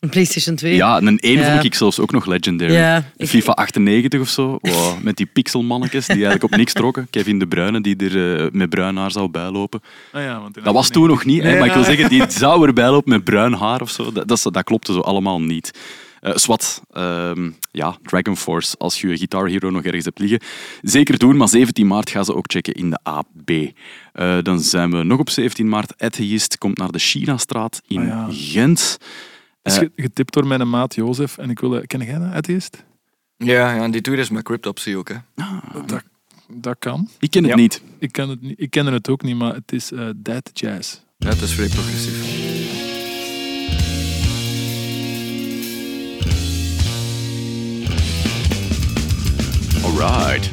Een PlayStation 2. Ja, en een 1 Ja. vond ik zelfs ook nog legendary. Ja, ik- FIFA 98 of zo, wow, met die pixelmannetjes die eigenlijk op niks trokken. Kevin De Bruyne die er eh, met bruin haar zou bijlopen. Ah ja, want Dat was toen nog niet, hè, Nee, maar ik wil zeggen, die zou erbij lopen met bruin haar of zo. Dat, dat, dat klopte zo allemaal niet. Eh Swat, ehm, ja, Dragon Force, als je Guitar Hero nog ergens hebt liggen, zeker doen, maar 17 maart gaan ze ook checken in de AB. Eh, dan zijn we nog op 17 maart. Atheist komt naar de China-straat in Ah, ja. Gent. is Eh, ge- getipt door mijn maat Jozef. En ik wil... Ken jij dat, atheist? Ja, ja, en die tour is met Cryptopsy ook. Hè. Dat, dat kan. ik ken het Ja. niet. Ik, ken het niet, ik kende het ook niet, maar het is eh Dead Jazz. Ja, het is vrij progressief. Alright.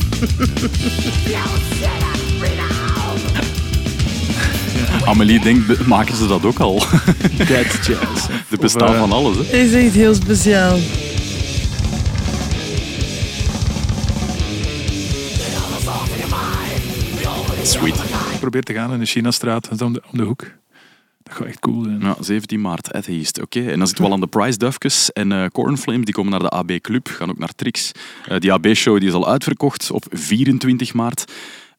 Amelie denkt, maken ze dat ook al? Dead Jazz. Er bestaan eh, van alles, hè? Dat is echt heel speciaal. Sweet. Ik probeer te gaan in de Chinastraat. De, om de hoek. Dat gaat echt cool zijn. Ja, 17 maart, Atheist. Oké, en dan zitten we al aan de Price Duifjes. En eh Cornflames die komen naar de AB Club, gaan ook naar Trix. Eh, die AB-show die is al uitverkocht op 24 maart.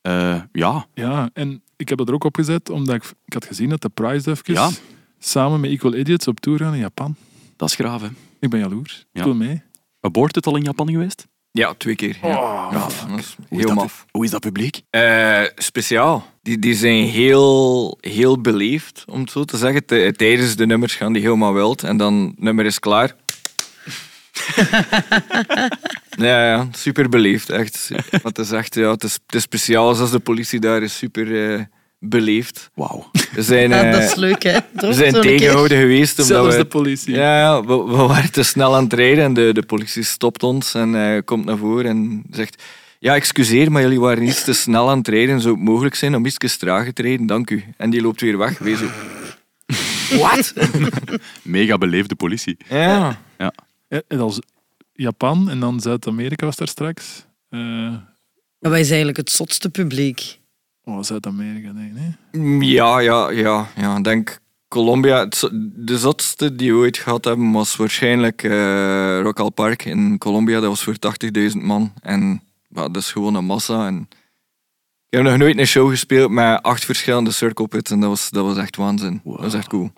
Eh, ja, Ja, en ik heb dat er ook opgezet, omdat ik, ik had gezien dat de Prize Duifjes Ja. samen met Equal Idiots op tour gaan in Japan. dat is graaf, hè. Ik ben jaloers. Ja. Ik wil mee. Abort het al in Japan geweest? Ja, twee keer. Ja. Ja, dat is Hoe is heel dat, maf. Hoe is dat publiek? Eh, speciaal. Die, die zijn heel, heel beleefd, om het zo te zeggen. Tijdens de nummers gaan die helemaal wild. En dan het nummer is klaar. ja, ja, super beleefd, echt. Wat is echt, ja, het is, het is speciaal als de politie daar is super eh, beleefd. Wauw. We zijn, Ja, eh, dat is leuk, hè? We zijn tegengehouden geweest. Omdat Zelfs we, de politie. ja, ja, we, we waren te snel aan het rijden en de, de politie stopt ons en eh, komt naar voren en zegt... Ja, excuseer, maar jullie waren iets te snel aan het rijden. Zou het mogelijk zijn om iets trager te rijden? Dank u. En die loopt weer weg. Wees zo... Wat? Mega beleefde politie. Ja. Ja. En als Japan en dan Zuid-Amerika was daar straks. Eh, Maar wij zijn eigenlijk het zotste publiek. Oh, Zuid-Amerika, nee, nee. Mm, Ja, ja, ja. ja. Ik denk Colombia. het De zotste die we ooit gehad hebben was waarschijnlijk eh Rock al Park in Colombia. Dat was voor 80.000 man. En dat is gewoon een massa. En ik heb nog nooit een show gespeeld met acht verschillende circle pits. En dat was, dat was echt waanzin. Dat was echt cool.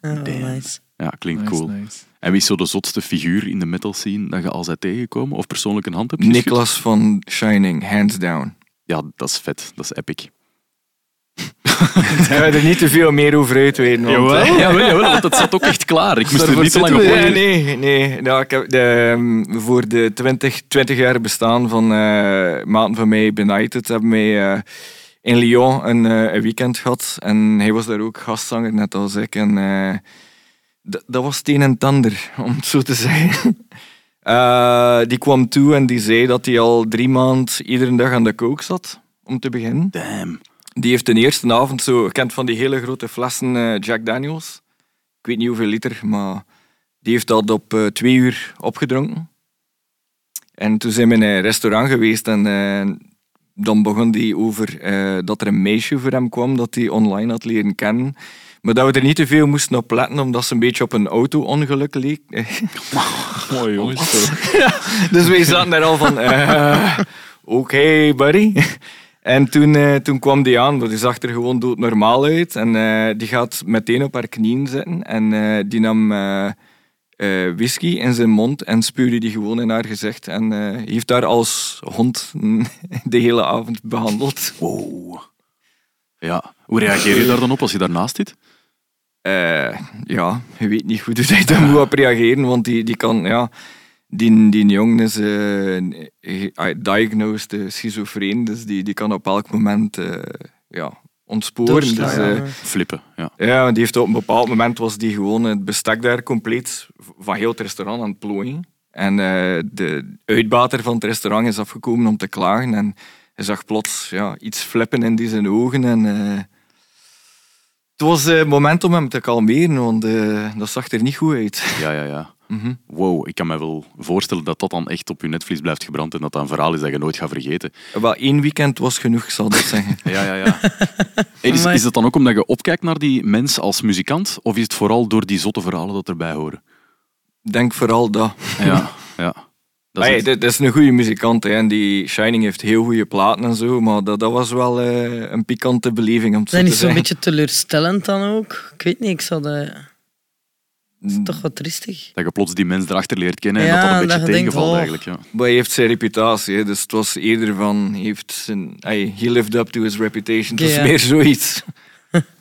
Oh, nice. Ja, klinkt Nice, cool. nice. En wie is zo de zotste figuur in de metal scene dat je al bent tegengekomen? Of persoonlijk een hand hebt geschud? Niklas van Shining, hands down. Ja, dat is vet. Dat is epic. Daar gaan we er niet te veel meer over uitweiden. want, Jawel. eh, Jawel, jawel, want het zat ook echt klaar. Ik moest er niet te lang op. Nee, nee, nee. Nou, ik heb de, ehm, voor de 20, 20 jaar bestaan van eh maten van mij Benighted hebben wij eh, in Lyon een, eh, een weekend gehad. En hij was daar ook gastzanger, net als ik. En dat was het een en het ander, om het zo te zeggen. Eh, die kwam toe en die zei dat hij al drie maanden iedere dag aan de kook zat, om te beginnen. Damn. Die heeft de eerste avond zo gekend van die hele grote flessen eh, Jack Daniels. Ik weet niet hoeveel liter, maar die heeft dat op eh, twee uur opgedronken. En toen zijn we in een restaurant geweest en dan begon hij over dat er een meisje voor hem kwam dat hij online had leren kennen. Maar dat we er niet te veel moesten op letten, omdat ze een beetje op een auto-ongeluk leek. Mooi jongens. Dus wij zaten daar al van, eh, oké buddy. En toen, eh, toen kwam die aan, want die zag er gewoon doodnormaal uit. En eh, die gaat meteen op haar knieën zitten. En die nam whisky in zijn mond en spuurde die gewoon in haar gezicht. En heeft haar als hond de hele avond behandeld. Wow. Ja. Hoe reageer je daar dan op als je daarnaast zit? Eh, ja, je weet niet goed hoe hij daar moet op reageren, want die, die kan, ja, die, die jongen is eh, diagnosed eh, schizofreen, dus die, die kan op elk moment eh, ja, ontsporen. Dus. Flippen, ja. ja, die heeft op een bepaald moment was die gewoon het bestek daar compleet van heel het restaurant aan het plooien. En eh, de uitbater van het restaurant is afgekomen om te klagen en hij zag plots ja, iets flippen in die zijn ogen en... eh, het was het moment om hem te kalmeren, want eh, dat zag er niet goed uit. Ja, ja, ja. Mhm. Wow, ik kan me wel voorstellen dat dat dan echt op je netvlies blijft gebrand en dat dat een verhaal is dat je nooit gaat vergeten. Wel, één weekend was genoeg, ik zal dat zeggen. Ja, ja, ja. Hey, is, is het dan ook omdat je opkijkt naar die mens als muzikant? Of is het vooral door die zotte verhalen dat erbij horen? Ik denk vooral dat. Ja, ja. Dat Dat is dat is een goede muzikant hè, en die Shining heeft heel goede platen en zo, maar dat, dat was wel eh, een pikante beleving om het zo Dat te is zo'n beetje teleurstellend dan ook. Ik weet niet, ik zou dat... Dat is toch wat tristig. Dat je plots die mens erachter leert kennen en Ja, dat dat een beetje tegenvalt oh. eigenlijk. Ja. Maar hij heeft zijn reputatie, hè, dus het was eerder van, hij heeft zijn, hij he lived up to his reputation. Het is Ja. meer zoiets.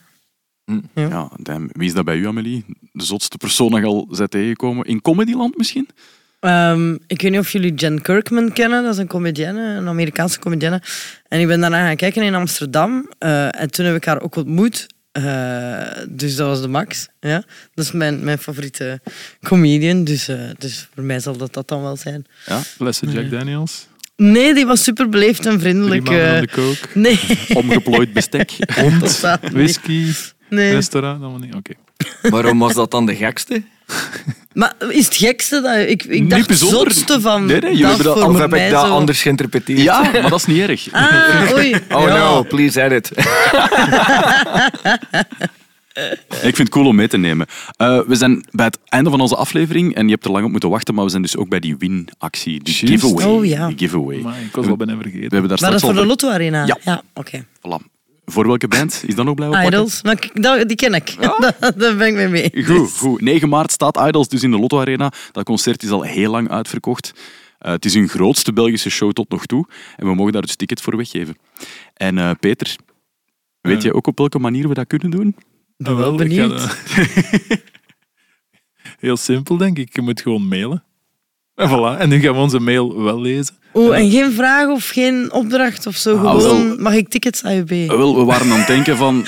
Ja, damn. Wie is dat bij u, Amelie? De zotste persoon dat je al bent tegengekomen? In Comedyland misschien? Ehm, ik weet niet of jullie Jen Kirkman kennen. Dat is een comedienne, een Amerikaanse comedienne. En ik ben daarna gaan kijken in Amsterdam. Eh, en toen heb ik haar ook ontmoet. Eh, dus dat was de Max. Ja? Dat is mijn, mijn favoriete comedian. Dus, eh, dus voor mij zal dat dat dan wel zijn. Ja. Flessen Jack Daniels. Nee, die was super beleefd en vriendelijk. eh. de kook. nee, Omgeplooid bestek. niet. Whisky. Nee. Restaurant. Allemaal niet. Oké. Waarom was dat dan de gekste? Maar is het gekste dat ik, ik Niet dacht het bijzonder. zotste van Nee, nee, jullie dat hebben dat- voor heb mij ik dat zo... anders geïnterpreteerd? Ja, maar dat is niet erg. Ah, oei. Oh ja. no, please edit. Ik vind het cool om mee te nemen. Eh, we zijn bij het einde van onze aflevering en je hebt er lang op moeten wachten, maar we zijn dus ook bij die win-actie, die giveaway. Oh, ja. Die giveaway. Ik was wel bijna vergeten. We hebben daar Maar dat is voor de Lotto Arena? Ja. oké. Voilà. Voor welke band? Is dat nog blijven plakken? Idols, maar ik- dat- die ken ik. Daar ben ik mee mee. Goed, goed. 9 maart staat Idols dus in de Lotto Arena. Dat concert is al heel lang uitverkocht. Eh, het is hun grootste Belgische show tot nog toe. En we mogen daar dus ticket voor weggeven. En eh, Peter, weet Ja. je ook op welke manier we dat kunnen doen? ben Ah, wel ik ga benieuwd. Heel simpel, denk ik. Je moet gewoon mailen. En voilà. En nu gaan we onze mail wel lezen. Oeh, en geen vraag of geen opdracht of zo. Ah, Gewoon, wel. mag ik tickets AUB? Eh, Wel, we waren aan het denken van...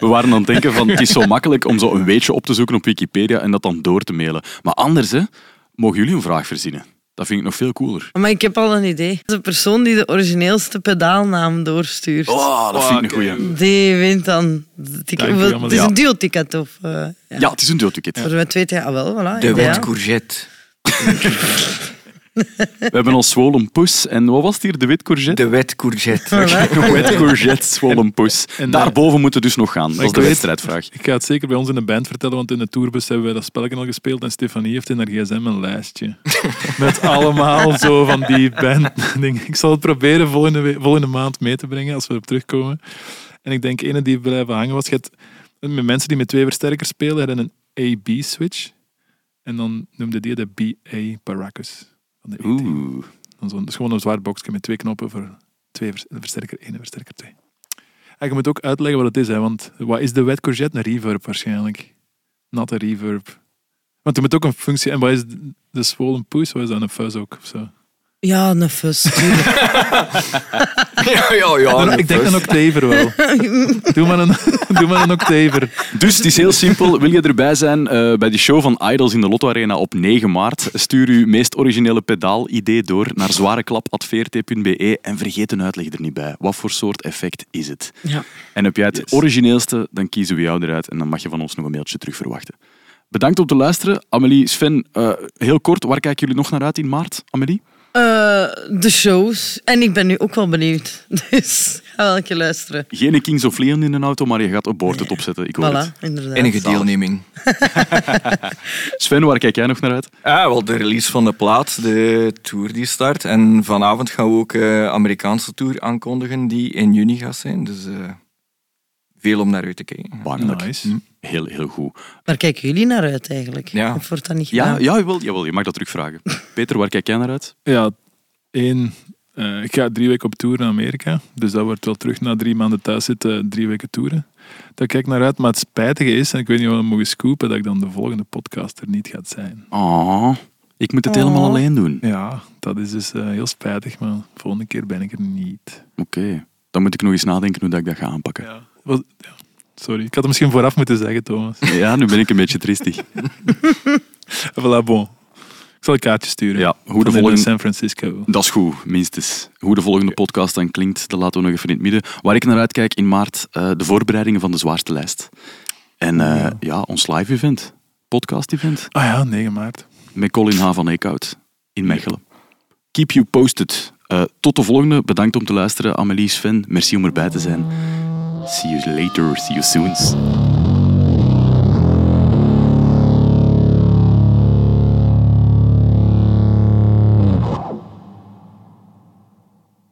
We waren aan het denken van, het is zo makkelijk om zo een weetje op te zoeken op Wikipedia en dat dan door te mailen. Maar anders, hè, mogen jullie een vraag verzinnen. Dat vind ik nog veel cooler. Maar ik heb al een idee. De persoon die de origineelste pedaalnaam doorstuurt, Oh, dat vind ik een goeie. die wint dan de ticket. Dank u, Hoeveel- Het is een duo-ticket, of... eh, ja. Ja, het is een deelticket. Voor met twee tegen... Ah, wel, voilà. De ja. wet courgette. We hebben ons zwollen poes. En wat was het hier? De wit courgette? De wet courgette. Voilà. Wet courgette, zwollen poes. en, Daarboven moeten we dus nog gaan. Dat is de wedstrijdvraag. Ik ga het zeker bij ons in de band vertellen, want in de tourbus hebben wij dat spelletje al gespeeld en Stefanie heeft in haar gsm een lijstje. Met allemaal zo van die band. Ik zal het proberen volgende, we- volgende maand mee te brengen als we erop terugkomen. En ik denk ene die blijven hangen was, je hebt met mensen die met twee versterkers spelen, hadden een A-B-switch. En dan noemde die de B-A Baracus. Van de ET. Oeh. Dan zo, is gewoon een zwart boxje met twee knoppen voor twee vers- versterker 1 en versterker 2. En je moet ook uitleggen wat het is, hè, want wat is de wet courgette? Een reverb waarschijnlijk. Natte reverb. Want je moet ook een functie... En wat is de- de swollen poes? Wat is dat? Een fuzz ook? Of zo? Ja, een fus. ja, ja, ja. Dan- ik denk een octaver wel. doe, maar een, doe maar een octaver. Dus het is heel simpel. Wil je erbij zijn eh, bij de show van Idols in de Lotto Arena op 9 maart? Stuur uw meest originele pedaal-idee door naar zwareklap.vrt.be en vergeet een uitleg er niet bij. Wat voor soort effect is het? Ja. En heb jij het Yes. origineelste, dan kiezen we jou eruit en dan mag je van ons nog een mailtje terug verwachten. Bedankt om te luisteren. Amelie, Sven, eh, heel kort, waar kijken jullie nog naar uit in maart, Amelie? Eh, de shows. En ik ben nu ook wel benieuwd. Dus ga wel een keer luisteren. Geen Kings of Leon in een auto, maar je gaat een boord het opzetten. Ik hoor het. Inderdaad. Enige deelneming. Sven, waar kijk jij nog naar uit? Ja, wel de release van de plaat, de tour die start. En vanavond gaan we ook de Amerikaanse tour aankondigen die in juni gaat zijn. Dus eh, veel om naar uit te kijken. Bangelijk. Nice. Heel, heel goed. Waar kijken jullie naar uit eigenlijk? Ja. Of wordt dat niet Ja, gedaan? ja jawel, jawel, je mag dat terugvragen. Peter, waar kijk jij naar uit? Ja, één. eh, ik ga drie weken op tour naar Amerika. Dus dat wordt wel terug na drie maanden thuis zitten, drie weken toeren. Daar kijk ik naar uit. Maar het spijtige is, en ik weet niet wat we mogen scoopen, dat ik dan de volgende podcast er niet gaat zijn. Oh, ik moet het Oh. helemaal alleen doen. Ja, dat is dus eh, heel spijtig, maar de volgende keer ben ik er niet. Oké, dan moet ik nog eens nadenken hoe dat ik dat ga aanpakken. Ja. Wat- ja. Sorry, ik had het misschien vooraf moeten zeggen, Thomas. Ja, nu ben ik een beetje tristig. voilà, bon. Ik zal een kaartje sturen. Ja, hoe de volgende... San Francisco. Dat is goed, minstens. Hoe de volgende podcast dan klinkt, dat laten we nog even in het midden. Waar ik naar uitkijk in maart, eh, de voorbereidingen van de zwaarste lijst. En eh, Ja. ja, ons live event, podcast event, Ah ja, 9 maart. met Colin H. van Eekhout in Mechelen. Keep you posted. Eh, tot de volgende. Bedankt om te luisteren. Amelie, Sven, merci om erbij te zijn. See you later. See you soon.